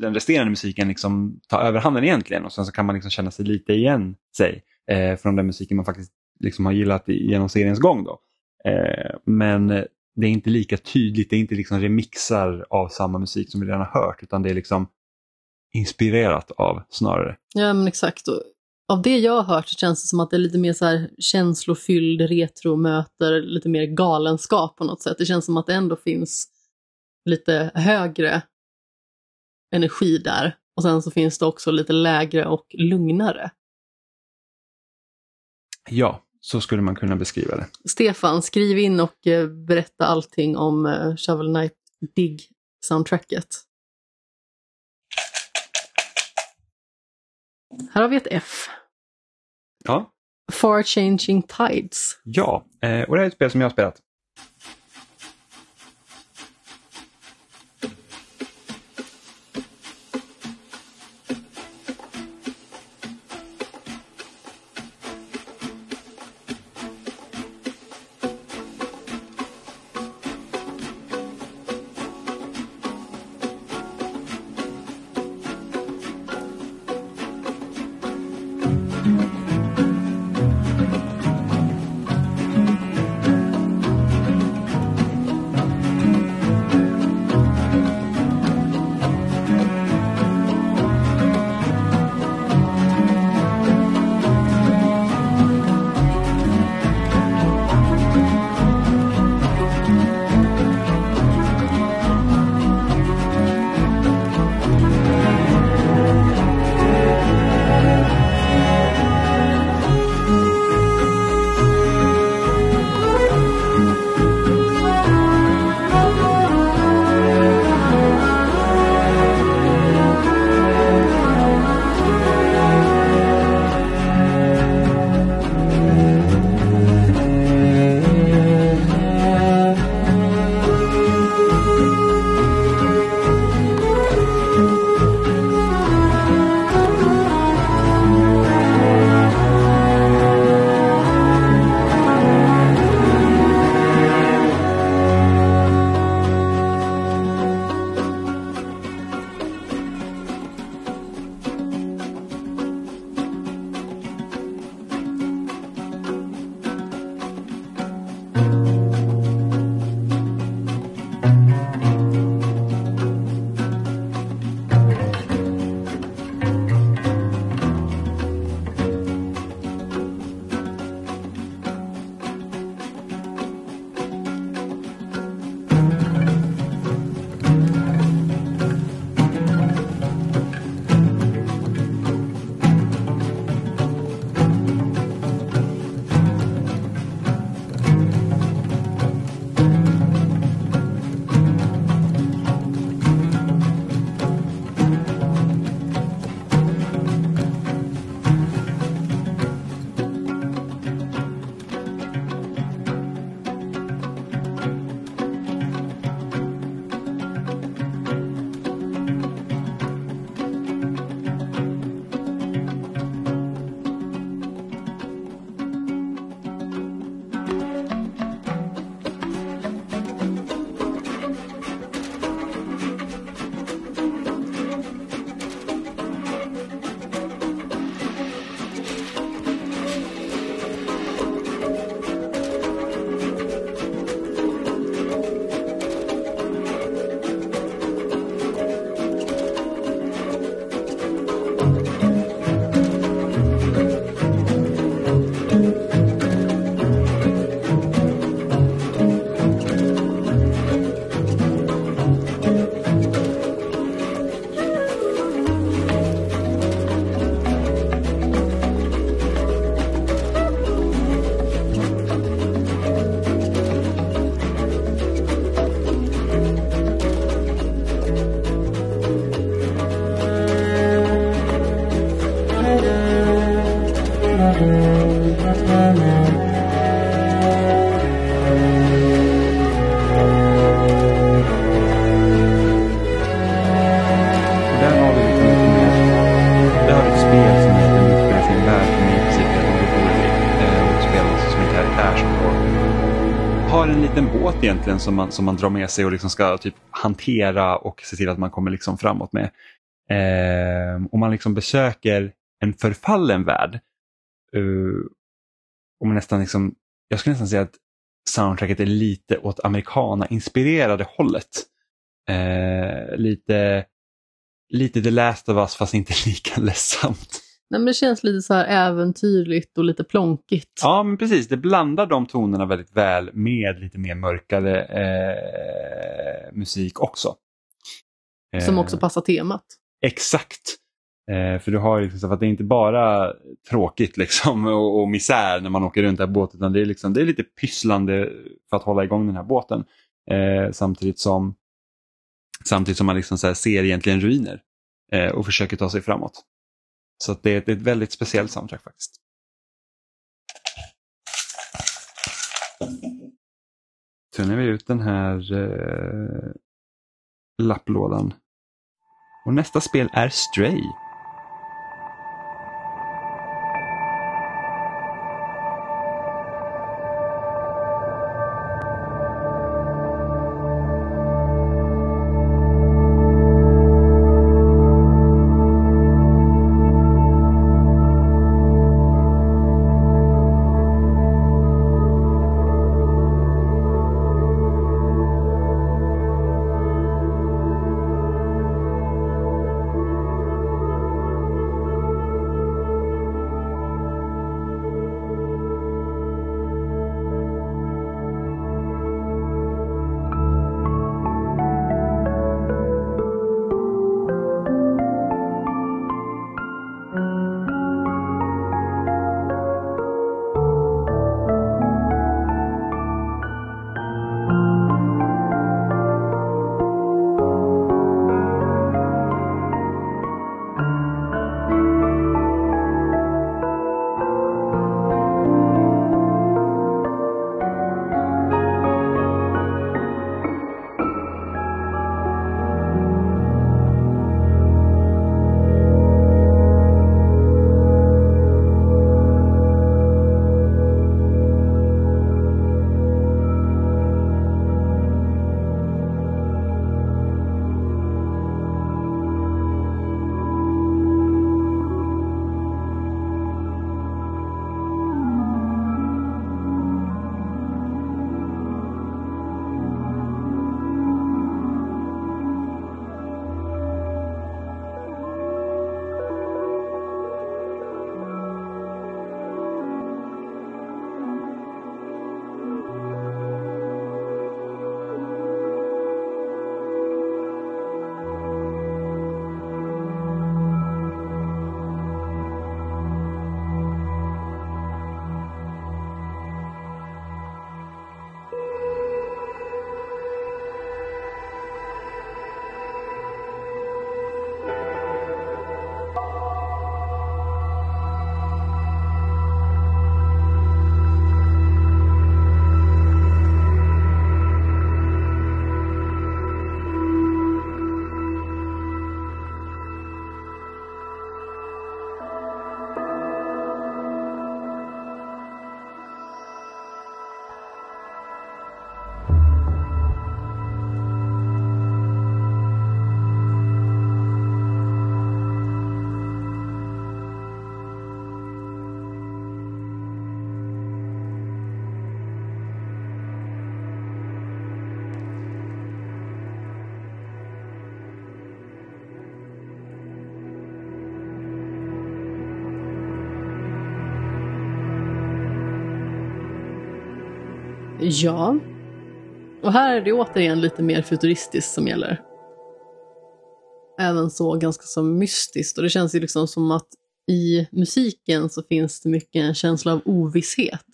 den resterande musiken liksom ta överhanden egentligen och sen så kan man liksom känna sig lite igen sig eh, från den musiken man faktiskt liksom har gillat genom seriens gång. Då. Eh, men det är inte lika tydligt, det är inte liksom remixar av samma musik som vi redan har hört utan det är liksom inspirerat av snarare. Ja men exakt. Och av det jag har hört så känns det som att det är lite mer så här känslofylld retro möter lite mer galenskap på något sätt. Det känns som att det ändå finns lite högre energi där. Och sen så finns det också lite lägre och lugnare. Ja, så skulle man kunna beskriva det. Stefan, skriv in och eh, berätta allting om eh, Shovel Knight Dig-soundtracket. Här har vi ett F. Ja, Far Changing Tides. ja. Eh, och det här är ett spel som jag har spelat. Egentligen som man, som man drar med sig och liksom ska typ hantera och se till att man kommer liksom framåt med. Eh, och man liksom besöker en förfallen värld. Eh, uh, och man nästan liksom, jag skulle nästan säga att soundtracket är lite åt americana-inspirerade hållet. Eh, lite, lite The Last of Us fast inte lika ledsamt. Nej, men det känns lite så här äventyrligt och lite plonkigt. Ja, men precis. Det blandar de tonerna väldigt väl med lite mer mörkare eh, musik också. Som Eh, också passar temat. Exakt. Eh, för du har liksom, så att det är inte bara tråkigt liksom, och, och misär när man åker runt den här båten utan det är, liksom, det är lite pysslande för att hålla igång den här båten. Eh, samtidigt som samtidigt som man liksom ser egentligen ruiner eh, och försöker ta sig framåt. Så att det, är, det är ett väldigt speciellt soundtrack faktiskt. Tunnar vi ut den här eh, lapplådan. Och nästa spel är Stray. Ja. Och här är det återigen lite mer futuristiskt som gäller. Även så ganska så mystiskt. Och det känns ju liksom som att i musiken så finns det mycket en känsla av ovisshet.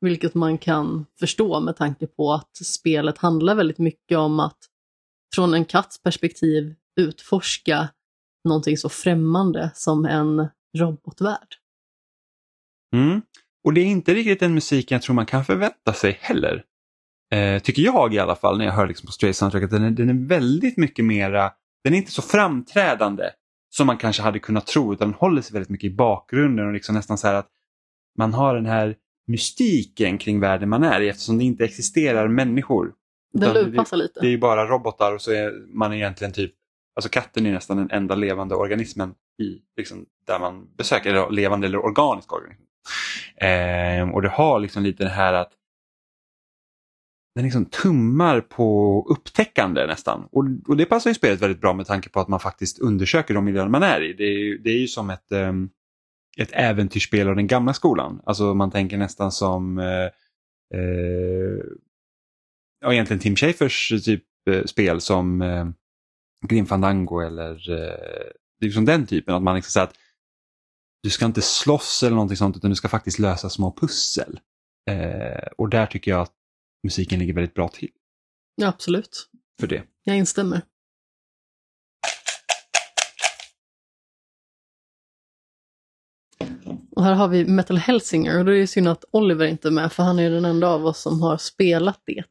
Vilket man kan förstå med tanke på att spelet handlar väldigt mycket om att från en katts perspektiv utforska någonting så främmande som en robotvärld. Mm. Och det är inte riktigt den musiken jag tror man kan förvänta sig heller. Eh, tycker jag i alla fall när jag hör liksom på Stray Soundtrack den är, den är väldigt mycket mera, den är inte så framträdande som man kanske hade kunnat tro utan den håller sig väldigt mycket i bakgrunden och liksom nästan så här att man har den här mystiken kring världen man är i eftersom det inte existerar människor. Den lurpassar lite. Det är ju bara robotar och så är man egentligen typ, alltså katten är nästan den enda levande organismen i, liksom, där man besöker, eller levande eller organisk organism. Eh, och det har liksom lite det här att den liksom tummar på upptäckande nästan. Och, och det passar ju spelet väldigt bra med tanke på att man faktiskt undersöker de miljöer man är i. Det är ju, det är ju som ett, um, ett äventyrsspel av den gamla skolan. Alltså man tänker nästan som uh, uh, ja, egentligen Tim Schafers eh, typ uh, spel som eh, Grim Fandango eller eh, det är liksom den typen. Att man liksom så att du ska inte slåss eller någonting sånt utan du ska faktiskt lösa små pussel. Eh, och där tycker jag att musiken ligger väldigt bra till Ja, absolut. för det. Jag instämmer. Och här har vi Metal Hellsinger och då är det synd att Oliver inte är med för han är den enda av oss som har spelat det.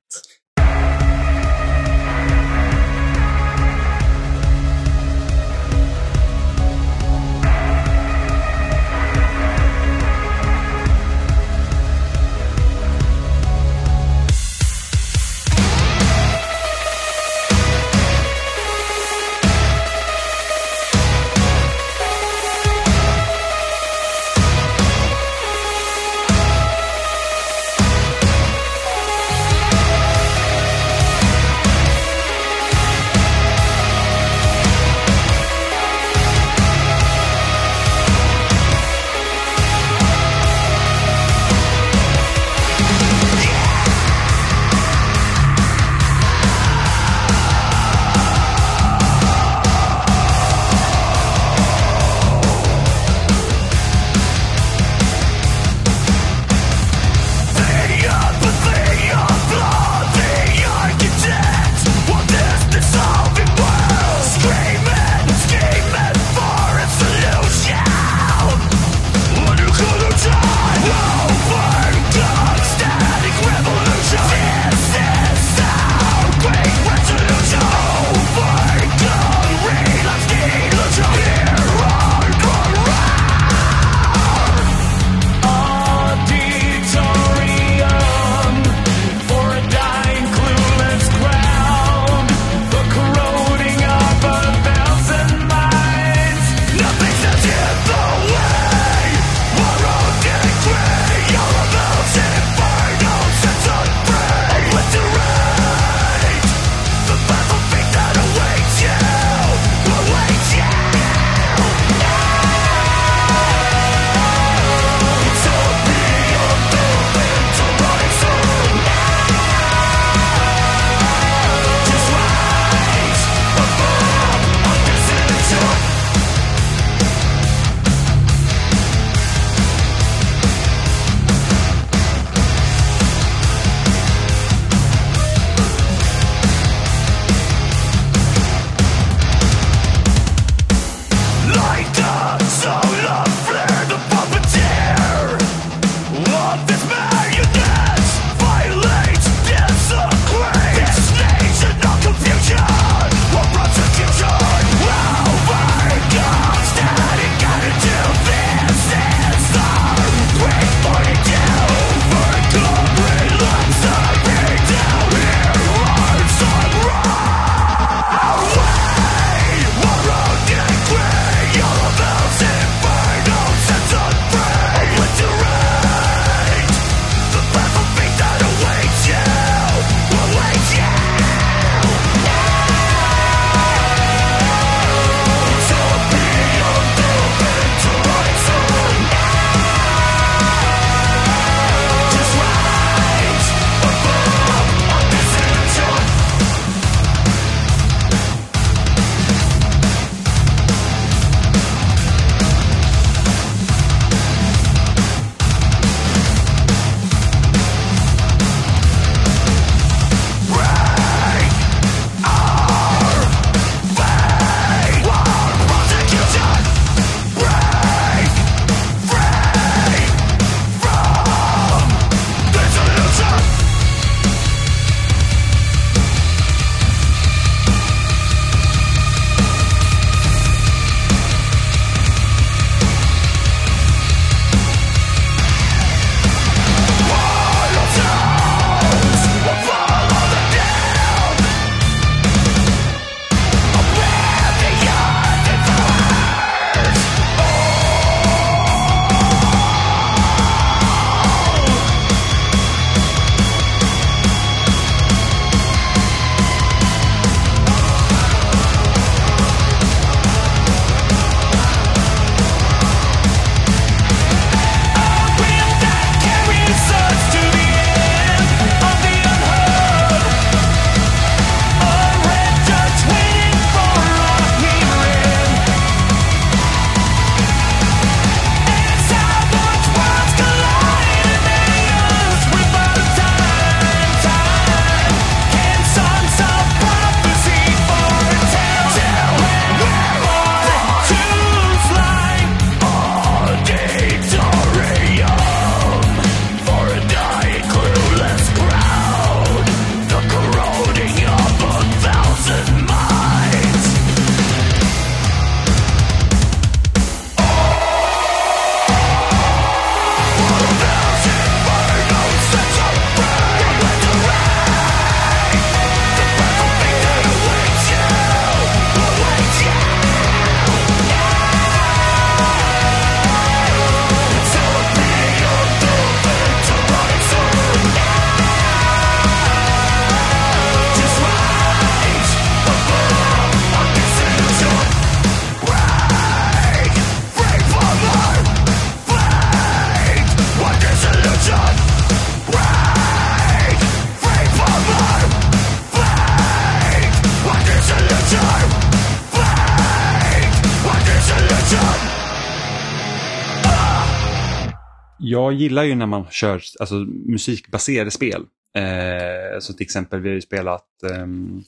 Jag gillar ju när man kör alltså, musikbaserade spel. Eh, så till exempel, vi har ju spelat ehm,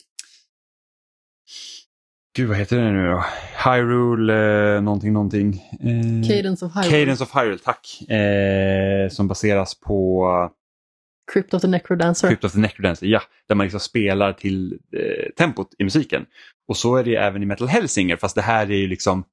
Gud, vad heter det nu då? Hyrule eh, någonting någonting. Eh, Cadence of Hyrule. Cadence of Hyrule, tack. Eh, som baseras på Crypt of the Necrodancer. Crypt of the Necrodancer, ja. Där man liksom spelar till eh, tempot i musiken. Och så är det även i Metal Hellsinger, fast det här är ju liksom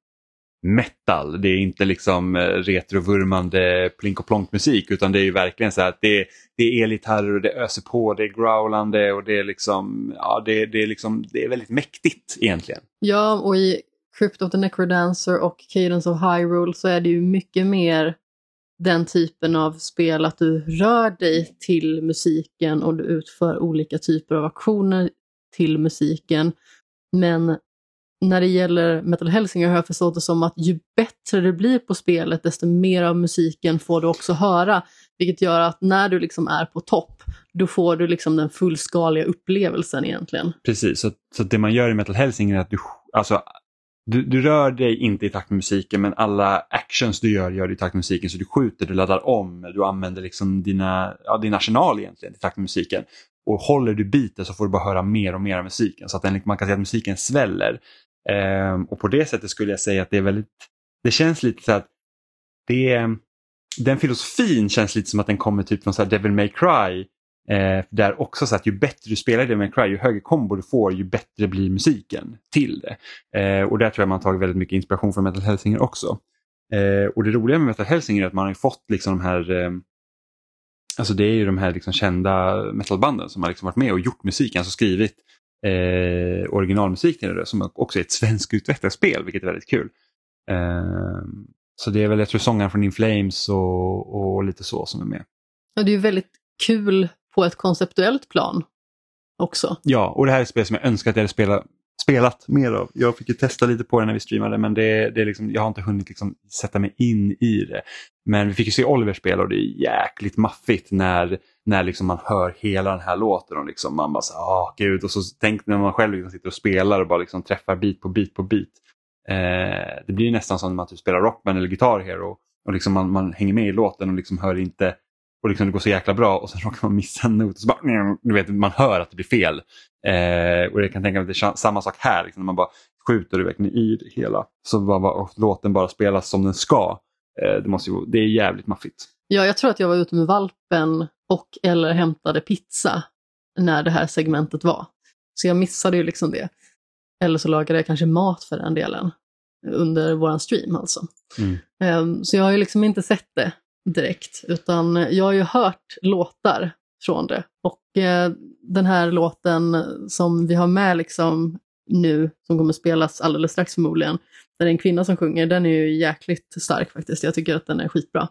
metal. Det är inte liksom eh, retrovurmande plink och plonk musik utan det är ju verkligen så här att det, det är elgitarrer och det öser på, det är growlande och det är liksom, ja det, det är liksom, det är väldigt mäktigt egentligen. Ja, och i Crypt of the Necrodancer och Cadence of Hyrule så är det ju mycket mer den typen av spel att du rör dig till musiken och du utför olika typer av aktioner till musiken. Men när det gäller Metal Hellsinger har jag förstått det som att ju bättre det blir på spelet desto mer av musiken får du också höra. Vilket gör att när du liksom är på topp då får du liksom den fullskaliga upplevelsen egentligen. Precis, så, så det man gör i Metal Helsing är att du, alltså, du, du rör dig inte i takt med musiken men alla actions du gör gör du i takt med musiken. Så du skjuter, du laddar om, du använder liksom dina, ja, din arsenal egentligen i takt med musiken. Och håller du biten så får du bara höra mer och mer av musiken så att den, man kan säga att musiken sväller. Ehm, och på det sättet skulle jag säga att det är väldigt, det känns lite så att det den filosofin känns lite som att den kommer typ från så här Devil May Cry. Eh, där också så att ju bättre du spelar Devil May Cry, ju högre kombo du får, ju bättre blir musiken till det. Eh, och där tror jag man tagit väldigt mycket inspiration från Metal Helsinger också. Eh, och det roliga med Metal Helsinger är att man har fått liksom de här eh, Alltså det är ju de här liksom kända metalbanden som har liksom varit med och gjort musiken, alltså skrivit eh, originalmusik till det som också är ett svenskutvecklat spel, vilket är väldigt kul. Eh, så det är väl, jag tror sångaren från In Flames och, och lite så som är med. Och det är ju väldigt kul på ett konceptuellt plan också. Ja, och det här är ett spel som jag önskar att jag hade spelat, spelat mer av. Jag fick ju testa lite på det när vi streamade men det, det är liksom, jag har inte hunnit liksom sätta mig in i det. Men vi fick ju se Oliver spela och det är jäkligt maffigt när, när liksom man hör hela den här låten och liksom man bara så åh ah, gud och så tänk när man själv liksom sitter och spelar och bara liksom träffar bit på bit på bit. Eh, det blir nästan som när man typ spelar Rockman eller Guitar Hero och liksom man, man hänger med i låten och liksom hör inte och liksom det går så jäkla bra och sen råkar man missa en not och så bara, du vet, man hör att det blir fel. Eh, och jag kan tänka mig att det är samma sak här, liksom, när man bara skjuter du verkligen i det hela. Så bara, och låten bara spelas som den ska. Eh, det, måste ju, det är jävligt maffigt. Ja, jag tror att jag var ute med valpen och eller hämtade pizza när det här segmentet var. Så jag missade ju liksom det. Eller så lagade jag kanske mat för den delen under våran stream alltså. Mm. Ehm, Så jag har ju liksom inte sett det direkt, utan jag har ju hört låtar från det. Och eh, den här låten som vi har med liksom nu, som kommer spelas alldeles strax förmodligen, där det är en kvinna som sjunger, den är ju jäkligt stark faktiskt. Jag tycker att den är skitbra.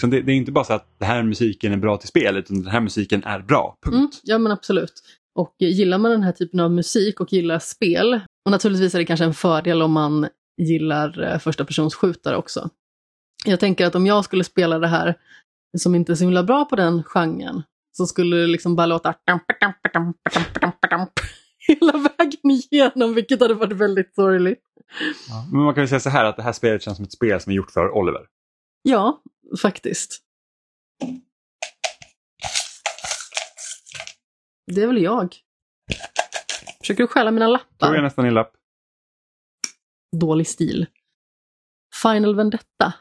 Liksom, det, det är inte bara så att den här musiken är bra till spel utan den här musiken är bra. Punkt. Mm, ja men absolut. Och gillar man den här typen av musik och gillar spel, och naturligtvis är det kanske en fördel om man gillar eh, första persons skjutare också. Jag tänker att om jag skulle spela det här som inte är så himla bra på den genren, så skulle det liksom bara låta hela vägen igenom, vilket hade varit väldigt sorgligt. Men man kan ju säga så här att det här spelet känns som ett spel som är gjort för Oliver. Ja, faktiskt. Det är väl jag. Försöker du stjäla mina Tror jag lappar? nästan i lapp. Dålig stil. Final Vendetta.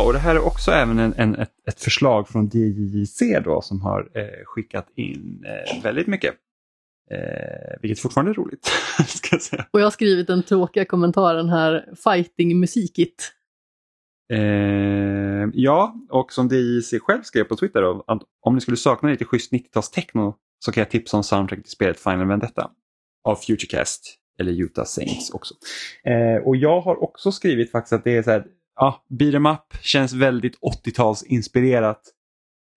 Ja, och det här är också även en, en, ett, ett förslag från DJC då som har eh, skickat in eh, väldigt mycket. Eh, vilket fortfarande är roligt. ska jag säga. Och jag har skrivit den tråkiga kommentaren här, fighting-musikigt. Eh, ja, och som DJC själv skrev på Twitter då, att om ni skulle sakna lite schysst 90-tals-techno så kan jag tipsa om soundtracket till spelet Final Vendetta av Futurecast eller Utah Saints också. Eh, och jag har också skrivit faktiskt att det är så här, ja, beat 'em up känns väldigt 80-talsinspirerat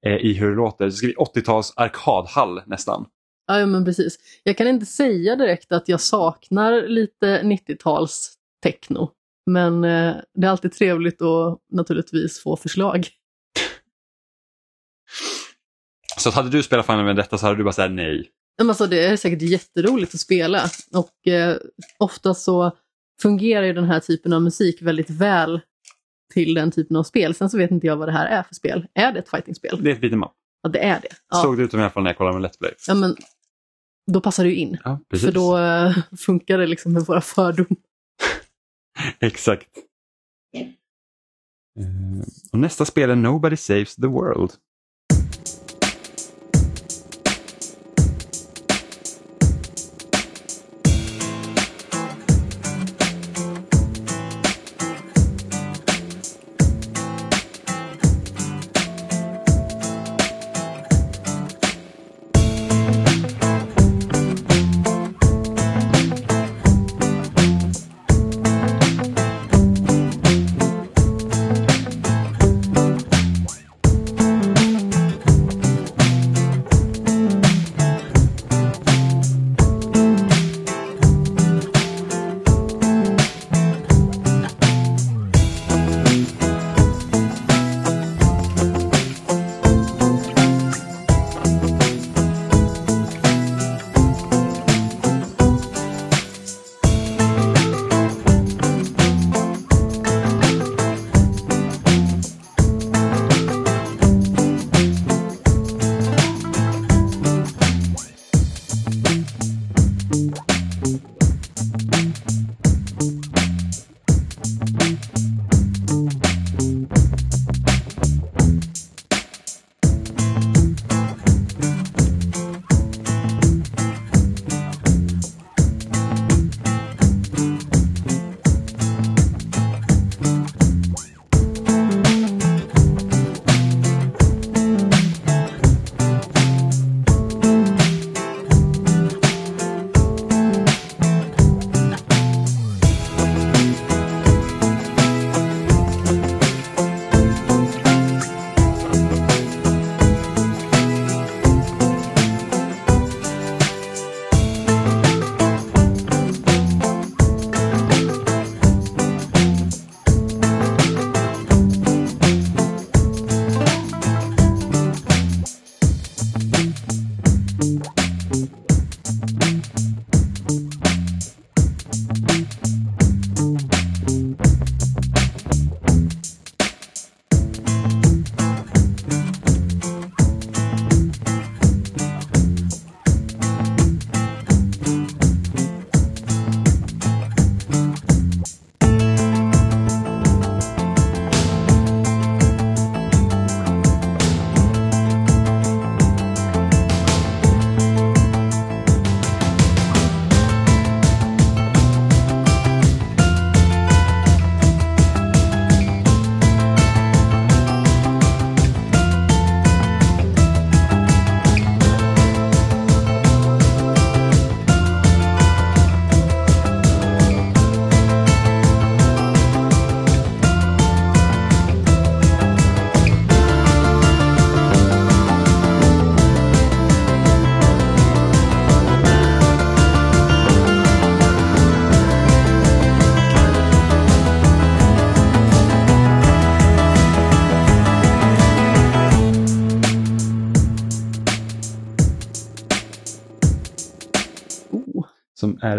eh, i hur det låter. Jag skriver 80-tals arkadhall nästan. Ja, ja, men precis. Jag kan inte säga direkt att jag saknar lite 90-tals techno. Men eh, det är alltid trevligt att naturligtvis få förslag. Så hade du spelat Final Vendetta så hade du bara sagt nej. Men alltså, det är säkert jätteroligt att spela och eh, ofta så fungerar ju den här typen av musik väldigt väl till den typen av spel. Sen så vet inte jag vad det här är för spel. Är det ett fightingspel? Det är ett beat'em up. Ja, det är det. Ja, Såg det ut som i alla fall när jag kollade med Let's Play. ja men då passar det ju in. Ja. För då eh, funkar det liksom med våra fördomar. Exakt. Eh, och nästa spel är Nobody Saves the World.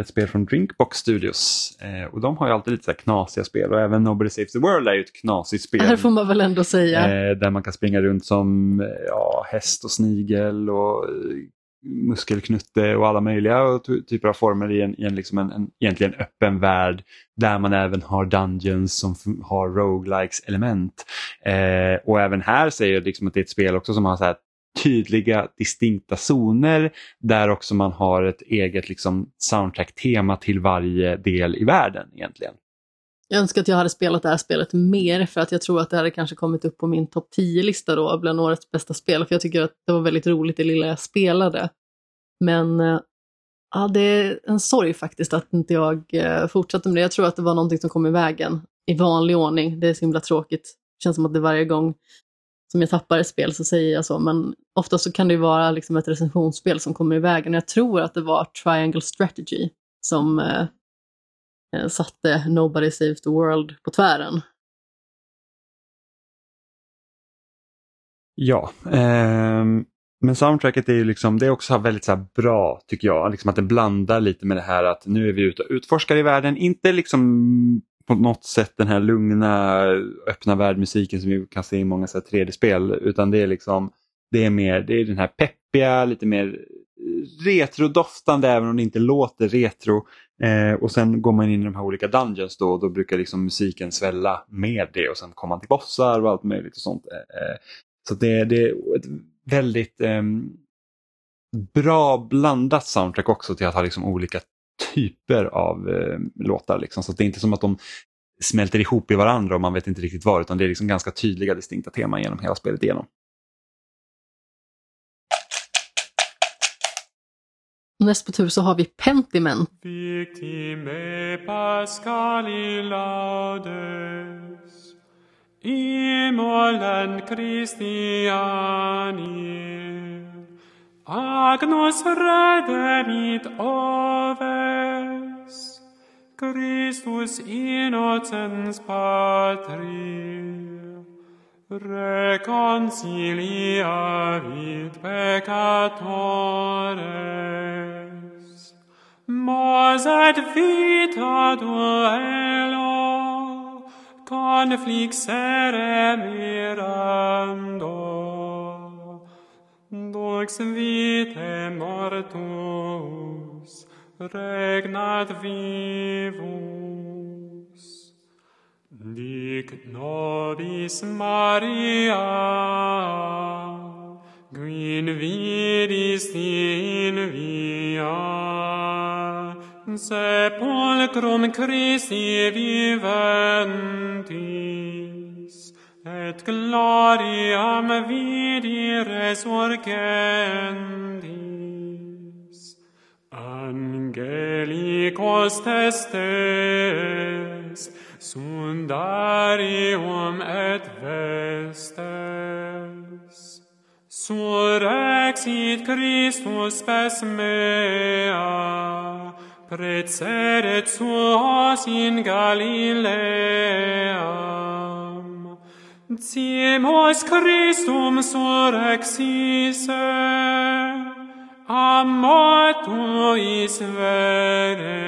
Ett spel från Drinkbox Studios. Eh, och de har ju alltid lite så här knasiga spel och även Nobody Saves the World är ju ett knasigt spel. Här får man väl ändå säga. Eh, där man kan springa runt som eh, ja, häst och snigel och eh, muskelknutte och alla möjliga och typer av former i en, i en, liksom en, en egentligen öppen värld där man även har dungeons som har roguelikes element. Eh, och även här säger jag liksom att det är ett spel också som har så här tydliga distinkta zoner där också man har ett eget liksom soundtrack-tema till varje del i världen egentligen. Jag önskar att jag hade spelat det här spelet mer för att jag tror att det hade kanske kommit upp på min topp 10-lista då bland årets bästa spel. För jag tycker att det var väldigt roligt det lilla jag spelade. Men eh, ja, det är en sorg faktiskt att inte jag eh, fortsatte med det. Jag tror att det var någonting som kom i vägen i vanlig ordning. Det är så himla tråkigt. Det känns som att det varje gång som jag tappar ett spel så säger jag så. Men ofta så kan det ju vara liksom ett recensionsspel som kommer i vägen. Jag tror att det var Triangle Strategy som eh, eh satte Nobody Saves the World på tvären. Ja, eh, men soundtracket är ju liksom, det är också väldigt så här bra tycker jag. Liksom att det blandar lite med det här att nu är vi ute och utforskar i världen. Inte liksom på något sätt den här lugna öppna världmusiken som vi kan se i många 3D-spel. Utan det är liksom, det är mer, det är den här peppiga, lite mer eh, retrodoftande även om det inte låter retro. Eh, och sen går man in i de här olika dungeons då och då brukar liksom musiken svälla med det och sen kommer man till bossar och allt möjligt och sånt. Eh, eh så det, det är ett väldigt eh, bra blandat soundtrack också till att ha liksom olika typer av eh, låtar. Liksom. Så det är inte som att de smälter ihop i varandra och man vet inte riktigt var utan det är liksom ganska tydliga distinkta teman genom hela spelet igenom. Näst på tur så har vi Pentiment. Victime Pascali laudes, Imolen Christiani, Agnus redemit oves, Christus innocens patri, reconciliavit peccatores, mos et vita duelo, conflixere mirando, ex vitae mortuus regnat vivus. Dic nobis Maria, quin vidis in via, sepulcrum Christi viventis, et gloriam vidi resurgendis. Angelicos testes, sundarium et vestes. Surrexit Christus spes mea, precedit suos in Galilea, Ciemois Christum surexisse, amor tuis vere,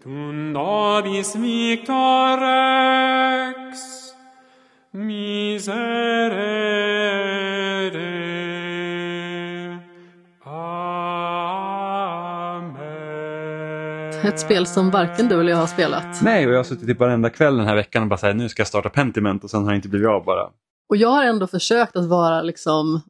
tu nobis victor rex, miserere. Ett spel som varken du eller jag har spelat. Nej, och jag har suttit i varenda kväll den här veckan och bara säger nu ska jag starta Pentiment och sen har det inte blivit av bara. Och jag har ändå försökt att vara liksom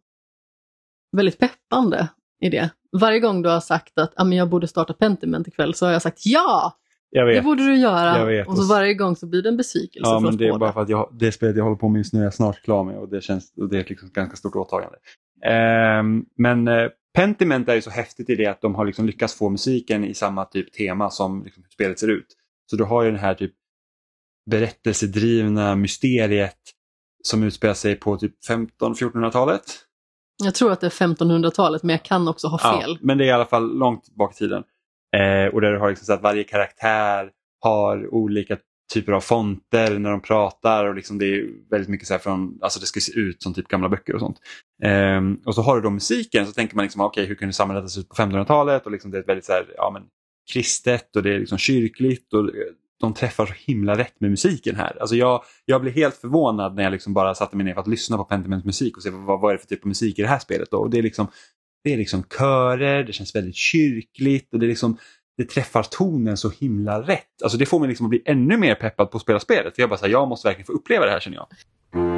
väldigt peppande i det. Varje gång du har sagt att ah, men jag borde starta Pentiment ikväll så har jag sagt ja, Jag det vet. borde du göra. Jag vet. Och så varje gång så blir det en besvikelse Ja, men det är båda. bara för att jag, det spelet jag håller på med just nu är jag snart klar med och det, känns, och det är ett liksom ganska stort åtagande. Ehm, men eh, Pentiment är ju så häftigt i det att de har liksom lyckats få musiken i samma typ tema som liksom spelet ser ut. Så du har ju den här typ berättelsedrivna mysteriet som utspelar sig på typ 15-1400-talet. Jag tror att det är 1500-talet men jag kan också ha fel. Ja, men det är i alla fall långt bak i tiden. Eh, och där du har liksom så att varje karaktär har olika typer av fonter när de pratar och liksom det är väldigt mycket så här från, alltså det ska se ut som typ gamla böcker och sånt. Ehm, och så har du då musiken så tänker man liksom, ah, okej hur kunde samhället se ut på 1500-talet och liksom det är ett väldigt så här, ja men kristet och det är liksom kyrkligt och eh, de träffar så himla rätt med musiken här. Alltså jag, jag blev helt förvånad när jag liksom bara satte mig ner för att lyssna på Pentiments musik och se vad, vad är det för typ av musik i det här spelet. Då. Och det, är liksom, det är liksom körer, det känns väldigt kyrkligt och det, är liksom, det träffar tonen så himla rätt. Alltså det får mig liksom att bli ännu mer peppad på att spela spelet. För jag bara så här, jag måste verkligen få uppleva det här känner jag.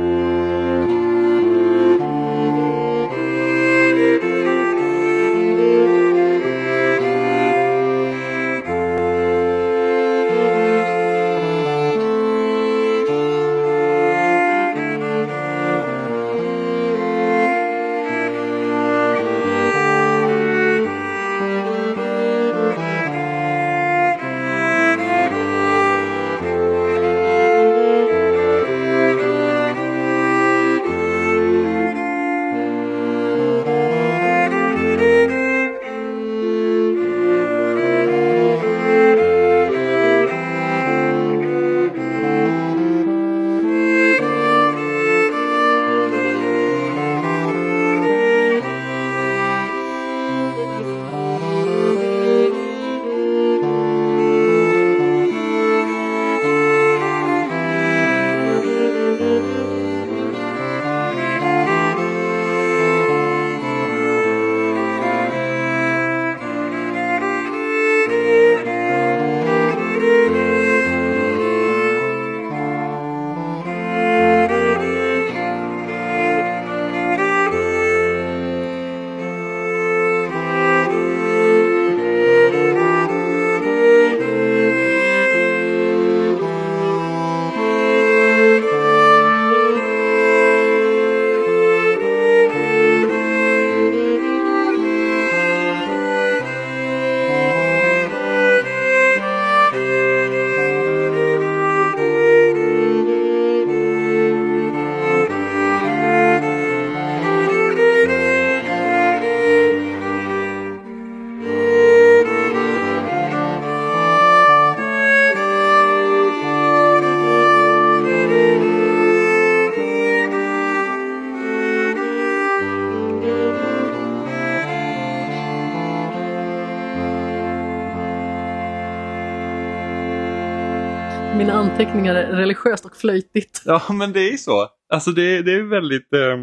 Flöjtigt. Ja, men det är ju så. Alltså det, det är väldigt... Eh,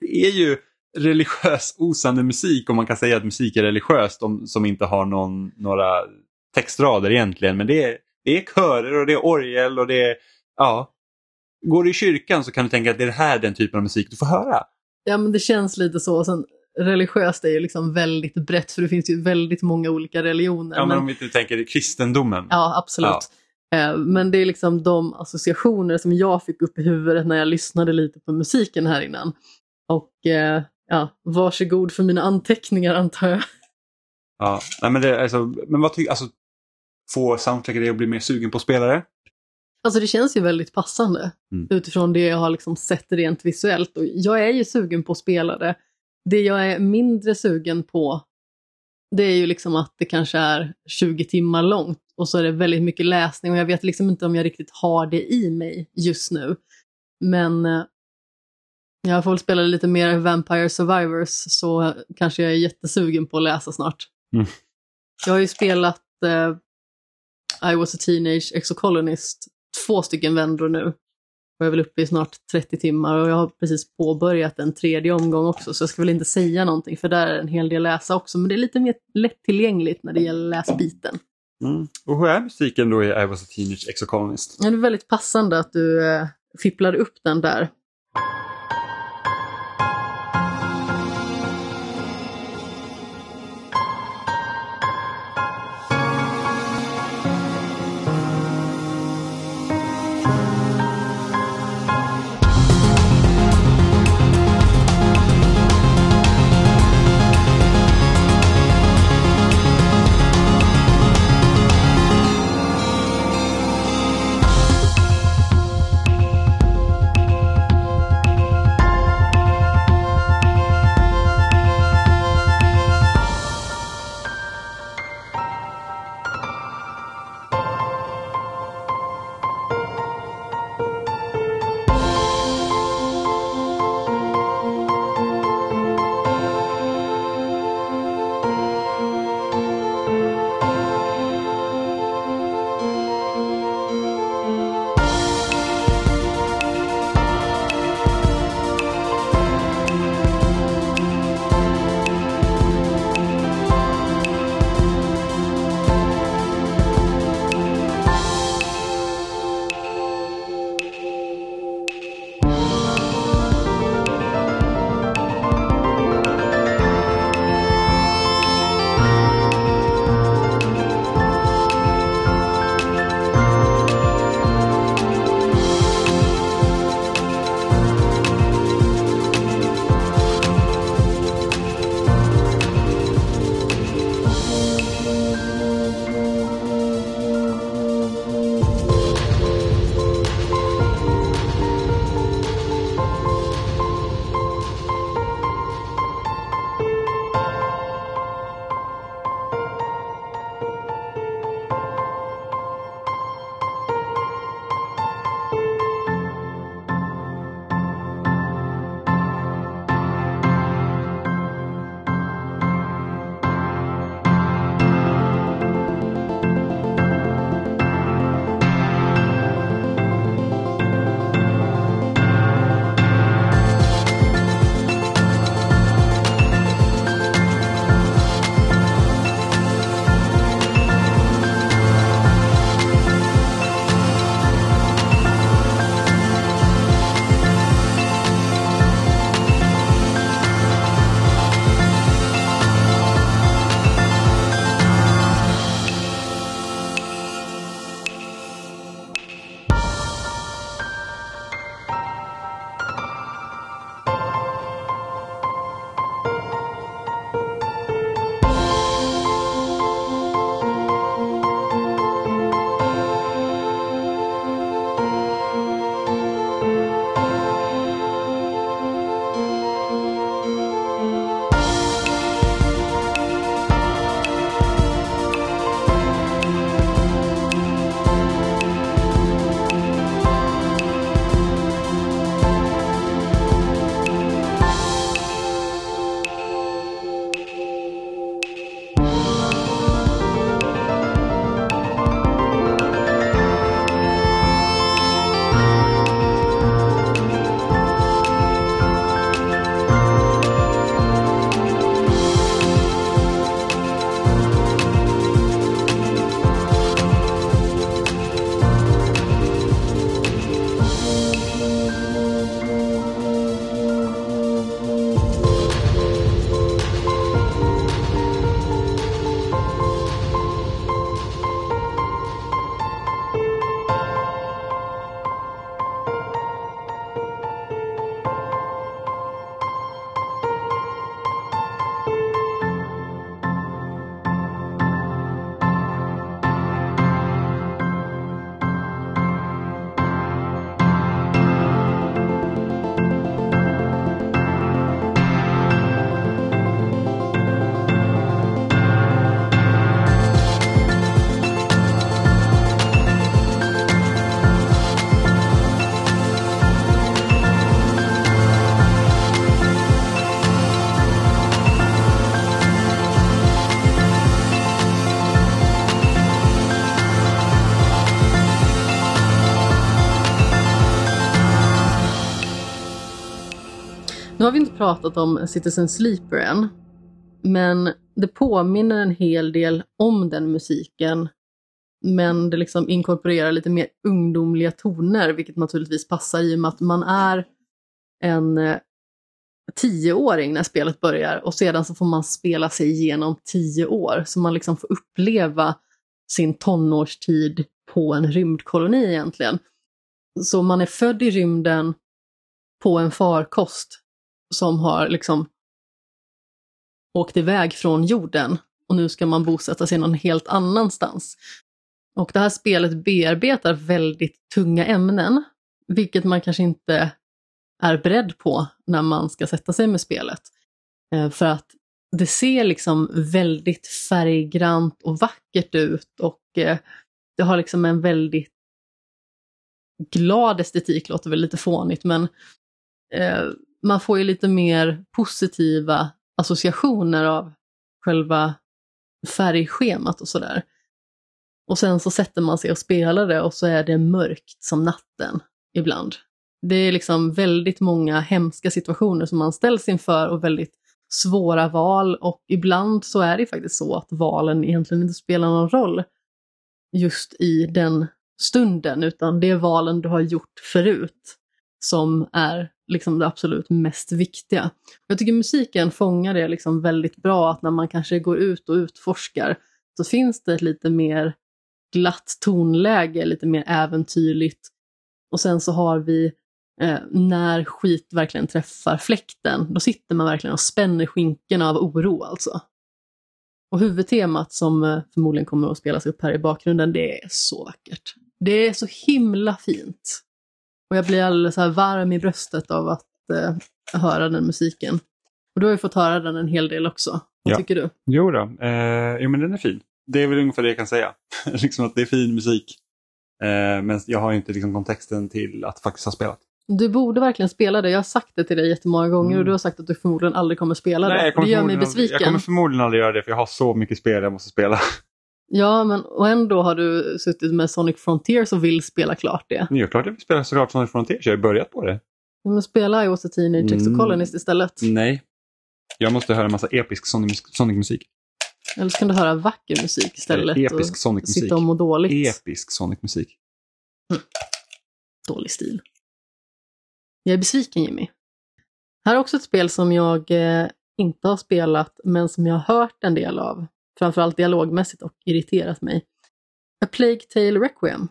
det är ju religiös osande musik om man kan säga att musik är religiöst om, som inte har någon, några textrader egentligen. Men det är, det är körer och det är orgel och det är... Ja. Går du i kyrkan så kan du tänka att det är det här den typen av musik du får höra. Ja, men det känns lite så. Sen, religiöst är ju liksom väldigt brett för det finns ju väldigt många olika religioner. Ja, men men- om vi inte tänker kristendomen. Ja, absolut. Eh, Men det är liksom de associationer som jag fick upp i huvudet när jag lyssnade lite på musiken här innan. Och eh, ja, varsågod för mina anteckningar antar jag. Ja, nej, men, det, alltså, men vad tycker alltså, Får soundtracket dig att bli mer sugen på spelare? Alltså det känns ju väldigt passande Mm. utifrån det jag har liksom sett rent visuellt. Och jag är ju sugen på att spela det. Det jag är mindre sugen på det är ju liksom att det kanske är 20 timmar långt och så är det väldigt mycket läsning och jag vet liksom inte om jag riktigt har det i mig just nu. Men eh, jag får väl spela lite mer Vampire Survivors så kanske jag är jättesugen på att läsa snart. Mm. Jag har ju spelat eh, I was a teenage exocolonist två stycken vändor nu. Och jag är väl uppe i snart 30 timmar och jag har precis påbörjat en tredje omgång också så jag ska väl inte säga någonting för där är en hel del läsa också men det är lite mer lättillgängligt när det gäller läsbiten. Mm. Och hur är musiken då i I was a teenage exocolonist? Det är väldigt passande att du eh, fipplar upp den där. Pratat om Citizen Sleeper än, men det påminner en hel del om den musiken. Men det liksom inkorporerar lite mer ungdomliga toner, vilket naturligtvis passar i och med att man är en eh, tioåring när spelet börjar och sedan så får man spela sig igenom tio år. Så man liksom får uppleva sin tonårstid på en rymdkoloni egentligen. Så man är född i rymden på en farkost som har liksom åkt iväg från jorden och nu ska man bosätta sig någon helt annanstans. Och det här spelet bearbetar väldigt tunga ämnen, vilket man kanske inte är beredd på när man ska sätta sig med spelet. Eh, för att det ser liksom väldigt färggrant och vackert ut och eh, det har liksom en väldigt glad estetik, låter väl lite fånigt, men eh, man får ju lite mer positiva associationer av själva färgschemat och sådär. Och sen så sätter man sig och spelar det och så är det mörkt som natten ibland. Det är liksom väldigt många hemska situationer som man ställs inför och väldigt svåra val och ibland så är det faktiskt så att valen egentligen inte spelar någon roll just i den stunden utan det är valen du har gjort förut som är liksom det absolut mest viktiga. Jag tycker musiken fångar det liksom väldigt bra att när man kanske går ut och utforskar så finns det ett lite mer glatt tonläge, lite mer äventyrligt. Och sen så har vi eh, när skit verkligen träffar fläkten, då sitter man verkligen och spänner skinkorna av oro alltså. Och huvudtemat som eh, förmodligen kommer att spelas upp här i bakgrunden, det är så vackert. Det är så himla fint. Och jag blir alldeles så varm i bröstet av att eh, höra den musiken. Och du har ju fått höra den en hel del också. Vad Ja. tycker du? Jo då, eh, jo men den är fin. Det är väl ungefär det jag kan säga. liksom att det är fin musik. Eh, men jag har inte liksom kontexten till att faktiskt ha spelat. Du borde verkligen spela det. Jag har sagt det till dig jättemånga gånger Mm. och du har sagt att du förmodligen aldrig kommer spela det. jag kommer det gör mig besviken. Jag kommer förmodligen aldrig göra det för jag har så mycket spel jag måste spela. Ja, men och ändå har du suttit med Sonic Frontiers och vill spela klart det. Är klart jag vill spela såklart Sonic Frontiers, jag har börjat på det. Ja, Men spela I was a teenage Mm. Exocolonist istället. Nej. Jag måste höra en massa episk Sonic- Sonic-musik. Eller så kan du höra vacker musik istället Episk och Sonic-musik. sitta och må dåligt. Episk Sonic-musik. Dålig stil. Jag är besviken Jimmy. Här är också ett spel som jag eh, inte har spelat men som jag har hört en del av. Framförallt dialogmässigt och irriterat mig. A Plague Tale Requiem.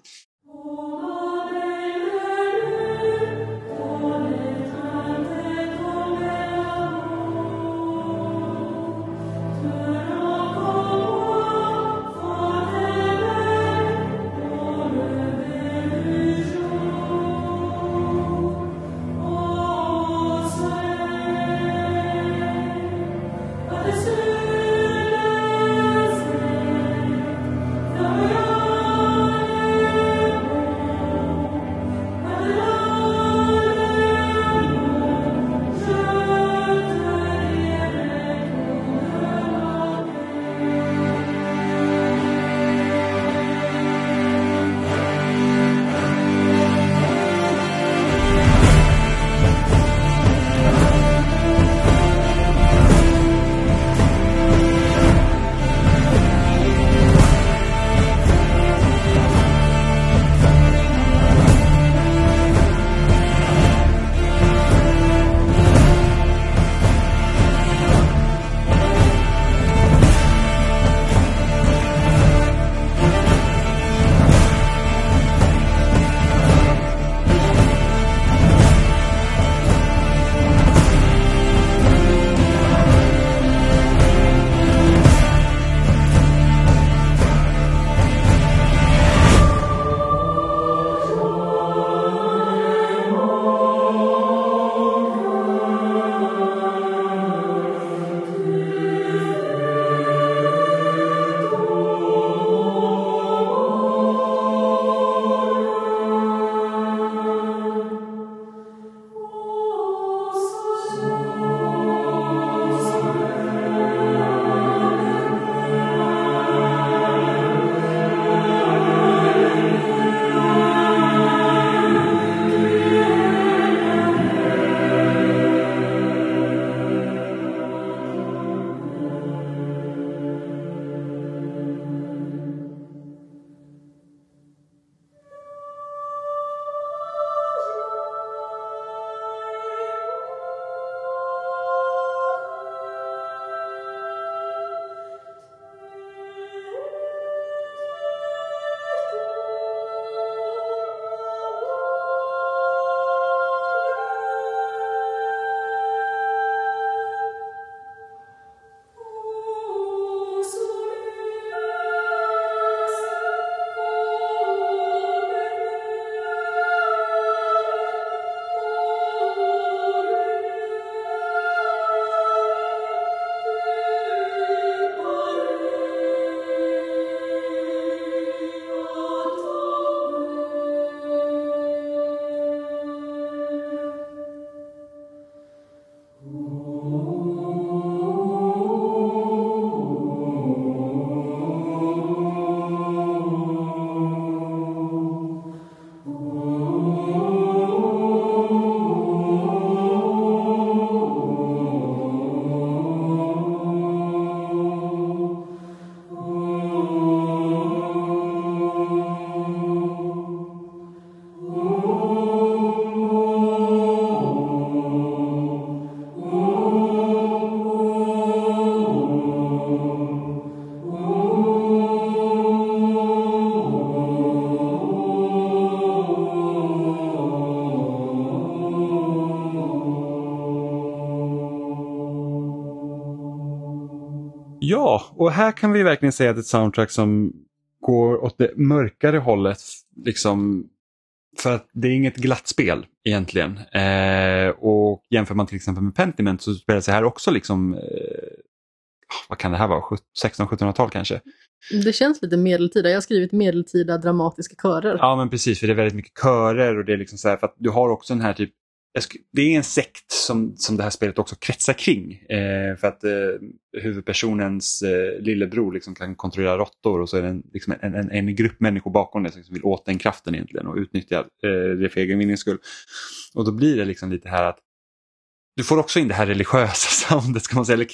Ja, och här kan vi verkligen säga att ett soundtrack som går åt det mörkare hållet. Liksom, för att det är inget glatt spel egentligen. Eh, och jämför man till exempel med Pentiment så spelar sig här också liksom, eh, vad kan det här vara, 16-1700-tal kanske? Det känns lite medeltida. Jag har skrivit medeltida dramatiska körer. Ja men precis, för det är väldigt mycket körer och det är liksom så här för att du har också den här typ det är en sekt som, som det här spelet också kretsar kring. Eh, för att eh, huvudpersonens eh, lillebror liksom kan kontrollera råttor och så är det en, liksom en, en, en grupp människor bakom det som vill åt den kraften egentligen och utnyttja eh, det för egen vinnings skull. Och då blir det liksom lite här att du får också in det här religiösa soundet ska man säga, eller,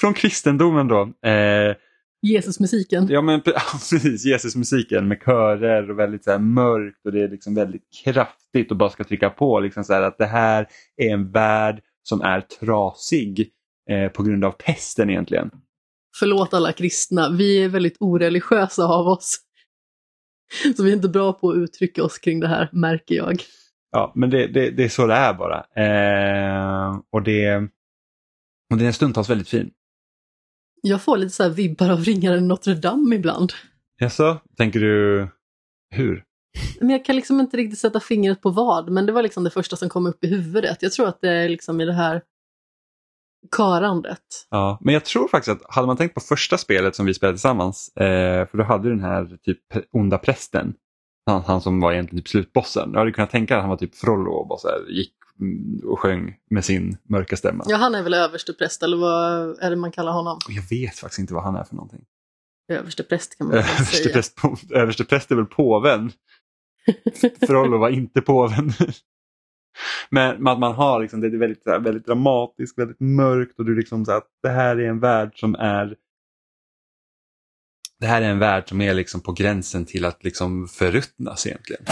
från kristendomen då. Eh, Jesusmusiken. Ja men precis, Jesusmusiken med körer och väldigt så här mörkt och det är liksom väldigt kraftigt och bara ska trycka på liksom så att det här är en värld som är trasig eh, på grund av pesten egentligen. Förlåt alla kristna, vi är väldigt oreligiösa av oss. Så vi är inte bra på att uttrycka oss kring det här, märker jag. Ja, men det, det, det är så det är bara. Eh, och, det, och det är stundtals väldigt fin. Jag får lite så här vibbar av Ringaren Notre Dame ibland. Jaså, tänker du hur? Men jag kan liksom inte riktigt sätta fingret på vad, men det var liksom det första som kom upp i huvudet. Jag tror att det är liksom i det här körandet. Ja, men jag tror faktiskt att hade man tänkt på första spelet som vi spelade tillsammans, eh, för då hade du den här typ onda prästen, han, han som var egentligen typ slutbossen. Jag hade kunnat tänka att han var typ Frollo och bara så här, gick och sjöng med sin mörka stämma. Ja, han är väl överstepräst, eller vad är det man kallar honom? Och Jag vet faktiskt inte vad han är för någonting. Överstepräst kan man väl säga. Överstepräst, överstepräst är väl påven? Frollo var inte påven. Men att man har liksom, det är väldigt, väldigt dramatiskt, väldigt mörkt och du liksom så att det här är en värld som är det här är en värld som är liksom på gränsen till att liksom förruttnas egentligen.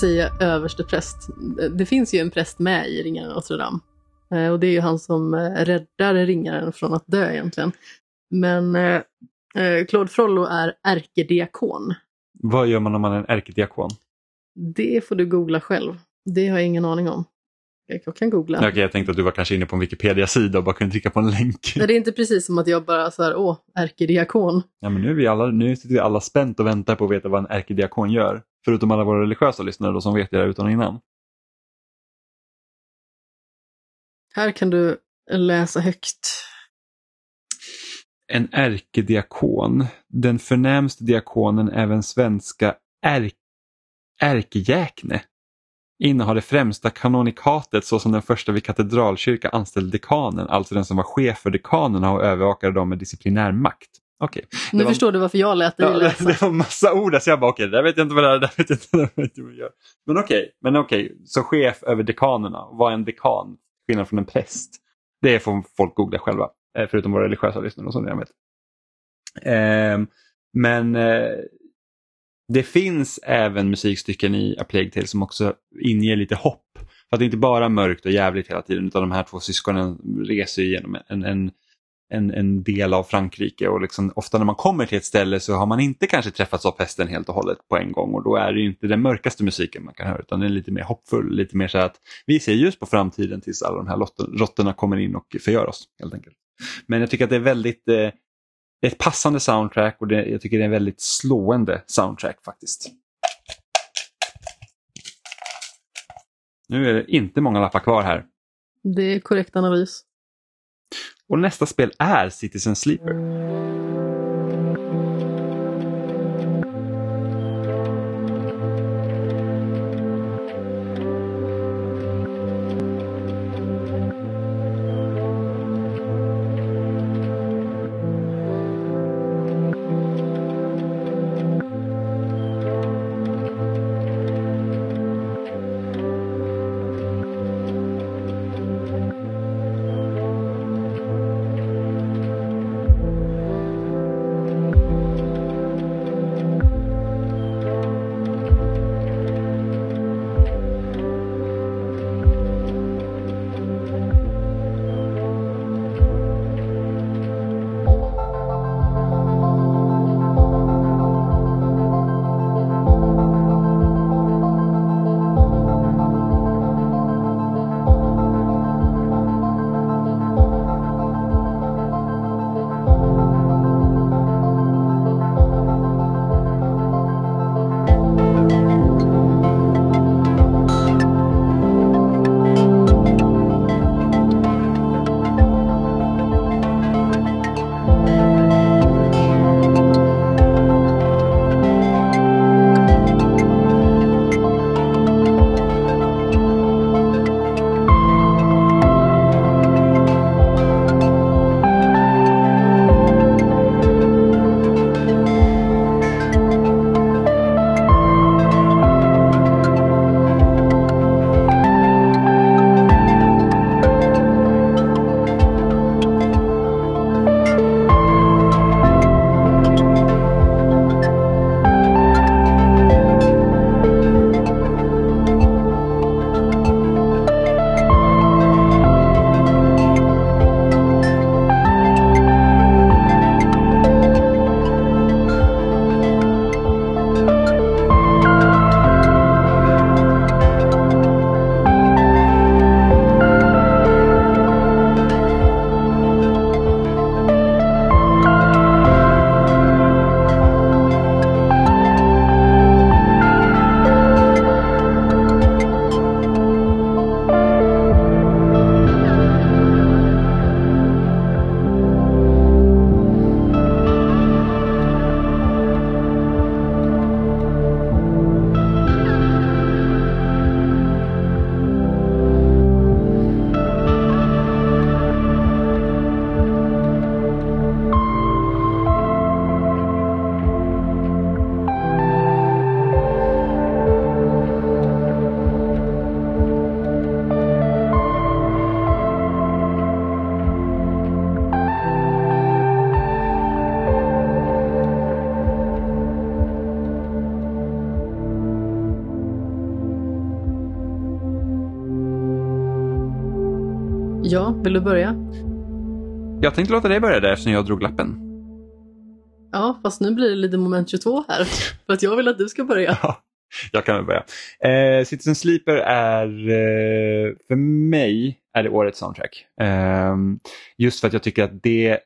Säga överste präst. Det finns ju en präst med i Ringaren Notre Dame. Eh, Och det är ju han som eh, räddar ringaren från att dö egentligen. Men eh, Claude Frollo är ärkediakon. Vad gör man om man är en ärkediakon? Det får du googla själv. Det har jag ingen aning om. Jag kan googla. Okej, jag tänkte att du var kanske inne på en Wikipedia-sida och bara kunde trycka på en länk. Nej, Det är inte precis som att jag bara så här, åh, ärkediakon. Ja, men nu, är vi alla, nu sitter vi alla spänt och väntar på att veta vad en ärkediakon gör. Förutom alla våra religiösa lyssnare då, som vet det här utan och innan. Här kan du läsa högt. En ärkediakon. Den förnämste diakonen, även svenska ärk, ärkejäkne. Innehar det främsta kanonikatet såsom den första vid katedralkyrka anställde dekanen, alltså den som var chef för dekanerna och övervakade dem med disciplinär makt. Okej. Nu Det var- förstår du varför jag lät dig Ja, det, läsa. det var massa ord där, så jag bara okej, det där vet jag inte vad det är, det vet jag inte, det där vet jag vad jag gör. Men okej, men okej, så chef över dekanerna, vad är en dekan? Skillnad från en präst. Det får folk googla själva, eh, förutom våra religiösa lyssnare och som jag vet. Ehm, men eh, det finns även musikstycken i A Plague Tale som också inger lite hopp. För att det är inte bara mörkt och jävligt hela tiden utan de här två syskonen reser igenom en, en, en, en del av Frankrike och liksom, ofta när man kommer till ett ställe så har man inte kanske träffats av pesten helt och hållet på en gång och då är det ju inte den mörkaste musiken man kan höra utan den är lite mer hoppfull, lite mer så att vi ser ljus på framtiden tills alla de här råttorna kommer in och förgör oss helt enkelt. Men jag tycker att det är väldigt eh, det är ett passande soundtrack och det, jag tycker det är en väldigt slående soundtrack faktiskt. Nu är det inte många lappar kvar här. Det är korrekt analys. Och nästa spel är Citizen Sleeper. Tänkte låta dig börja där eftersom jag drog lappen. Ja, fast nu blir det lite moment 22 här. För att jag vill att du ska börja. Ja, jag kan väl börja. Eh, Citizen Sleeper är, eh, för mig, är det årets soundtrack. Eh, just för att jag tycker att det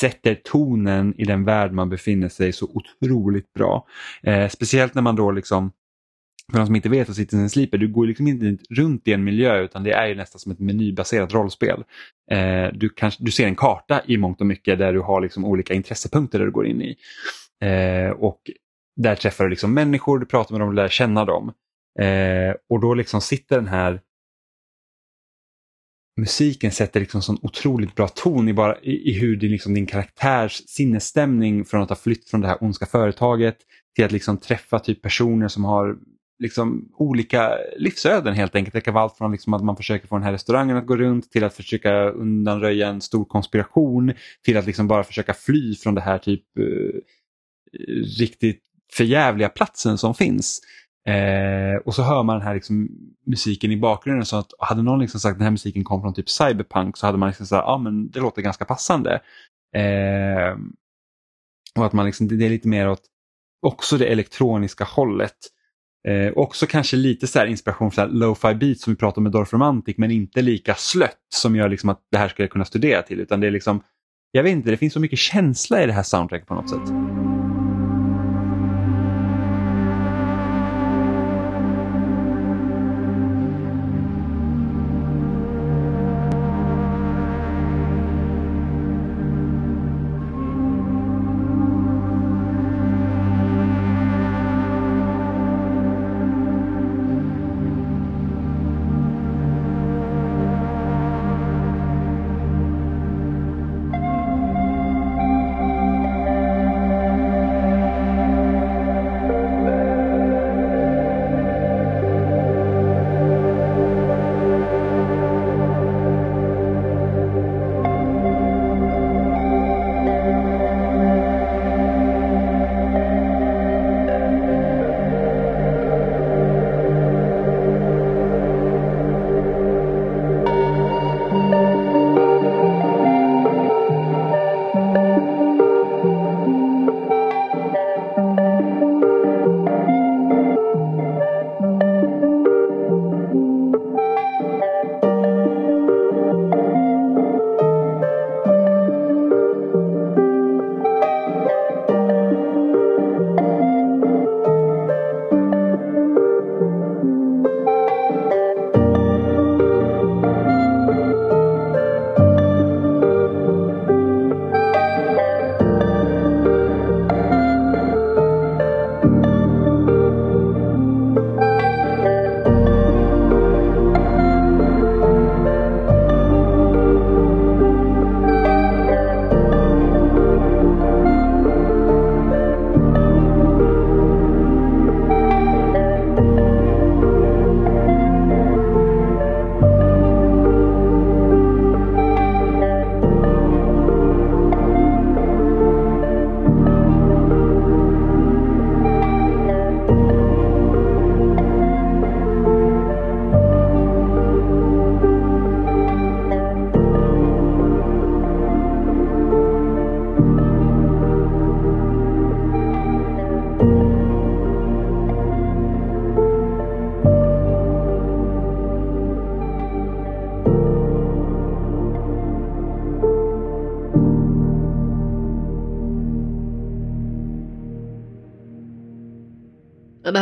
sätter tonen i den värld man befinner sig så otroligt bra. Eh, speciellt när man då liksom, för de som inte vet vad Citizen Sleeper, du går liksom inte runt i en miljö utan det är ju nästan som ett menybaserat rollspel. Eh, du, kanske, du ser en karta i mångt och mycket där du har liksom olika intressepunkter där du går in i. Eh, och där träffar du liksom människor, du pratar med dem du lär känna dem. Eh, och då liksom sitter den här musiken sätter liksom sån otroligt bra ton i, bara, i, i hur din, liksom, din karaktärs sinnesstämning från att ha flytt från det här ondska företaget till att liksom träffa typ personer som har liksom olika livsöden helt enkelt. Det kan vara allt från liksom att man försöker få den här restaurangen att gå runt till att försöka undanröja en stor konspiration till att liksom bara försöka fly från det här typ eh, riktigt förjävliga platsen som finns. Eh, och så hör man den här liksom, musiken i bakgrunden. Så att hade någon liksom sagt att den här musiken kom från typ cyberpunk så hade man liksom sagt att ah, men det låter ganska passande. Eh, och att man liksom, det är lite mer åt också det elektroniska hållet. Eh, också kanske lite så här inspiration för lo-fi beats som vi pratade om med Dorf Romantic men inte lika slött som gör liksom att det här ska jag kunna studera till. Utan det är liksom, jag vet inte, det finns så mycket känsla i det här soundtracket på något sätt.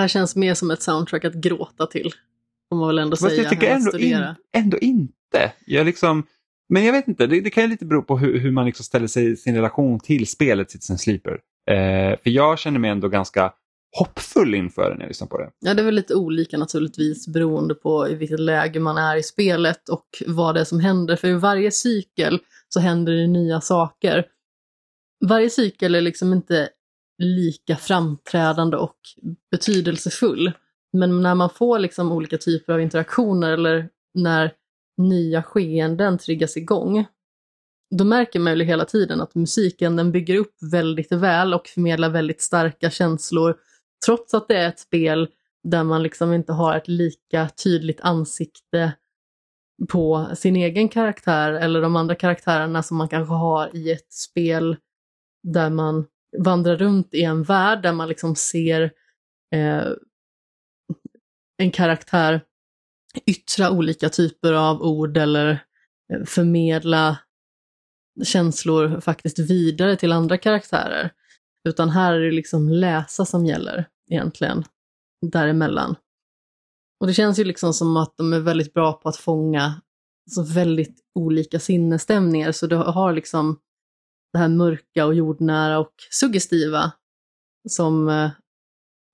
Här känns mer som ett soundtrack att gråta till. Får man väl ändå Fast säga. jag tycker ändå, in, ändå inte. Jag liksom, men jag vet inte, det, det kan ju lite bero på hur, hur man liksom ställer sig i sin relation till spelet Citizen Sleeper. Eh, för jag känner mig ändå ganska hoppfull inför det när jag lyssnar på det. Ja, det är väl lite olika naturligtvis beroende på i vilket läge man är i spelet och vad det är som händer. För i varje cykel så händer det nya saker. Varje cykel är liksom inte lika framträdande och betydelsefull. Men när man får liksom olika typer av interaktioner eller när nya skeenden triggas igång, då märker man ju hela tiden att musiken den bygger upp väldigt väl och förmedlar väldigt starka känslor. Trots att det är ett spel där man liksom inte har ett lika tydligt ansikte på sin egen karaktär eller de andra karaktärerna som man kanske har i ett spel där man vandra runt i en värld där man liksom ser eh, en karaktär yttra olika typer av ord eller eh, förmedla känslor faktiskt vidare till andra karaktärer. Utan här är det liksom läsa som gäller egentligen däremellan. Och det känns ju liksom som att de är väldigt bra på att fånga så väldigt olika sinnesstämningar. Så du har liksom det här mörka och jordnära och suggestiva som eh,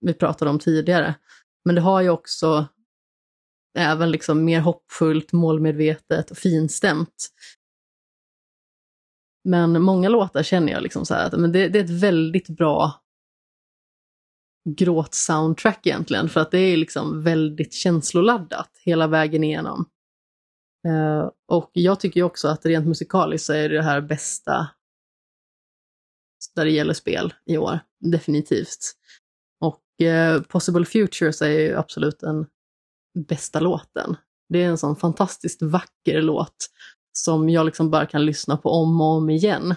vi pratade om tidigare. Men det har ju också även liksom mer hoppfullt, målmedvetet och finstämt. Men många låtar känner jag liksom så här att men det, det är ett väldigt bra gråt-soundtrack egentligen, för att det är liksom väldigt känsloladdat hela vägen igenom. Eh, och jag tycker ju också att rent musikaliskt så är det här bästa där det gäller spel i år, definitivt. Och eh, Possible Futures är ju absolut den bästa låten. Det är en sån fantastiskt vacker låt som jag liksom bara kan lyssna på om och om igen.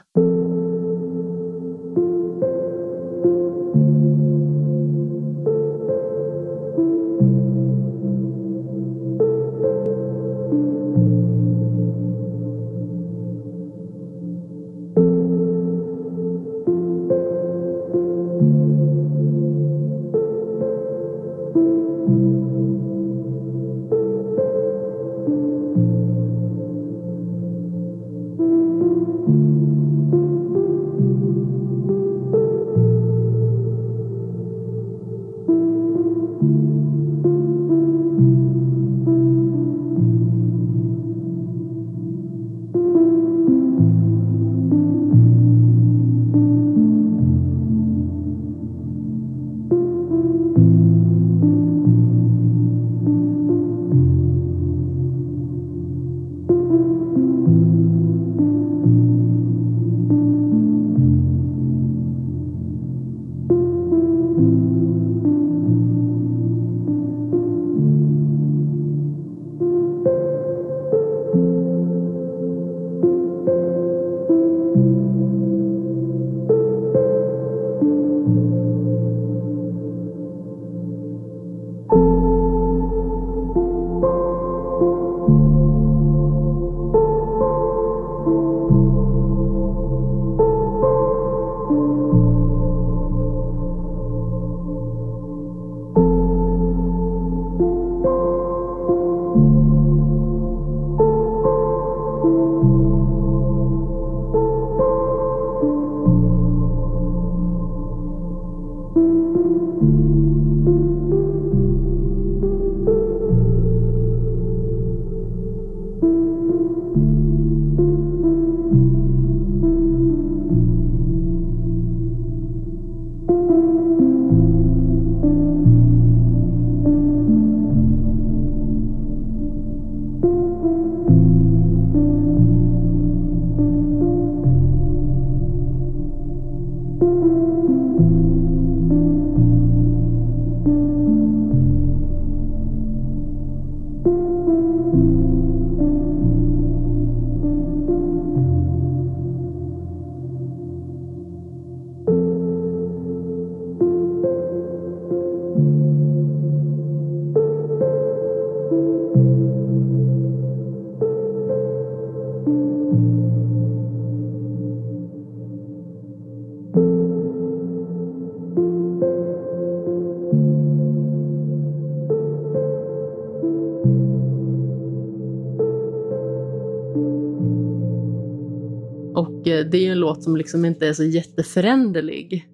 Låt som liksom inte är så jätteföränderlig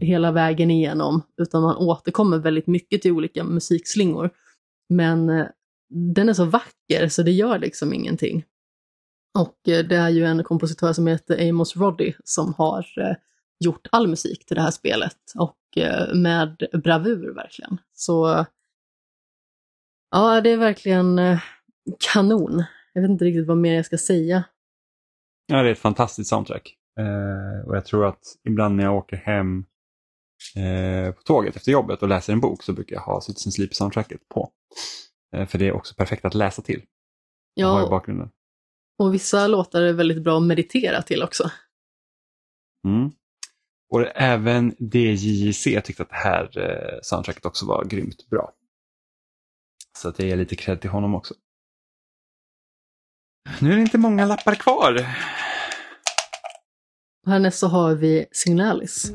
hela vägen igenom, utan man återkommer väldigt mycket till olika musikslingor. Men eh, den är så vacker så det gör liksom ingenting. Och eh, det är ju en kompositör som heter Amos Roddy som har eh, gjort all musik till det här spelet och med bravur verkligen. Så ja, det är verkligen kanon. Jag vet inte riktigt vad mer jag ska säga. Ja, det är ett fantastiskt soundtrack. Eh, och jag tror att ibland när jag åker hem eh, på tåget efter jobbet och läser en bok så brukar jag ha Citizen Sleep soundtracket på. Eh, för det är också perfekt att läsa till. ha i Ja, bakgrunden. och vissa låtar är väldigt bra att meditera till också. Mm. Och även DJJC tyckte att det här eh, soundtracket också var grymt bra. Så att jag ger lite cred till honom också. Nu är det inte många lappar kvar. Härnäst så har vi Signalis.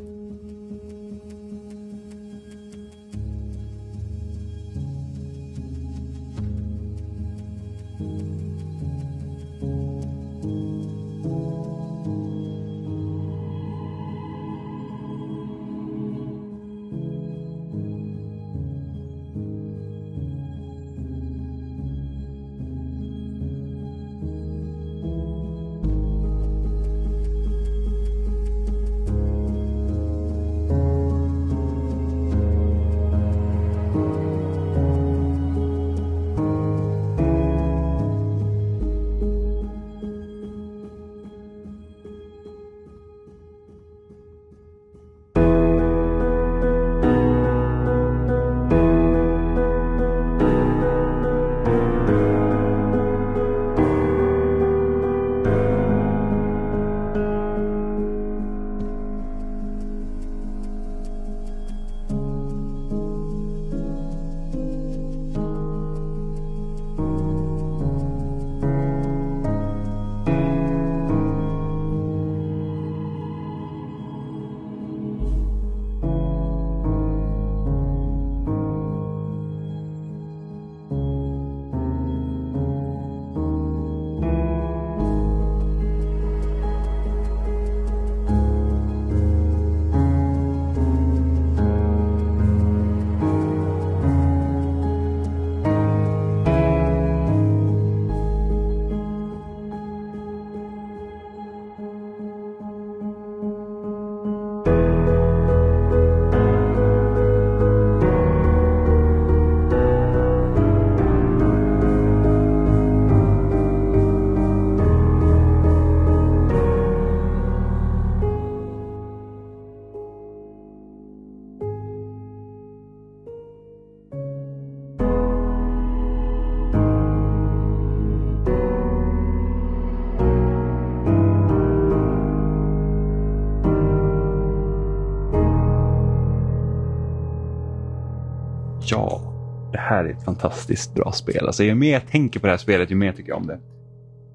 Här är ett fantastiskt bra spel. Alltså, ju mer jag tänker på det här spelet, ju mer tycker jag om det.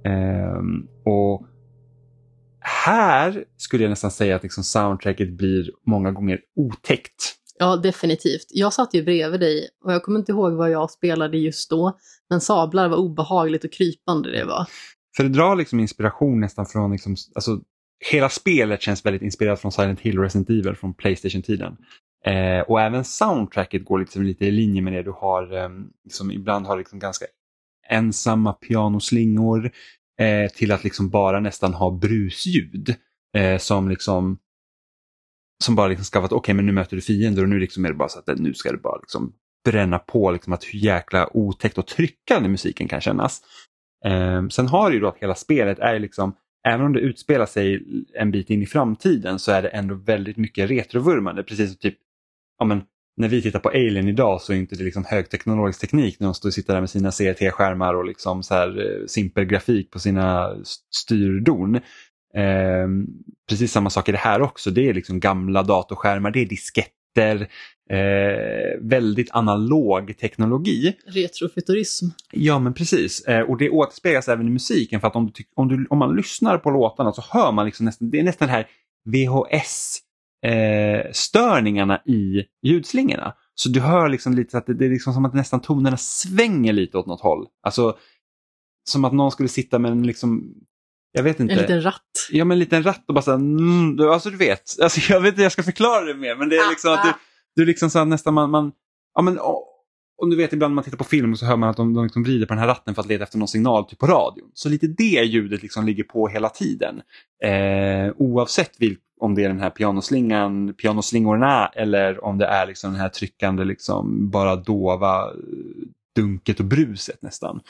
Ehm, och här skulle jag nästan säga att liksom soundtracket blir många gånger otäckt. Ja, definitivt. Jag satt ju bredvid dig och jag kommer inte ihåg vad jag spelade just då, men sablar var obehagligt och krypande det var. För det drar liksom inspiration nästan från, liksom, alltså, hela spelet känns väldigt inspirerat från Silent Hill och Resident Evil från Playstation-tiden. Eh, och även soundtracket går liksom lite i linje med det. Du har, eh, liksom, ibland har liksom ganska ensamma pianoslingor eh, till att liksom bara nästan ha brusljud. Eh, som liksom som bara liksom ska vara att okej men nu möter du fiender och nu liksom är det bara så att nu ska det bara liksom bränna på liksom att hur jäkla otäckt och tryckande musiken kan kännas. Eh, sen har det ju då att hela spelet är liksom, även om det utspelar sig en bit in i framtiden så är det ändå väldigt mycket retrovurmande. Precis som typ, ja men när vi tittar på Alien idag så är inte det liksom högteknologisk teknik när de står och sitter där med sina CRT-skärmar och liksom så här eh, simpel grafik på sina styrdon. Eh, precis samma sak i det här också. Det är liksom gamla datorskärmar, det är disketter, eh, väldigt analog teknologi. Retrofuturism. Ja men precis eh, och det återspeglas även i musiken för att om, du, om, du, om man lyssnar på låtarna så hör man liksom nästan, det är nästan det här VHS eh, störningarna i ljudslingorna. Så du hör liksom lite att det, det är liksom som att nästan tonerna svänger lite åt något håll. Alltså som att någon skulle sitta med en liksom, jag vet inte. En liten ratt. Ja men en liten ratt och bara så här, mm, du, alltså du vet, alltså, jag vet inte hur jag ska förklara det mer men det är liksom att du, du liksom så här, nästan man, man ja men åh, om du vet ibland när man tittar på film så hör man att de, de liksom vrider på den här ratten för att leta efter någon signal typ på radion. Så lite det ljudet liksom ligger på hela tiden. Eh, oavsett vilk, om det är den här pianoslingan, pianoslingorna eller om det är liksom den här tryckande liksom bara dova eh, dunket och bruset nästan.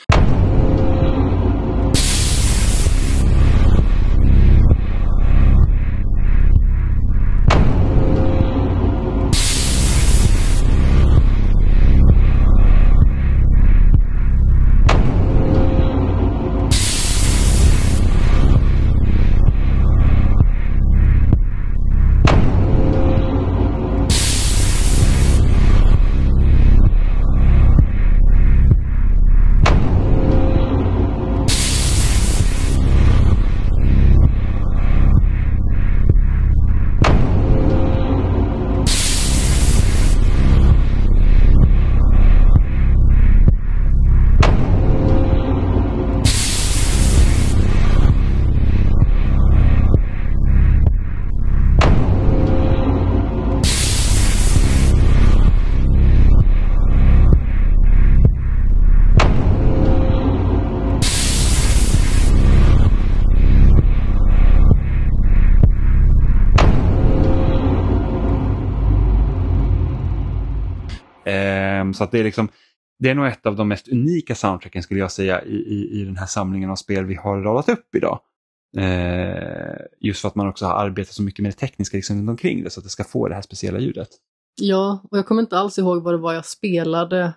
Så att det är liksom det är nog ett av de mest unika soundtracken skulle jag säga i, i, i den här samlingen av spel vi har radat upp idag. Eh, just för att man också har arbetat så mycket med det tekniska liksom runt omkring det så att det ska få det här speciella ljudet. Ja, och jag kommer inte alls ihåg vad det var jag spelade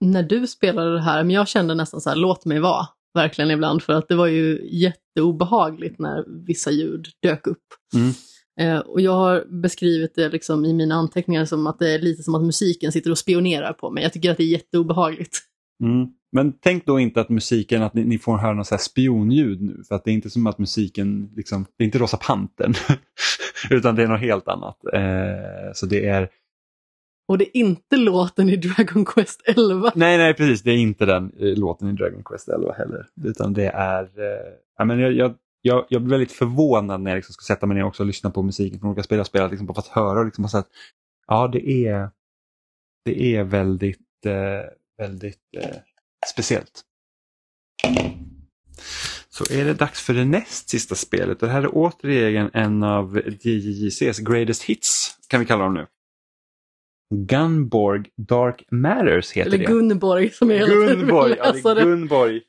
när du spelade det här, men jag kände nästan så här, låt mig vara, verkligen ibland, för att det var ju jätteobehagligt när vissa ljud dök upp. Mm. Eh, och jag har beskrivit det liksom i mina anteckningar som att det är lite som att musiken sitter och spionerar på mig. Jag tycker att det är jätteobehagligt. Mm. Men tänk då inte att musiken, att ni, ni får höra något så spionljud nu. För att det är inte som att musiken, liksom, det är inte Rosa Pantern. utan det är något helt annat. Eh, så det är, Och det är inte låten i Dragon Quest 11. nej nej precis, det är inte den eh, låten i Dragon Quest 11 heller. Utan det är, eh, ja, men jag, jag, jag, jag blir väldigt förvånad när jag liksom ska sätta mig ner också och lyssna på musiken från olika spel och spela, liksom bara för att höra och liksom bara så att, ja det är, det är väldigt, eh, väldigt eh, speciellt. Så är det dags för det näst sista spelet och det här är återigen en av DJJCs greatest hits kan vi kalla dem nu. Gunborg Dark Matters heter Eller det. Gunborg som jag Gunborg, ja, det är. Gunborg.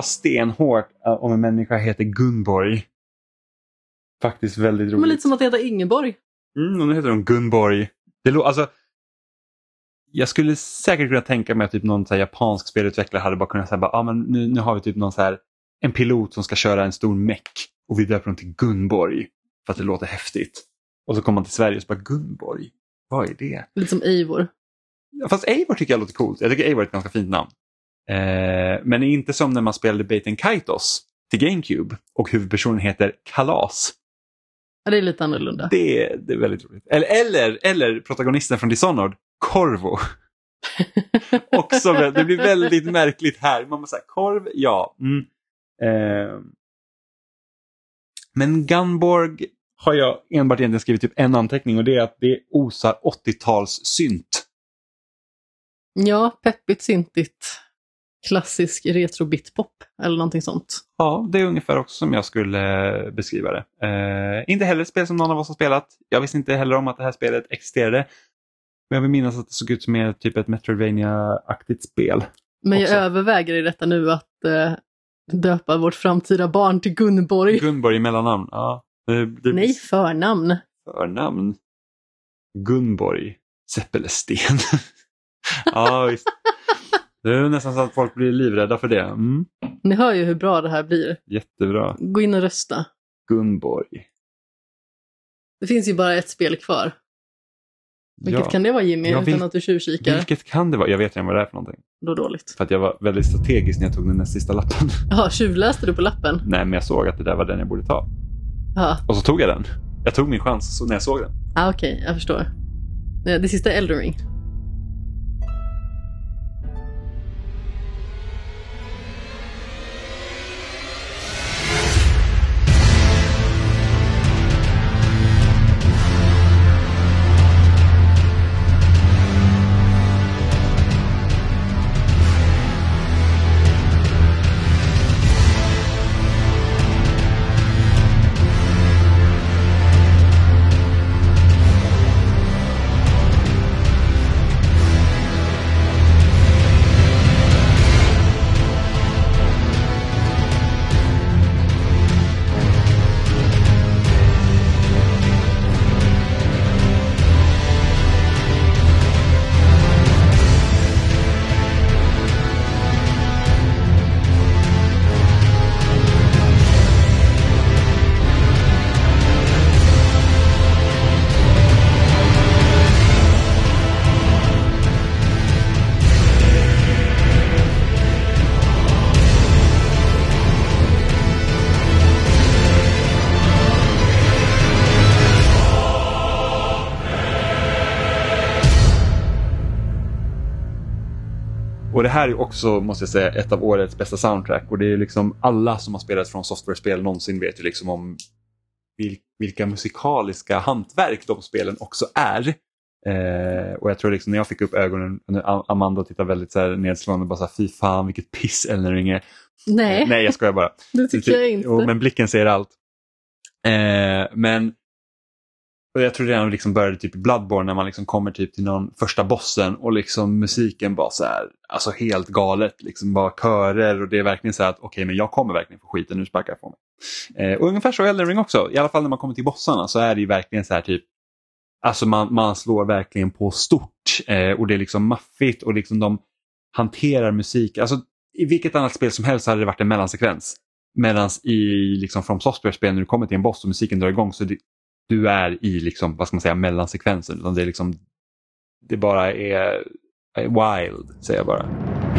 Vad stenhårt eh, om en människa heter Gunborg. Faktiskt väldigt Men roligt. lite som att heta Ingeborg. Mm, och nu heter de Gunborg. Det alltså, jag skulle säkert kunna tänka mig att typ någon så här, japansk spelutvecklare hade bara kunnat säga ah, men nu, nu har vi typ någon så här, en pilot som ska köra en stor meck och vi döper dem till Gunborg för att det låter häftigt. Och så kommer man till Sverige och så bara Gunborg, vad är det? Lite som Eivor. Fast Eivor tycker jag låter coolt. Jag tycker Eivor är ett ganska fint namn. Eh, men inte som när man spelade Baten Kaitos till GameCube och huvudpersonen heter Kalas. Ja, det är lite annorlunda. Det, är- det är väldigt roligt. Eller, eller, eller protagonisten från Dishonored, Corvo. Också, det blir väldigt märkligt här. Man måste säga korv, ja. Mm. Eh, men Gunborg har jag enbart egentligen skrivit typ en anteckning och det är att det osar 80-tals synt. Ja, peppigt, syntigt, klassisk retro bitpop eller någonting sånt. Ja, det är ungefär också som jag skulle eh, beskriva det. Eh, inte heller ett spel som någon av oss har spelat. Jag visste inte heller om att det här spelet existerade. Men jag vill minnas att det såg ut som ett, typ ett Metroidvania-aktigt spel. Men jag Också. överväger i detta nu att eh, döpa vårt framtida barn till Gunborg. Gunborg i mellannamn. Ja, det, det Nej, förnamn. Förnamn. Gunborg Zeppelesten. ja, visst. Det är nästan så att folk blir livrädda för det. Mm. Ni hör ju hur bra det här blir. Jättebra. Gå in och rösta. Gunborg. Det finns ju bara ett spel kvar. Vilket Ja. kan det vara Jimmy, Ja, utan att du tjuvkikar? Vilket kan det vara? Jag vet redan vad det är för någonting. Då dåligt. För att jag var väldigt strategisk när jag tog den näst sista lappen. Jaha, tjuvläste du på lappen? Nej, men jag såg att det där var den jag borde ta. Ja, Och så tog jag den. Jag tog min chans när jag såg den. ah, okej, jag förstår. Det, det sista är Elden Ring. Här är också, måste jag säga, ett av årets bästa soundtrack. Och det är liksom alla som har spelat från software-spel någonsin vet ju liksom om vil- vilka musikaliska hantverk de spelen också är. Eh, och jag tror liksom när jag fick upp ögonen, Amanda tittade väldigt så här nedslående och bara så här, fy fan vilket piss Elden är. Nej, Nej, jag skojar bara. det tycker jag inte. Men blicken säger allt. Eh, men och jag tror redan liksom började typ i Bloodborne när man liksom kommer typ till någon första bossen och liksom musiken bara så här, alltså helt galet, liksom bara körer och det är verkligen så här att okej men jag kommer verkligen få skiten, nu sparkar jag på mig. Eh, och ungefär så är Elden Ring också, i alla fall när man kommer till bossarna så är det ju verkligen så här typ Alltså man, man slår verkligen på stort eh, och det är liksom maffigt och liksom de hanterar musik. Alltså i vilket annat spel som helst hade det varit en mellansekvens. Medan i liksom From Software-spel när du kommer till en boss och musiken drar igång så det, du är i liksom, vad ska man säga, mellansekvensen. Utan det är liksom, det bara är, är wild, säger jag bara.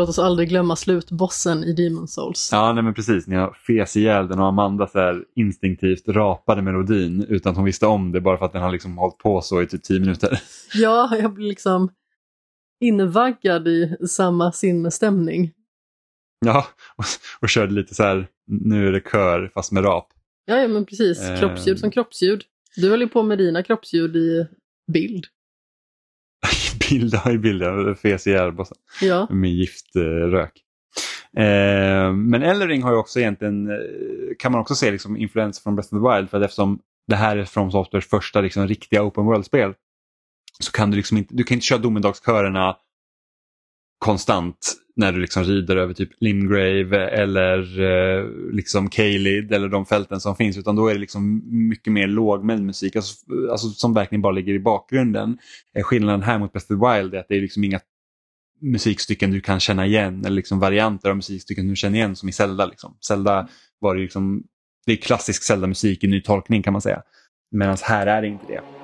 Låt oss aldrig glömma slutbossen i Demon Souls. Ja, nej men precis. När jag fes ihjäl den och Amanda så här instinktivt rapade melodin utan att hon visste om det bara för att den har liksom hållit på så i typ tio minuter. Ja, jag blir liksom invaggad i samma sinnesstämning. Ja, och, och körde lite så här, nu är det kör fast med rap. Ja, ja men precis. Eh. Kroppsljud som kroppsljud. Du höll ju på med dina kroppsljud i bild. bild, ja, i bild, jag fes ihjäl bossen. Ja, med giftrök. Eh, men Eldering har ju också egentligen, eh, kan man också se liksom influens från Breath of the Wild för att eftersom det här är From Softwares första liksom, riktiga open world-spel så kan du liksom inte, du kan inte köra domedagskörerna konstant när du liksom rider över typ Limgrave eller eh, liksom Caelid eller de fälten som finns utan då är det liksom mycket mer lågmäld musik alltså, alltså, som verkligen bara ligger i bakgrunden. Eh, skillnaden här mot Breath of the Wild är att det är liksom inga musikstycken du kan känna igen eller liksom varianter av musikstycken du känner igen som i Zelda. Liksom. Zelda var det liksom, det är klassisk Zelda-musik i ny tolkning kan man säga. Medan här är det inte det.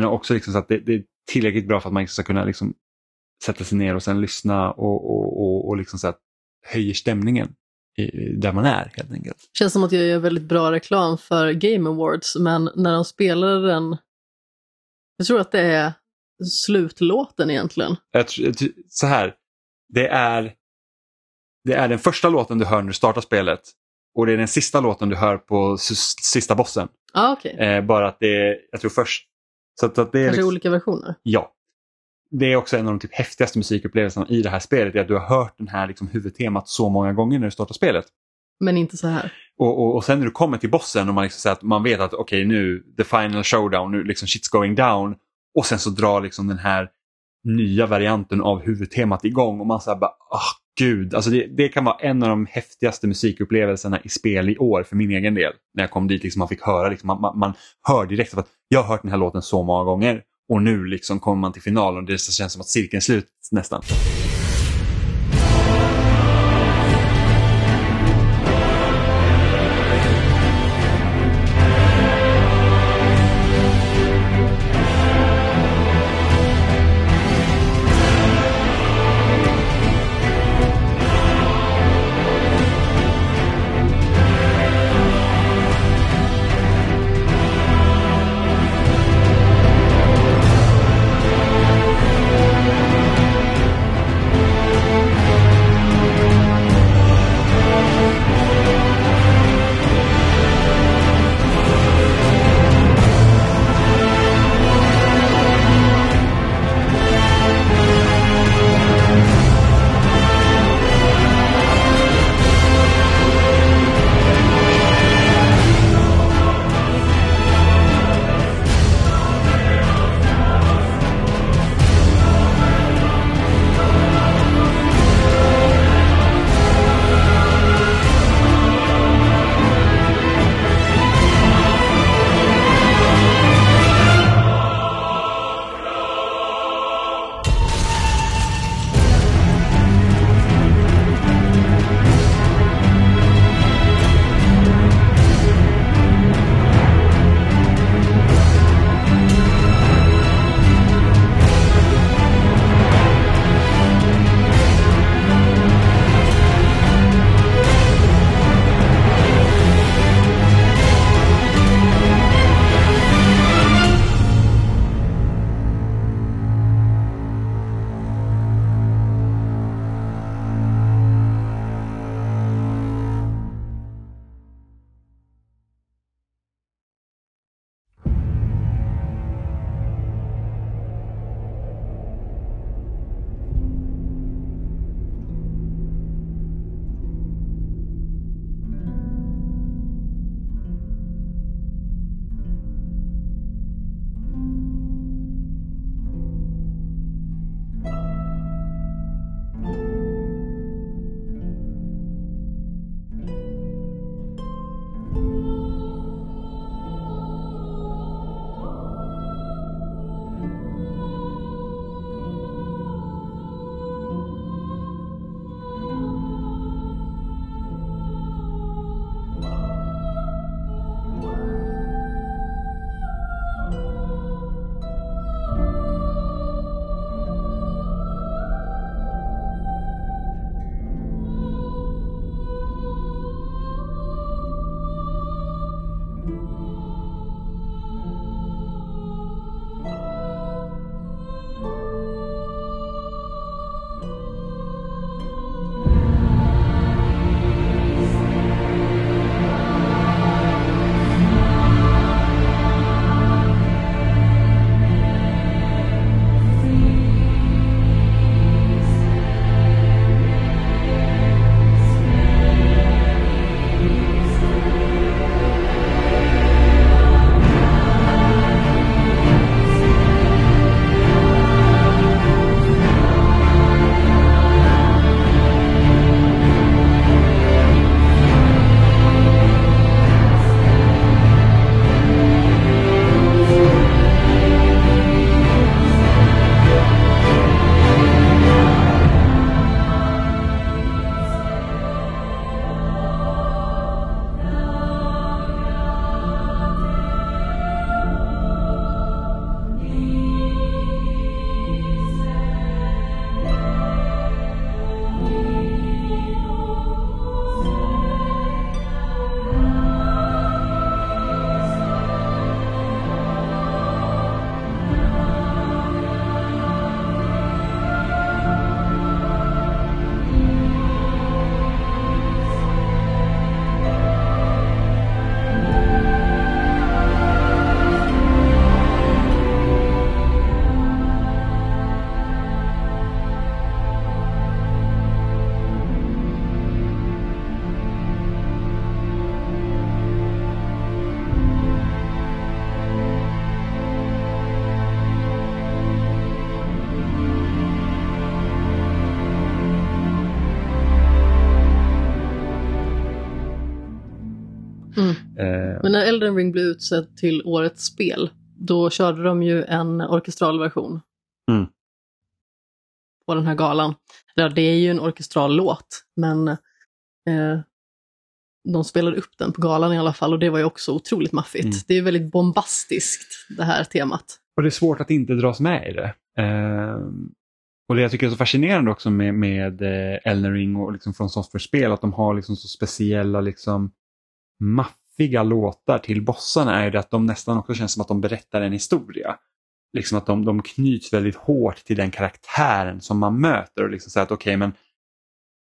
Men också liksom så att det, det, är tillräckligt bra för att man ska kunna liksom sätta sig ner och sen lyssna och, och, och, och liksom så att höjer stämningen där man är helt enkelt. Känns som att jag gör väldigt bra reklam för Game Awards, men när de spelade den, jag tror att det är slutlåten egentligen. Jag så här, det är, det är den första låten du hör när du startar spelet och det är den sista låten du hör på sista bossen. Ja, okej. Eh, bara att det är, jag tror först, så att, att det är Kanske liksom, olika versioner. Ja. det är också en av de typ häftigaste musikupplevelserna i det här spelet, är att du har hört den här liksom huvudtemat så många gånger när du startar spelet. Men inte så här. Och, och, och sen när du kommer till bossen och man, liksom säger att man vet att okej nu, the final showdown, nu liksom shit's going down. Och sen så drar liksom den här nya varianten av huvudtemat igång och man säger bara, ah gud, alltså det, det kan vara en av de häftigaste musikupplevelserna i spel i år för min egen del. När jag kom dit, liksom, man fick höra, liksom, man, man, man hör direkt att jag har hört den här låten så många gånger och nu liksom kommer man till finalen och det känns som att cirkeln är slut nästan. Elden Ring blev utsedd till årets spel, då körde de ju en orkestral version. Mm. På den här galan. Ja, det är ju en orkestral låt, men eh, de spelade upp den på galan i alla fall och det var ju också otroligt maffigt. Mm. Det är väldigt bombastiskt, det här temat. Och det är svårt att inte dras med i det. Ehm, och det jag tycker är så fascinerande också med, med eh, Elden Ring och liksom från software-spel att de har liksom så speciella liksom maffiga låtar till bossarna är ju det att de nästan också känns som att de berättar en historia. Liksom att de, de knyts väldigt hårt till den karaktären som man möter och liksom säger att okej men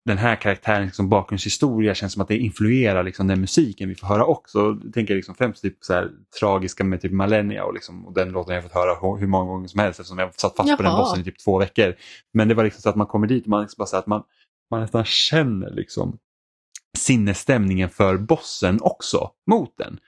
den här karaktärens liksom bakgrundshistoria känns som att det influerar liksom den musiken vi får höra också. Jag tänker liksom främst typ så här, tragiska med typ Malenia och, liksom, och den låten jag fått höra hur- många gånger som helst eftersom jag satt fast på den Jaha. bossen i typ två veckor. Men det var liksom så att man kommer dit och man, liksom bara så här att man, man nästan känner liksom sinnesstämningen för bossen också mot den.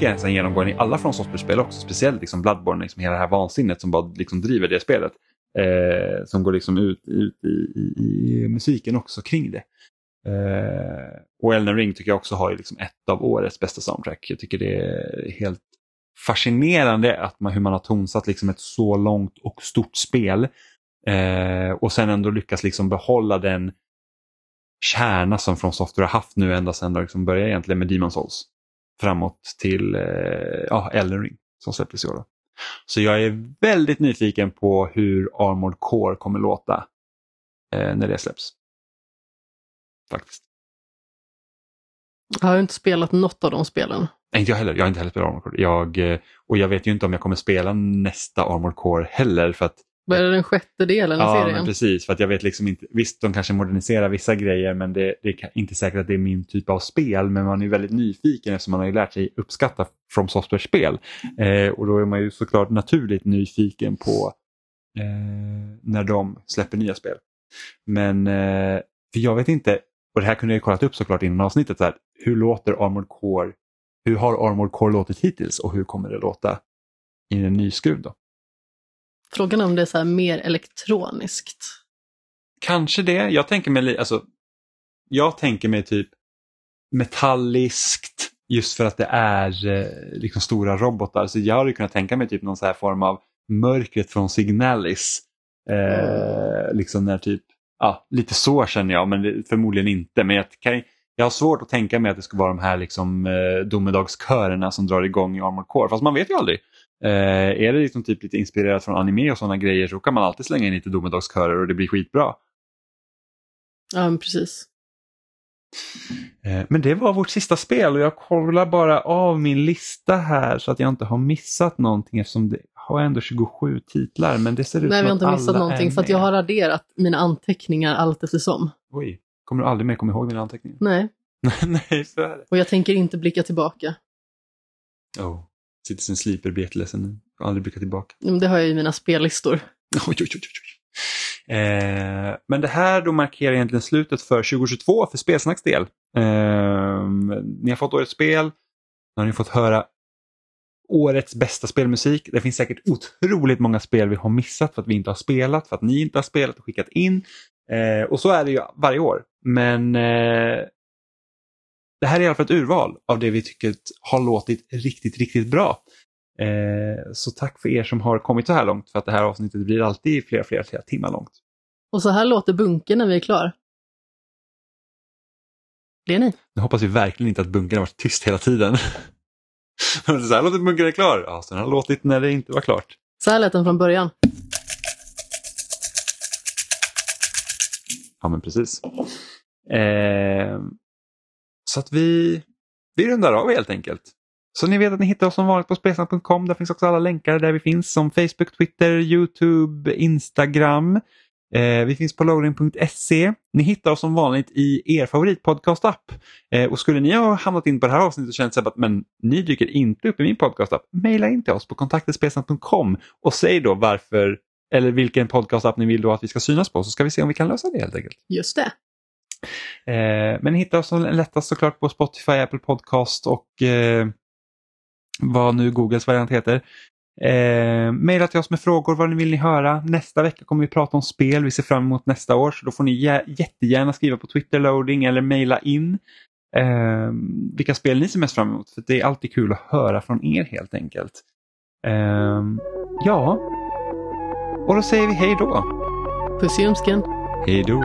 Tycker jag är nästan genomgående i alla från spel också, speciellt liksom Bloodborne, liksom hela det här vansinnet som bara liksom driver det spelet. Eh, som går liksom ut, ut i, i, i musiken också kring det. Eh, och Elden Ring tycker jag också har liksom ett av årets bästa soundtrack. Jag tycker det är helt fascinerande att man, hur man har tonsatt liksom ett så långt och stort spel Eh, och sen ändå lyckas liksom behålla den kärna som från Software har haft nu ända sedan de liksom började egentligen med Demon Souls. Framåt till eh, ja, Elden Ring som släpptes i år. Då. Så jag är väldigt nyfiken på hur Armored Core kommer låta eh, när det släpps. Faktiskt. Jag har inte spelat något av de spelen. Nej, inte jag heller. Jag har inte heller spelat Armored Core. Jag, eh, och jag vet ju inte om jag kommer spela nästa Armored Core heller. För att, Vad är det, den sjätte delen av ja, serien? men precis. För att jag vet liksom inte. Visst, de kanske moderniserar vissa grejer men det, det är inte säkert att det är min typ av spel. Men man är väldigt nyfiken eftersom man har ju lärt sig uppskatta From Software-spel. Eh, och då är man ju såklart naturligt nyfiken på eh, när de släpper nya spel. Men eh, för jag vet inte, och det här kunde jag ju kollat upp såklart innan avsnittet, så här, hur låter Armored Core, hur har Armored Core låtit hittills och hur kommer det låta i en ny skruv då? Frågan är om det är så mer elektroniskt. Kanske det, jag tänker mig, alltså, jag tänker mig typ metalliskt just för att det är eh, liksom stora robotar. Så jag hade kunnat tänka mig typ någon så här form av mörkret från Signalis. Eh, liksom när typ, ja, lite så känner jag, men förmodligen inte. Men jag, kan, jag har svårt att tänka mig att det ska vara de här liksom, eh, domedagskörerna som drar igång i Armored Core. Fast man vet ju aldrig. Eh, är det liksom typ lite inspirerat från anime och sådana grejer så kan man alltid slänga in lite domedagskörer och det blir skitbra. Ja, precis. Eh, Men det var vårt sista spel och jag kollar bara av min lista här så att jag inte har missat någonting eftersom det har ändå 27 titlar. Men det ser ut Nej, som vi har inte missat någonting för att jag har raderat mina anteckningar allt eftersom. Oj, kommer du aldrig mer komma ihåg dina anteckningar? Nej, Nej, så är det. och jag tänker inte blicka tillbaka. Oh. Citizen Sleeper blir jätteledsen nu. Aldrig blickat tillbaka. Men Det har jag i mina spellistor. Oj, oj, oj, oj. Eh, men det här då markerar egentligen slutet för 2022 för Spelsnacks del. Eh, ni har fått årets spel. Nu har ni fått höra årets bästa spelmusik. Det finns säkert otroligt många spel vi har missat för att vi inte har spelat, för att ni inte har spelat och skickat in. Eh, och så är det ju varje år. Men eh, det här är i alla fall ett urval av det vi tycker har låtit riktigt, riktigt bra. Eh, så tack för er som har kommit så här långt för att det här avsnittet blir alltid flera, flera, flera timmar långt. Och så här låter bunken när vi är klar. Det är ni. Nu hoppas vi verkligen inte att bunkern har varit tyst hela tiden. Så här låter bunkern är klar. Ja, så den har låtit när det inte var klart. Så här lät den från början. Ja, men precis. Eh, så att vi, vi rundar av helt enkelt. Så ni vet att ni hittar oss som vanligt på spelsnack.com. Där finns också alla länkar där vi finns som Facebook, Twitter, Youtube, Instagram. Eh, vi finns på loading.se. Ni hittar oss som vanligt i er favoritpodcast-app. Eh, och skulle ni ha hamnat in på det här avsnittet och känt att men, ni dyker inte upp i min podcast-app, mejla in till oss på kontaktespelsnack.com och säg då varför eller vilken podcast-app ni vill då att vi ska synas på så ska vi se om vi kan lösa det helt enkelt. Just det. Eh, men hitta oss som lättast såklart på Spotify, Apple Podcast och eh, vad nu Googles variant heter. Eh, maila till oss med frågor, vad ni vill ni höra. Nästa vecka kommer vi prata om spel, vi ser fram emot nästa år. Så då får ni jä- jättegärna skriva på Twitter loading eller mejla in eh, vilka spel ni ser mest fram emot. För det är alltid kul att höra från er helt enkelt. Eh, ja, och då säger vi hej då. Puss i. Hej då.